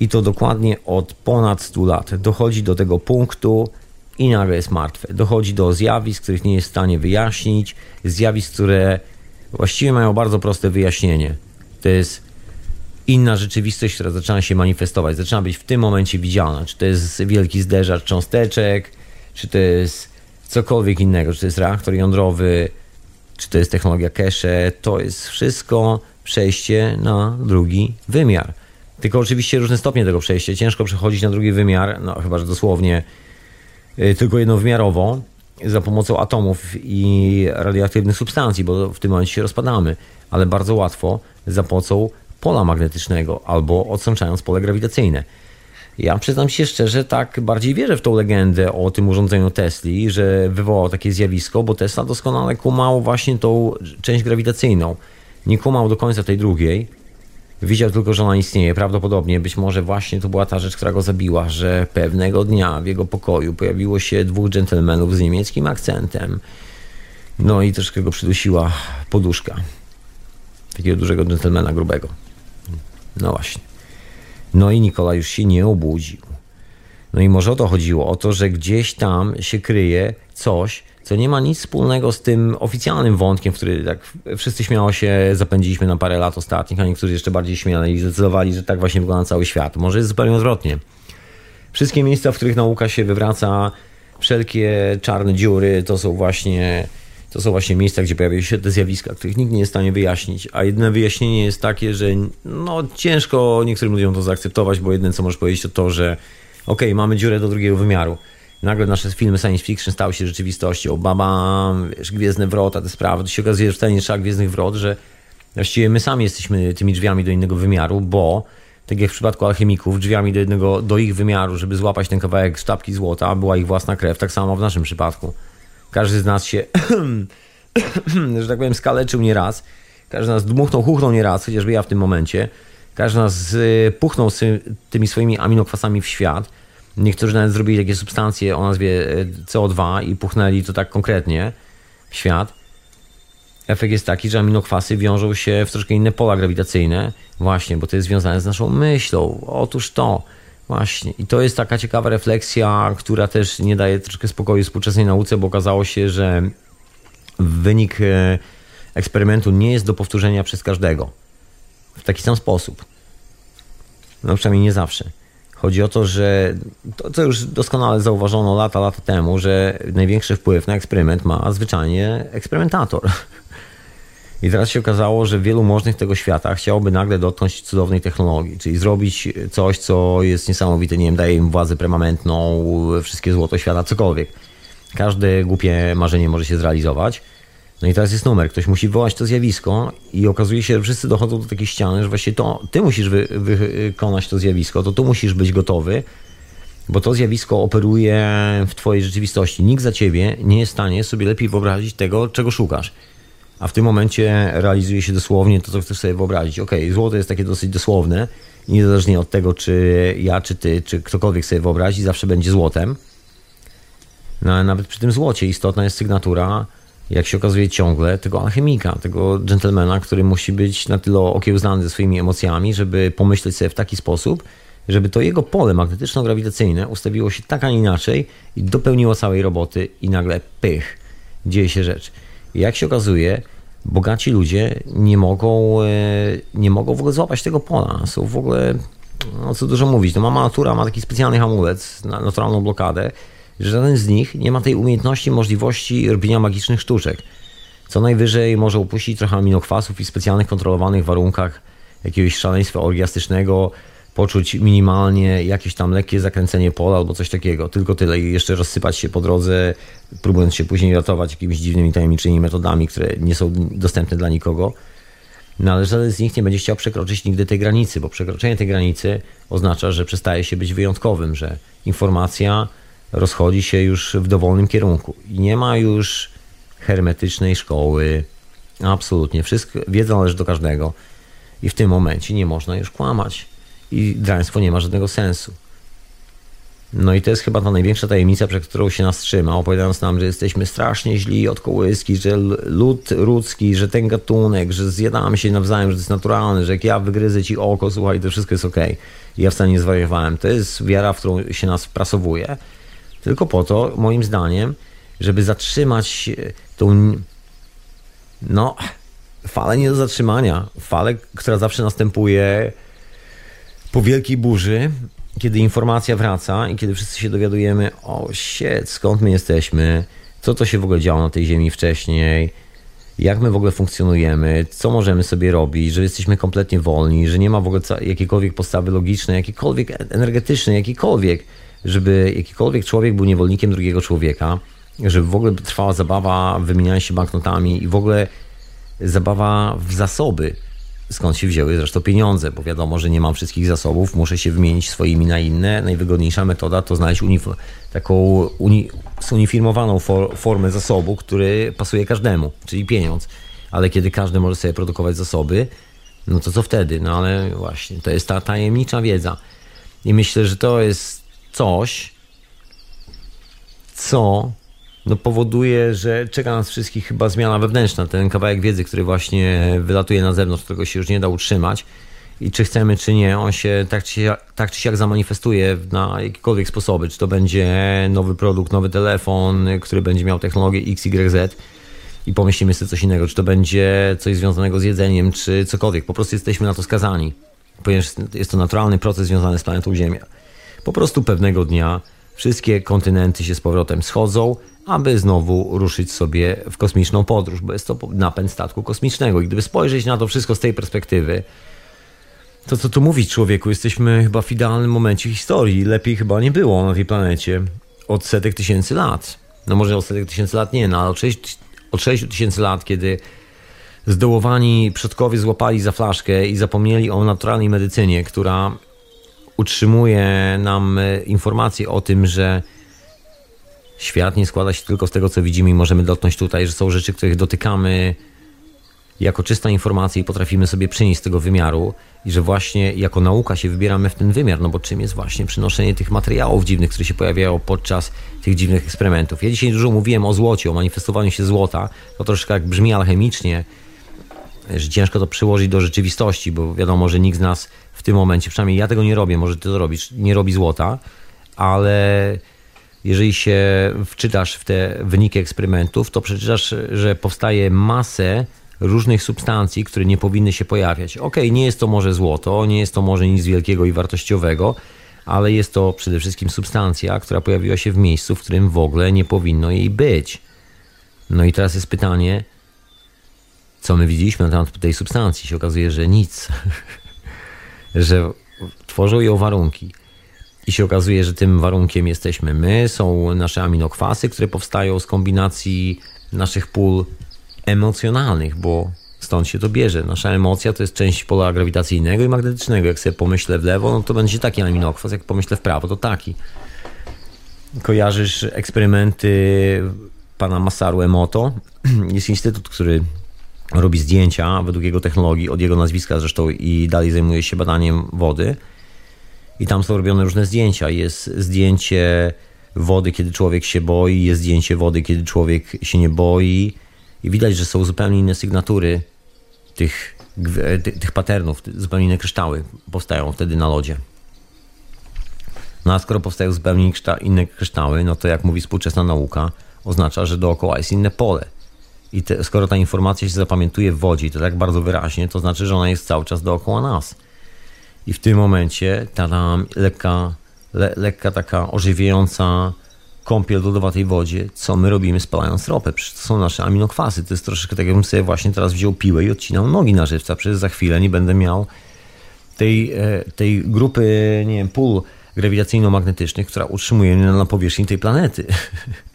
i to dokładnie od ponad 100 lat. Dochodzi do tego punktu i nagle jest martwe. Dochodzi do zjawisk, których nie jest w stanie wyjaśnić, zjawisk, które właściwie mają bardzo proste wyjaśnienie. To jest inna rzeczywistość, która zaczyna się manifestować, zaczyna być w tym momencie widzialna. Czy to jest wielki zderzacz cząsteczek, czy to jest cokolwiek innego, czy to jest reaktor jądrowy, czy to jest technologia cache, to jest wszystko przejście na drugi wymiar. Tylko oczywiście różne stopnie tego przejścia. Ciężko przechodzić na drugi wymiar, no chyba, że dosłownie y, tylko jednowymiarowo za pomocą atomów i radioaktywnych substancji, bo w tym momencie się rozpadamy, ale bardzo łatwo za pomocą pola magnetycznego albo odsączając pole grawitacyjne. Ja przyznam się szczerze, tak bardziej wierzę w tą legendę o tym urządzeniu Tesli, że wywołał takie zjawisko, bo Tesla doskonale kumał właśnie tą część grawitacyjną. Nie kumał do końca tej drugiej, Widział tylko, że ona istnieje. Prawdopodobnie być może właśnie to była ta rzecz, która go zabiła, że pewnego dnia w jego pokoju pojawiło się dwóch dżentelmenów z niemieckim akcentem. No i troszkę go przydusiła poduszka. Takiego dużego dżentelmena grubego. No właśnie. No i Nikola już się nie obudził. No i może o to chodziło, o to, że gdzieś tam się kryje coś, co nie ma nic wspólnego z tym oficjalnym wątkiem, w który tak wszyscy śmiało się zapędziliśmy na parę lat ostatnich, a niektórzy jeszcze bardziej śmiali i zdecydowali, że tak właśnie wygląda cały świat. Może jest zupełnie odwrotnie. Wszystkie miejsca, w których nauka się wywraca, wszelkie czarne dziury, to są właśnie to są właśnie miejsca, gdzie pojawiają się te zjawiska, których nikt nie jest w stanie wyjaśnić. A jedyne wyjaśnienie jest takie, że no, ciężko niektórym ludziom to zaakceptować, bo jedyne co możesz powiedzieć to to, że okej, okay, mamy dziurę do drugiego wymiaru. Nagle nasze filmy science fiction stały się rzeczywistością. Baba, wiesz, Gwiezdne Wrota, te sprawy. To się okazuje, że wcale nie trzeba Gwiezdnych Wrot, że właściwie my sami jesteśmy tymi drzwiami do innego wymiaru, bo tak jak w przypadku alchemików, drzwiami do, jednego, do ich wymiaru, żeby złapać ten kawałek sztabki złota, była ich własna krew, tak samo w naszym przypadku. Każdy z nas się, że tak powiem, skaleczył nieraz. Każdy z nas dmuchnął, huchnął nieraz, chociażby ja w tym momencie. Każdy z nas y, puchnął z tymi swoimi aminokwasami w świat. Niektórzy nawet zrobili takie substancje o nazwie y, CO2 i puchnęli to tak konkretnie w świat. Efekt jest taki, że aminokwasy wiążą się w troszkę inne pola grawitacyjne, właśnie, bo to jest związane z naszą myślą. Otóż to. Właśnie. I to jest taka ciekawa refleksja, która też nie daje troszkę spokoju współczesnej nauce, bo okazało się, że wynik e, eksperymentu nie jest do powtórzenia przez każdego w taki sam sposób. No przynajmniej nie zawsze. Chodzi o to, że to, co już doskonale zauważono lata, lata temu, że największy wpływ na eksperyment ma zwyczajnie eksperymentator. I teraz się okazało, że wielu możnych tego świata chciałoby nagle dotknąć cudownej technologii, czyli zrobić coś, co jest niesamowite, nie wiem, daje im władzę permanentną, wszystkie złoto świata, cokolwiek. Każde głupie marzenie może się zrealizować. No i teraz jest numer, ktoś musi wywołać to zjawisko i okazuje się, że wszyscy dochodzą do takiej ściany, że właśnie to ty musisz wy, wykonać to zjawisko, to tu musisz być gotowy, bo to zjawisko operuje w twojej rzeczywistości. Nikt za ciebie nie jest w stanie sobie lepiej wyobrazić tego, czego szukasz a w tym momencie realizuje się dosłownie to, co chcesz sobie wyobrazić. Ok, złoto jest takie dosyć dosłowne, niezależnie od tego, czy ja, czy ty, czy ktokolwiek sobie wyobrazi, zawsze będzie złotem. No, nawet przy tym złocie istotna jest sygnatura, jak się okazuje ciągle, tego alchemika, tego dżentelmena, który musi być na tyle okiełznany ze swoimi emocjami, żeby pomyśleć sobie w taki sposób, żeby to jego pole magnetyczno-grawitacyjne ustawiło się tak, a nie inaczej i dopełniło całej roboty i nagle pych, dzieje się rzecz. Jak się okazuje, bogaci ludzie nie mogą, e, nie mogą w ogóle złapać tego pola. Są w ogóle, no co dużo mówić, to mama natura ma taki specjalny hamulec, naturalną blokadę, żaden z nich nie ma tej umiejętności, możliwości robienia magicznych sztuczek. Co najwyżej może upuścić trochę aminokwasów i specjalnych kontrolowanych warunkach jakiegoś szaleństwa orgiastycznego, poczuć minimalnie jakieś tam lekkie zakręcenie pola albo coś takiego. Tylko tyle i jeszcze rozsypać się po drodze, próbując się później ratować jakimiś dziwnymi, tajemniczymi metodami, które nie są dostępne dla nikogo. No ale żaden z nich nie będzie chciał przekroczyć nigdy tej granicy, bo przekroczenie tej granicy oznacza, że przestaje się być wyjątkowym, że informacja rozchodzi się już w dowolnym kierunku i nie ma już hermetycznej szkoły. Absolutnie. Wszystko, wiedza należy do każdego. I w tym momencie nie można już kłamać i draństwo nie ma żadnego sensu. No i to jest chyba ta największa tajemnica, przed którą się nas trzyma, opowiadając nam, że jesteśmy strasznie źli od kołyski, że lud ludzki, że ten gatunek, że zjadamy się nawzajem, że to jest naturalne, że jak ja wygryzę ci oko, słuchaj, to wszystko jest ok. I ja wcale nie zwariowałem. To jest wiara, w którą się nas wprasowuje. Tylko po to, moim zdaniem, żeby zatrzymać tą no, falę nie do zatrzymania. Falę, która zawsze następuje po wielkiej burzy, kiedy informacja wraca i kiedy wszyscy się dowiadujemy, o shit, skąd my jesteśmy, co to się w ogóle działo na tej ziemi wcześniej, jak my w ogóle funkcjonujemy, co możemy sobie robić, że jesteśmy kompletnie wolni, że nie ma w ogóle jakiejkolwiek podstawy logicznej, jakiejkolwiek energetycznej, jakiejkolwiek, żeby jakikolwiek człowiek był niewolnikiem drugiego człowieka, żeby w ogóle trwała zabawa wymieniania się banknotami i w ogóle zabawa w zasoby, skąd się wzięły zresztą pieniądze, bo wiadomo, że nie mam wszystkich zasobów, muszę się wymienić swoimi na inne. Najwygodniejsza metoda to znaleźć taką uni zuniformowaną for formę zasobu, który pasuje każdemu, czyli pieniądz. Ale kiedy każdy może sobie produkować zasoby, no to co wtedy? No ale właśnie, to jest ta tajemnicza wiedza. I myślę, że to jest coś, co no powoduje, że czeka nas wszystkich chyba zmiana wewnętrzna. Ten kawałek wiedzy, który właśnie wylatuje na zewnątrz, którego się już nie da utrzymać i czy chcemy, czy nie, on się tak czy, tak czy siak zamanifestuje na jakiekolwiek sposoby. Czy to będzie nowy produkt, nowy telefon, który będzie miał technologię XYZ i pomyślimy sobie coś innego, czy to będzie coś związanego z jedzeniem, czy cokolwiek. Po prostu jesteśmy na to skazani, ponieważ jest to naturalny proces związany z planetą Ziemia. Po prostu pewnego dnia wszystkie kontynenty się z powrotem schodzą, aby znowu ruszyć sobie w kosmiczną podróż, bo jest to napęd statku kosmicznego. I gdyby spojrzeć na to wszystko z tej perspektywy, to co tu mówić człowieku, jesteśmy chyba w idealnym momencie historii. Lepiej chyba nie było na tej planecie od setek tysięcy lat. No może od setek tysięcy lat nie, no ale od 6, od 6 tysięcy lat, kiedy zdołowani przodkowie złapali za flaszkę i zapomnieli o naturalnej medycynie, która utrzymuje nam e, informacje o tym, że świat nie składa się tylko z tego, co widzimy i możemy dotknąć tutaj, że są rzeczy, których dotykamy jako czysta informacja i potrafimy sobie przynieść z tego wymiaru i że właśnie jako nauka się wybieramy w ten wymiar, no bo czym jest właśnie przynoszenie tych materiałów dziwnych, które się pojawiają podczas tych dziwnych eksperymentów. Ja dzisiaj dużo mówiłem o złocie, o manifestowaniu się złota, to troszkę jak brzmi alchemicznie, że ciężko to przyłożyć do rzeczywistości, bo wiadomo, że nikt z nas w tym momencie, przynajmniej ja tego nie robię, może ty to robisz, nie robi złota, ale jeżeli się wczytasz w te wyniki eksperymentów, to przeczytasz, że powstaje masę różnych substancji, które nie powinny się pojawiać. Ok, nie jest to może złoto, nie jest to może nic wielkiego i wartościowego, ale jest to przede wszystkim substancja, która pojawiła się w miejscu, w którym w ogóle nie powinno jej być. No i teraz jest pytanie, co my widzieliśmy na temat tej substancji? Się okazuje, że nic. że tworzą ją warunki. I się okazuje, że tym warunkiem jesteśmy my, są nasze aminokwasy, które powstają z kombinacji naszych pól emocjonalnych, bo stąd się to bierze. Nasza emocja to jest część pola grawitacyjnego i magnetycznego. Jak sobie pomyślę w lewo, no to będzie taki aminokwas, jak pomyślę w prawo, to taki. Kojarzysz eksperymenty pana Masaru Emoto? Jest instytut, który robi zdjęcia według jego technologii, od jego nazwiska zresztą i dalej zajmuje się badaniem wody. I tam są robione różne zdjęcia. Jest zdjęcie wody, kiedy człowiek się boi, jest zdjęcie wody, kiedy człowiek się nie boi. I widać, że są zupełnie inne sygnatury tych, tych patternów, zupełnie inne kryształy powstają wtedy na lodzie. No a skoro powstają zupełnie inne kryształy, no to jak mówi współczesna nauka, oznacza, że dookoła jest inne pole. I te, skoro ta informacja się zapamiętuje w wodzie, to tak bardzo wyraźnie, to znaczy, że ona jest cały czas dookoła nas. I w tym momencie ta tam lekka, le, lekka taka ożywiająca kąpiel lodowatej wodzie, co my robimy spalając ropę? Przecież to są nasze aminokwasy. To jest troszeczkę tak, jakbym sobie właśnie teraz wziął piłę i odcinał nogi na żywca. Przecież za chwilę nie będę miał tej, e, tej grupy, nie wiem, pól grawitacyjno-magnetycznych, która utrzymuje mnie na powierzchni tej planety.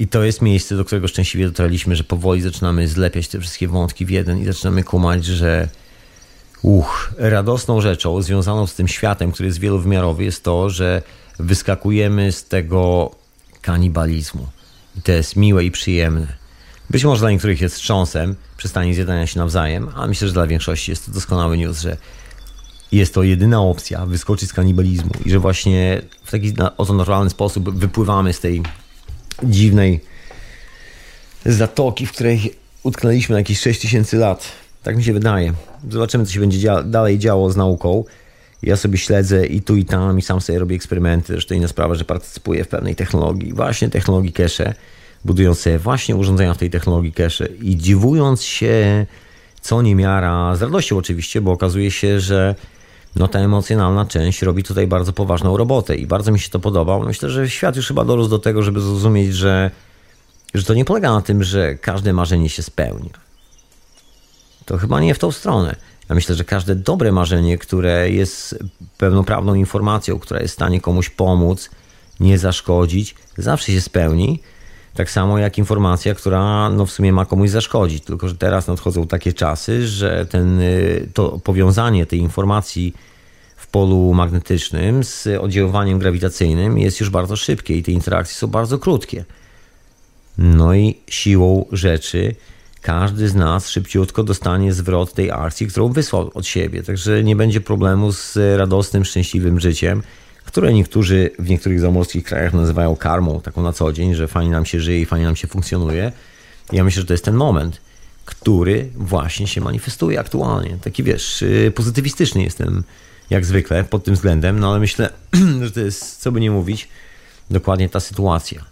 I to jest miejsce, do którego szczęśliwie dotarliśmy, że powoli zaczynamy zlepiać te wszystkie wątki w jeden i zaczynamy kumać, że uch, radosną rzeczą związaną z tym światem, który jest wielowymiarowy, jest to, że wyskakujemy z tego kanibalizmu. I to jest miłe i przyjemne. Być może dla niektórych jest wstrząsem, przestanie zjadania się nawzajem, ale myślę, że dla większości jest to doskonały news, że jest to jedyna opcja wyskoczyć z kanibalizmu i że właśnie w taki oto naturalny sposób wypływamy z tej dziwnej zatoki, w której utknęliśmy na jakieś 6000 lat. Tak mi się wydaje. Zobaczymy, co się będzie dzia dalej działo z nauką. Ja sobie śledzę i tu i tam i sam sobie robię eksperymenty. Zresztą inna sprawa, że partycypuję w pewnej technologii, właśnie technologii cache, budując sobie właśnie urządzenia w tej technologii cache i dziwując się co niemiara, z radością oczywiście, bo okazuje się, że no ta emocjonalna część robi tutaj bardzo poważną robotę i bardzo mi się to podoba. Myślę, że świat już chyba dorósł do tego, żeby zrozumieć, że, że to nie polega na tym, że każde marzenie się spełnia. To chyba nie w tą stronę. Ja myślę, że każde dobre marzenie, które jest pełnoprawną informacją, która jest w stanie komuś pomóc, nie zaszkodzić, zawsze się spełni. Tak samo jak informacja, która no w sumie ma komuś zaszkodzić. Tylko, że teraz nadchodzą takie czasy, że ten, y, to powiązanie tej informacji w polu magnetycznym z oddziaływaniem grawitacyjnym jest już bardzo szybkie i te interakcje są bardzo krótkie. No i siłą rzeczy każdy z nas szybciutko dostanie zwrot tej akcji, którą wysłał od siebie. Także nie będzie problemu z radosnym, szczęśliwym życiem, które niektórzy w niektórych zamorskich krajach nazywają karmą, taką na co dzień, że fajnie nam się żyje i fajnie nam się funkcjonuje. Ja myślę, że to jest ten moment. który właśnie się manifestuje aktualnie. Taki wiesz, y, pozytywistyczny jestem jak zwykle pod tym względem, no ale myślę, że to jest, co by nie mówić, dokładnie ta sytuacja.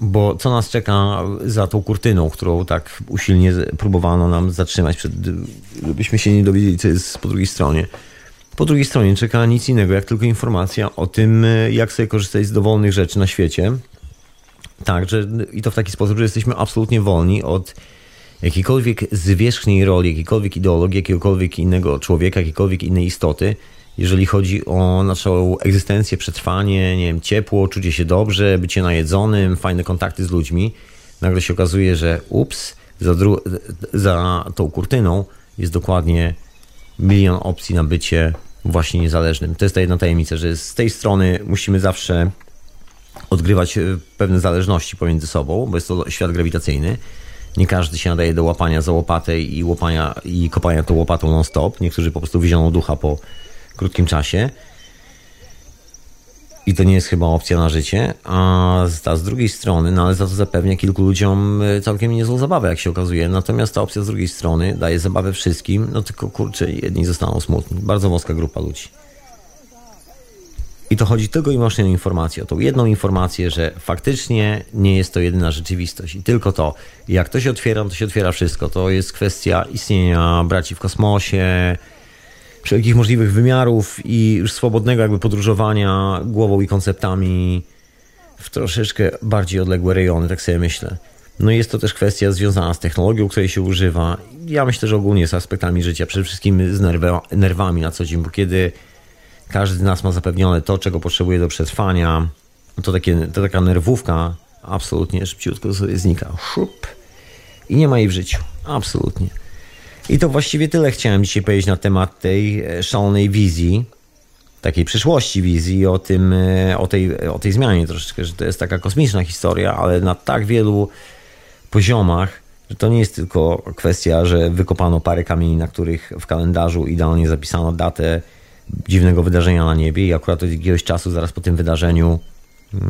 Bo co nas czeka za tą kurtyną, którą tak usilnie próbowano nam zatrzymać, przed, żebyśmy się nie dowiedzieli, co jest po drugiej stronie. Po drugiej stronie czeka nic innego, jak tylko informacja o tym, jak sobie korzystać z dowolnych rzeczy na świecie. Tak, że, i to w taki sposób, że jesteśmy absolutnie wolni od jakiejkolwiek zwierzchniej roli, jakiejkolwiek ideologii, jakiegokolwiek innego człowieka, jakiejkolwiek innej istoty, jeżeli chodzi o naszą egzystencję, przetrwanie, nie wiem, ciepło, czucie się dobrze, bycie najedzonym, fajne kontakty z ludźmi, nagle się okazuje, że ups, za, za tą kurtyną jest dokładnie milion opcji na bycie właśnie niezależnym. To jest ta jedna tajemnica, że z tej strony musimy zawsze odgrywać e, pewne zależności pomiędzy sobą, bo jest to świat grawitacyjny. Nie każdy się nadaje do łapania za łopatę i, łapania, i kopania tą łopatą non-stop. Niektórzy po prostu wizioną ducha po krótkim czasie. I to nie jest chyba opcja na życie. A z, a z drugiej strony, no ale za to zapewnia kilku ludziom e, całkiem niezłą zabawę, jak się okazuje. Natomiast ta opcja z drugiej strony daje zabawę wszystkim, no tylko kurczę, jedni zostaną smutni. Bardzo wąska grupa ludzi. I to chodzi tylko i wyłącznie o informację, o tą jedną informację, że faktycznie nie jest to jedyna rzeczywistość. I tylko to. Jak to się otwiera, to się otwiera wszystko. To jest kwestia istnienia braci w kosmosie, wszelkich możliwych wymiarów i już swobodnego jakby podróżowania głową i konceptami w troszeczkę bardziej odległe rejony, tak sobie myślę. No i jest to też kwestia związana z technologią, której się używa. Ja myślę, że ogólnie z aspektami życia, przede wszystkim z nerwami na co dzień, bo kiedy każdy z nas ma zapewnione to, czego potrzebuje do przetrwania. To, takie, to taka nerwówka absolutnie szybciutko sobie znika. Szup. I nie ma jej w życiu. Absolutnie. I to właściwie tyle chciałem dzisiaj powiedzieć na temat tej e, szalonej wizji, takiej przyszłości wizji, o, tym, e, o, tej, o tej zmianie troszeczkę, że to jest taka kosmiczna historia, ale na tak wielu poziomach, że to nie jest tylko kwestia, że wykopano parę kamieni, na których w kalendarzu idealnie zapisano datę dziwnego wydarzenia na niebie i akurat od jakiegoś czasu zaraz po tym wydarzeniu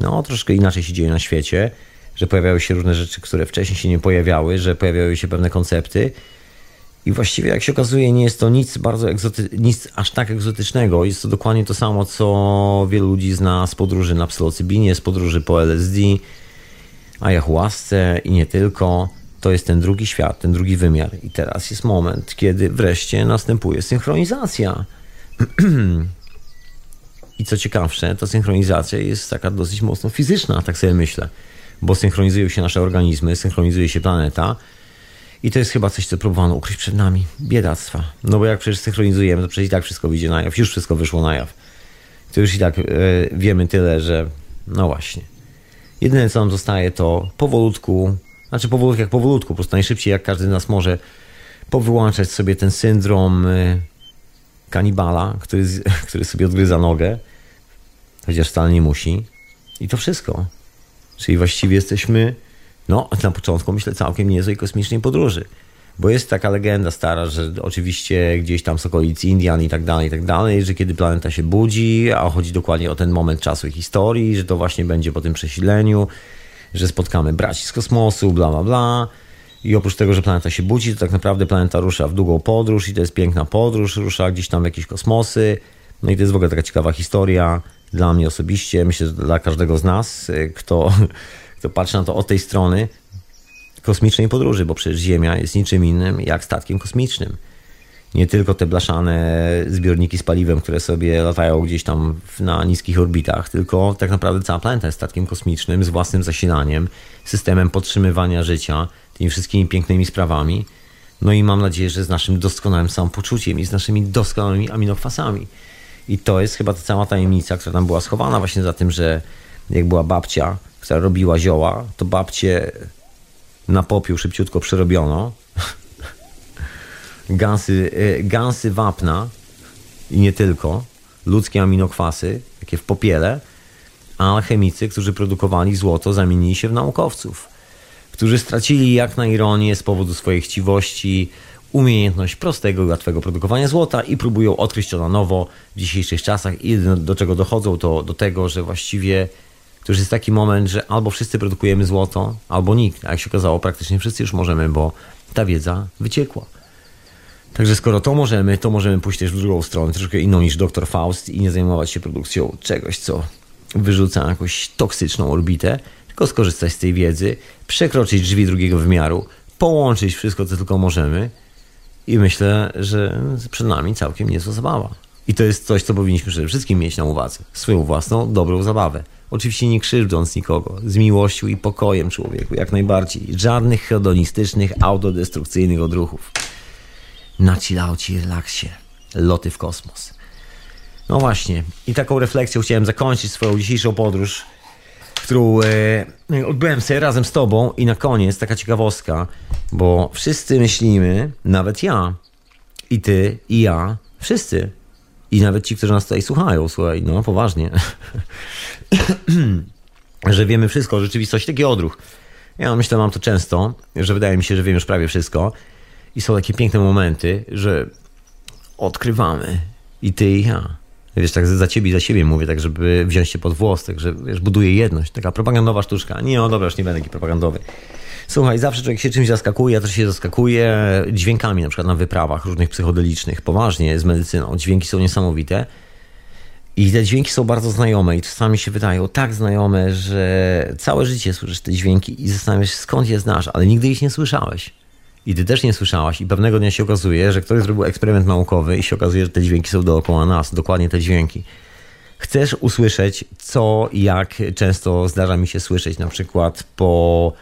no troszkę inaczej się dzieje na świecie, że pojawiały się różne rzeczy, które wcześniej się nie pojawiały, że pojawiały się pewne koncepty i właściwie jak się okazuje nie jest to nic bardzo egzoty- nic aż tak egzotycznego. Jest to dokładnie to samo, co wielu ludzi zna z podróży na psylocybinie, z podróży po LSD, ayahuasce i nie tylko. To jest ten drugi świat, ten drugi wymiar. I teraz jest moment, kiedy wreszcie następuje synchronizacja I co ciekawsze, ta synchronizacja jest taka dosyć mocno fizyczna, tak sobie myślę, bo synchronizują się nasze organizmy, synchronizuje się planeta. I to jest chyba coś, co próbowano ukryć przed nami. Biedactwa. No bo jak przecież synchronizujemy, to przecież i tak wszystko wyjdzie na jaw. Już wszystko wyszło na jaw. To już i tak e, wiemy tyle, że no właśnie. Jedyne, co nam zostaje, to powolutku, znaczy powolutku jak powolutku, po prostu najszybciej jak każdy z nas może powyłączać sobie ten syndrom e, kanibala, który, który sobie odgryza nogę, chociaż wcale nie musi. I to wszystko. Czyli właściwie jesteśmy, no, na początku myślę, całkiem niezłej kosmicznej podróży. Bo jest taka legenda stara, że oczywiście gdzieś tam z okolic Indian i tak dalej, i tak dalej, że kiedy planeta się budzi, a chodzi dokładnie o ten moment czasu i historii, że to właśnie będzie po tym przesileniu, że spotkamy braci z kosmosu, bla, bla, bla i oprócz tego, że planeta się budzi, to tak naprawdę planeta rusza w długą podróż i to jest piękna podróż, rusza gdzieś tam w jakieś kosmosy. No i to jest w ogóle taka ciekawa historia dla mnie osobiście, myślę, że dla każdego z nas, kto, kto patrzy na to od tej strony kosmicznej podróży, bo przecież Ziemia jest niczym innym jak statkiem kosmicznym. Nie tylko te blaszane zbiorniki z paliwem, które sobie latają gdzieś tam na niskich orbitach, tylko tak naprawdę cała planeta jest statkiem kosmicznym z własnym zasilaniem, systemem podtrzymywania życia, tymi wszystkimi pięknymi sprawami. No i mam nadzieję, że z naszym doskonałym samopoczuciem i z naszymi doskonałymi aminokwasami. I to jest chyba ta cała tajemnica, która tam była schowana właśnie za tym, że jak była babcia, która robiła zioła, to babcie na popiół szybciutko przerobiono. gansy, e, gansy wapna i nie tylko, ludzkie aminokwasy, takie w popiele, a alchemicy, którzy produkowali złoto, zamienili się w naukowców którzy stracili jak na ironię z powodu swojej chciwości umiejętność prostego i łatwego produkowania złota i próbują odkryć to na nowo w dzisiejszych czasach. I do czego dochodzą to do tego, że właściwie to już jest taki moment, że albo wszyscy produkujemy złoto, albo nikt. A jak się okazało, praktycznie wszyscy już możemy, bo ta wiedza wyciekła. Także skoro to możemy, to możemy pójść też w drugą stronę, troszkę inną niż dr Faust i nie zajmować się produkcją czegoś, co wyrzuca jakąś toksyczną orbitę, tylko skorzystać z tej wiedzy, przekroczyć drzwi drugiego wymiaru, połączyć wszystko, co tylko możemy i myślę, że przed nami całkiem niezła zabawa. I to jest coś, co powinniśmy przede wszystkim mieć na uwadze. Swoją własną, dobrą zabawę. Oczywiście nie krzywdząc nikogo, z miłością i pokojem człowieku, jak najbardziej. Żadnych hedonistycznych, autodestrukcyjnych odruchów. Na chillaucie relaksie. Loty w kosmos. No właśnie. I taką refleksją chciałem zakończyć swoją dzisiejszą podróż, którą e, odbyłem sobie razem z tobą. I na koniec taka ciekawostka, bo wszyscy myślimy, nawet ja, i ty, i ja, wszyscy, i nawet ci, którzy nas tutaj słuchają, słuchaj, no poważnie, że wiemy wszystko, rzeczywistość, taki odruch. Ja myślę, mam to często, że wydaje mi się, że wiem już prawie wszystko. I są takie piękne momenty, że odkrywamy i ty i ja. Wiesz, tak za ciebie i za siebie mówię, tak żeby wziąć się pod włos, tak że wiesz, buduje jedność. Taka propagandowa sztuczka. Nie, no dobra, już nie będę taki propagandowy. Słuchaj, zawsze człowiek się czymś zaskakuje, ja też się zaskakuję dźwiękami, na przykład na wyprawach różnych psychodelicznych, poważnie z medycyną. Dźwięki są niesamowite. I te dźwięki są bardzo znajome i czasami się wydają tak znajome, że całe życie słyszysz te dźwięki i zastanawiasz się skąd je znasz, ale nigdy ich nie słyszałeś. I ty też nie słyszałaś i pewnego dnia się okazuje, że ktoś zrobił eksperyment naukowy i się okazuje, że te dźwięki są dookoła nas, dokładnie te dźwięki. Chcesz usłyszeć, co i jak często zdarza mi się słyszeć, na przykład po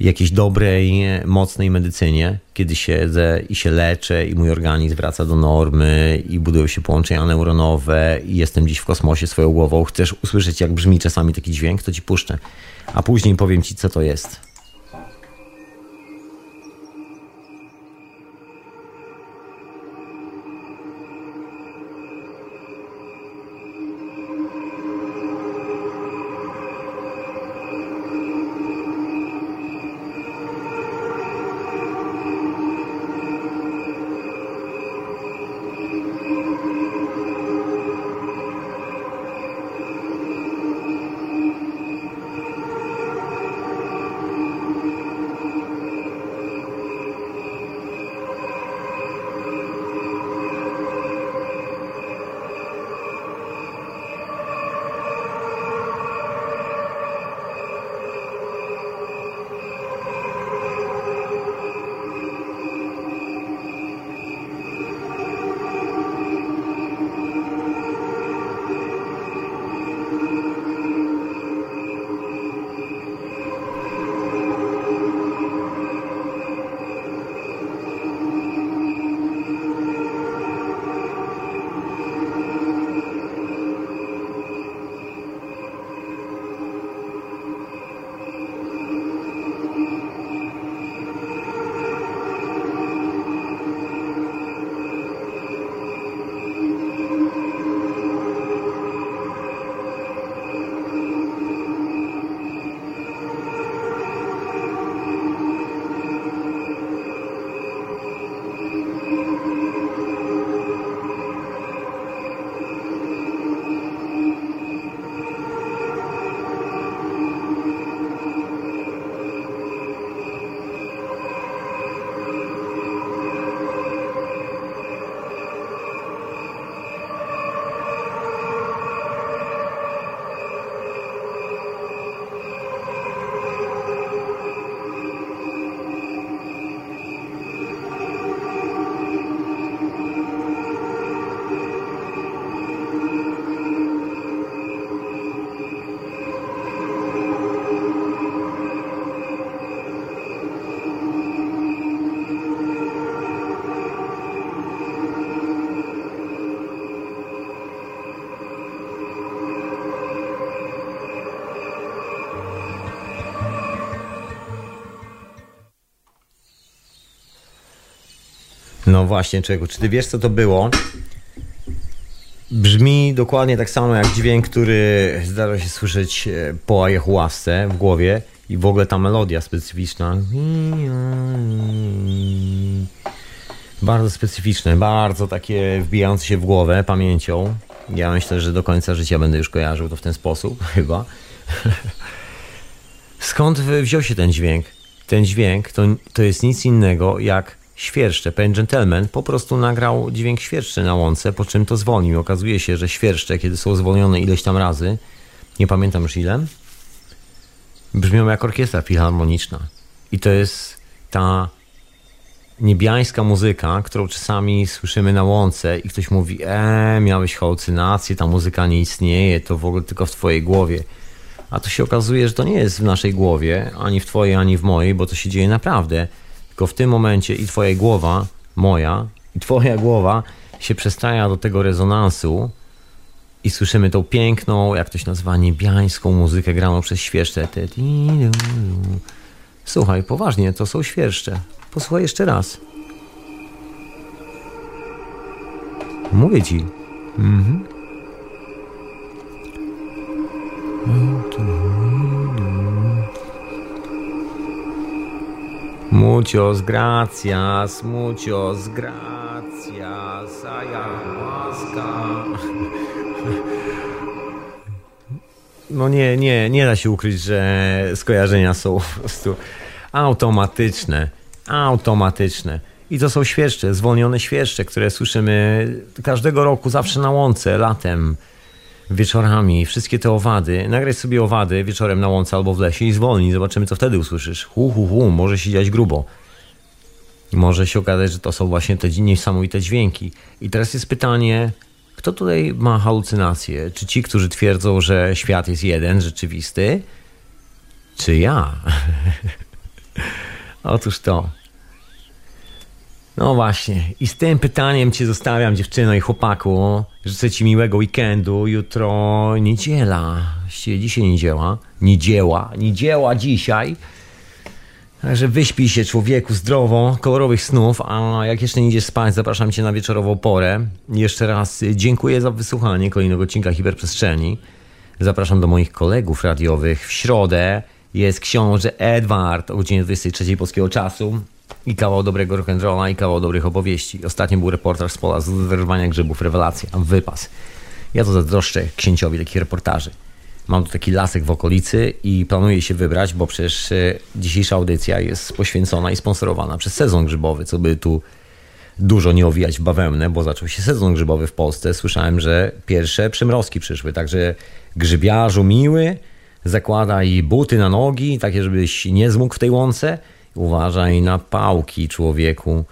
jakiejś dobrej, mocnej medycynie, kiedy siedzę i się leczę i mój organizm wraca do normy i budują się połączenia neuronowe i jestem gdzieś w kosmosie swoją głową, chcesz usłyszeć jak brzmi czasami taki dźwięk, to ci puszczę, a później powiem ci co to jest. No właśnie, czego? Czy ty wiesz, co to było? Brzmi dokładnie tak samo jak dźwięk, który zdarza się słyszeć e, po ayahuasce w głowie i w ogóle ta melodia specyficzna. Bardzo specyficzne, bardzo takie wbijające się w głowę pamięcią. Ja myślę, że do końca życia będę już kojarzył to w ten sposób, chyba. Skąd wziął się ten dźwięk? ten dźwięk to, to jest nic innego jak świerszcze. Pewien gentleman po prostu nagrał dźwięk świerszczy na łące, po czym to zwolnił. Okazuje się, że świerszcze, kiedy są zwolnione ileś tam razy, nie pamiętam już ile, brzmią jak orkiestra filharmoniczna. I to jest ta niebiańska muzyka, którą czasami słyszymy na łące i ktoś mówi, e, miałeś halucynację, ta muzyka nie istnieje, to w ogóle tylko w twojej głowie. A to się okazuje, że to nie jest w naszej głowie, ani w twojej, ani w mojej, bo to się dzieje naprawdę. Tylko w tym momencie i twoja głowa, moja, i twoja głowa się przestaja do tego rezonansu i słyszymy tą piękną, jak to się nazywa, niebiańską muzykę graną przez świerszcze. Słuchaj, poważnie, to są świerszcze. Posłuchaj jeszcze raz. Mówię ci. Mhm. Muchos gracias, muchos gracias, ayahuasca. No nie, nie, nie da się ukryć, że skojarzenia są po prostu automatyczne. Automatyczne. I to są świerszcze, zwolnione świerszcze, które słyszymy każdego roku, zawsze na łące, latem, wieczorami. Wszystkie te owady. Nagraj sobie owady wieczorem na łące albo w lesie i zwolnij. Zobaczymy, co wtedy usłyszysz. Hu, hu, hu, może się dziać grubo. Może się okazać, że to są właśnie te niesamowite dźwięki. I teraz jest pytanie, kto tutaj ma halucynacje? Czy ci, którzy twierdzą, że świat jest jeden, rzeczywisty? Czy ja? Otóż to. No właśnie. I z tym pytaniem cię zostawiam, dziewczyno i chłopaku. Życzę ci miłego weekendu. Jutro niedziela. Właściwie dzisiaj niedziela. Niedziela. Niedziela dzisiaj. Także wyśpij się człowieku zdrowo, kolorowych snów, a jak jeszcze nie idziesz spać, zapraszam cię na wieczorową porę. Jeszcze raz dziękuję za wysłuchanie kolejnego odcinka Hiperprzestrzeni. Zapraszam do moich kolegów radiowych w środę jest książę Edward o godzinie 23 polskiego czasu i kawał dobrego rock'n'rolla i kawał dobrych opowieści. Ostatnio był reportaż z pola z grzybów, rewelacja, wypas. Ja to zazdroszczę księciowi takich reportaży. Mam tu taki lasek w okolicy i planuję się wybrać, bo przecież e, dzisiejsza audycja jest poświęcona i sponsorowana przez sezon grzybowy, co by tu dużo nie owijać w bawełnę, bo zaczął się sezon grzybowy w Polsce. Słyszałem, że pierwsze przymrozki przyszły, także grzybiarzu miły, zakładaj buty na nogi, takie, żebyś nie zmógł w tej łące. Uważaj na pałki, człowieku,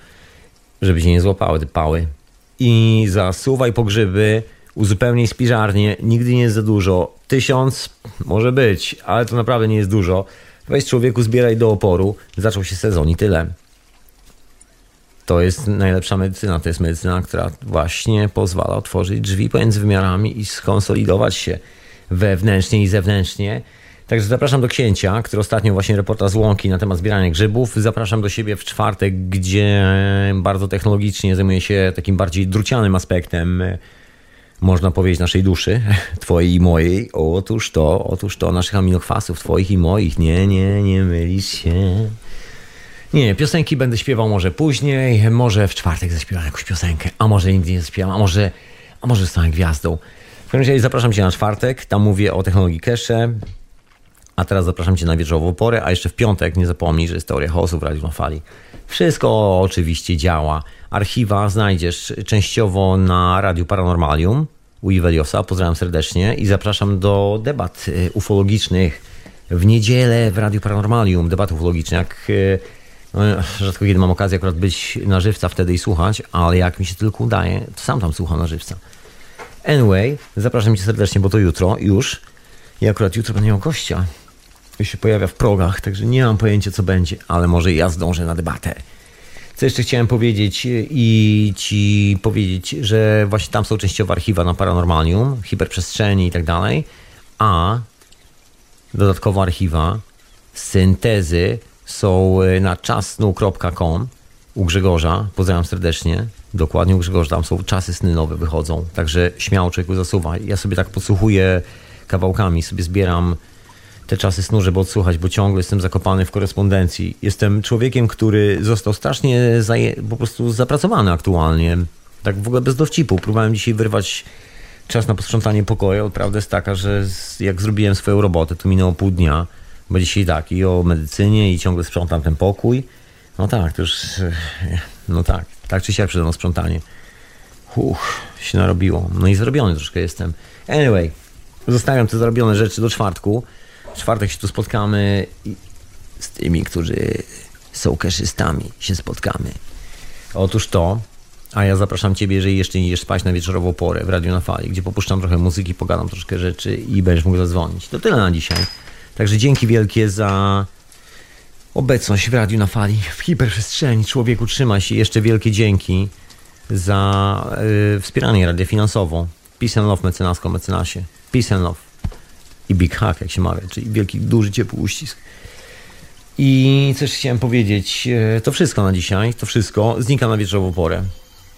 żeby się nie złapały te pały. I zasuwaj po grzyby, uzupełnij spiżarnię, nigdy nie jest za dużo. Tysiąc może być, ale to naprawdę nie jest dużo. Weź człowieku, zbieraj do oporu. Zaczął się sezon i tyle. To jest najlepsza medycyna. To jest medycyna, która właśnie pozwala otworzyć drzwi pomiędzy wymiarami i skonsolidować się wewnętrznie i zewnętrznie. Także zapraszam do księcia, który ostatnio właśnie reportaż z Łąki na temat zbierania grzybów. Zapraszam do siebie w czwartek, gdzie bardzo technologicznie zajmuję się takim bardziej drucianym aspektem, można powiedzieć, naszej duszy, twojej i mojej. Otóż to, otóż to, naszych aminokwasów, twoich i moich. Nie, nie, nie mylisz się. Nie, piosenki będę śpiewał może później, może w czwartek zaśpiewam jakąś piosenkę, a może nigdy nie zaśpiewam, a może, a może zostanę gwiazdą każdym razie zapraszam Cię na czwartek, tam mówię o technologii cache, a teraz zapraszam Cię na wieczorową porę, a jeszcze w piątek nie zapomnij, że jest teoria chaosu w Radiu na Fali. Wszystko oczywiście działa. Archiwa znajdziesz częściowo na Radiu Paranormalium u Iweliosa. Pozdrawiam serdecznie i zapraszam do debat y, ufologicznych w niedzielę w Radiu Paranormalium. Debaty ufologiczne. Jak y, no, rzadko kiedy mam okazję akurat być na żywca wtedy i słuchać, ale jak mi się tylko udaje, to sam tam słucham na żywca. Anyway, zapraszam Cię serdecznie, bo to jutro już. I akurat jutro będę miał gościa. Się pojawia w progach, także nie mam pojęcia co będzie, ale może ja zdążę na debatę. Co jeszcze chciałem powiedzieć i Ci powiedzieć, że właśnie tam są częściowo archiwa na Paranormalium, hiperprzestrzeni i tak dalej, a dodatkowo archiwa, syntezy są na czasnu.com u Grzegorza. Pozdrawiam serdecznie. Dokładnie u Grzegorza. Tam są czasy sny nowe wychodzą. Także śmiało człowieku zasuwa. Ja sobie tak podsłuchuję kawałkami, sobie zbieram te czasy snu, żeby odsłuchać, bo ciągle jestem zakopany w korespondencji. Jestem człowiekiem, który został strasznie po prostu zapracowany aktualnie. Tak w ogóle bez dowcipu. Próbowałem dzisiaj wyrwać czas na posprzątanie pokoju. Prawda jest taka, że jak zrobiłem swoją robotę, to minęło pół dnia Bo dzisiaj tak, i o medycynie, i ciągle sprzątam ten pokój. No tak, to już, e, no tak, tak czy siak przede sprzątanie. Uch, się narobiło. No i zrobiony troszkę jestem. Anyway, zostawiam te zrobione rzeczy do czwartku. Czwartek się tu spotkamy i z tymi, którzy są keszystami, się spotkamy. Otóż to, a ja zapraszam Ciebie, jeżeli jeszcze nie idziesz spać na wieczorową porę w Radiu na Fali, gdzie popuszczam trochę muzyki, pogadam troszkę rzeczy i będziesz mógł zadzwonić. To tyle na dzisiaj. Także dzięki wielkie za obecność w Radiu na Fali, w hiperprzestrzeni. Człowieku, trzymaj się. Jeszcze wielkie dzięki za y, wspieranie radia finansowo. Peace and love mecenasko, mecenasie. Peace and love. I big hug, jak się mawia, czyli wielki, duży, ciepły uścisk. I coś chciałem powiedzieć. e, To wszystko na dzisiaj. To wszystko. Znikam na wieczorową porę.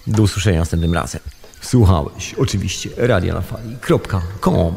Do usłyszenia następnym razem. Słuchałeś oczywiście radia na fali.com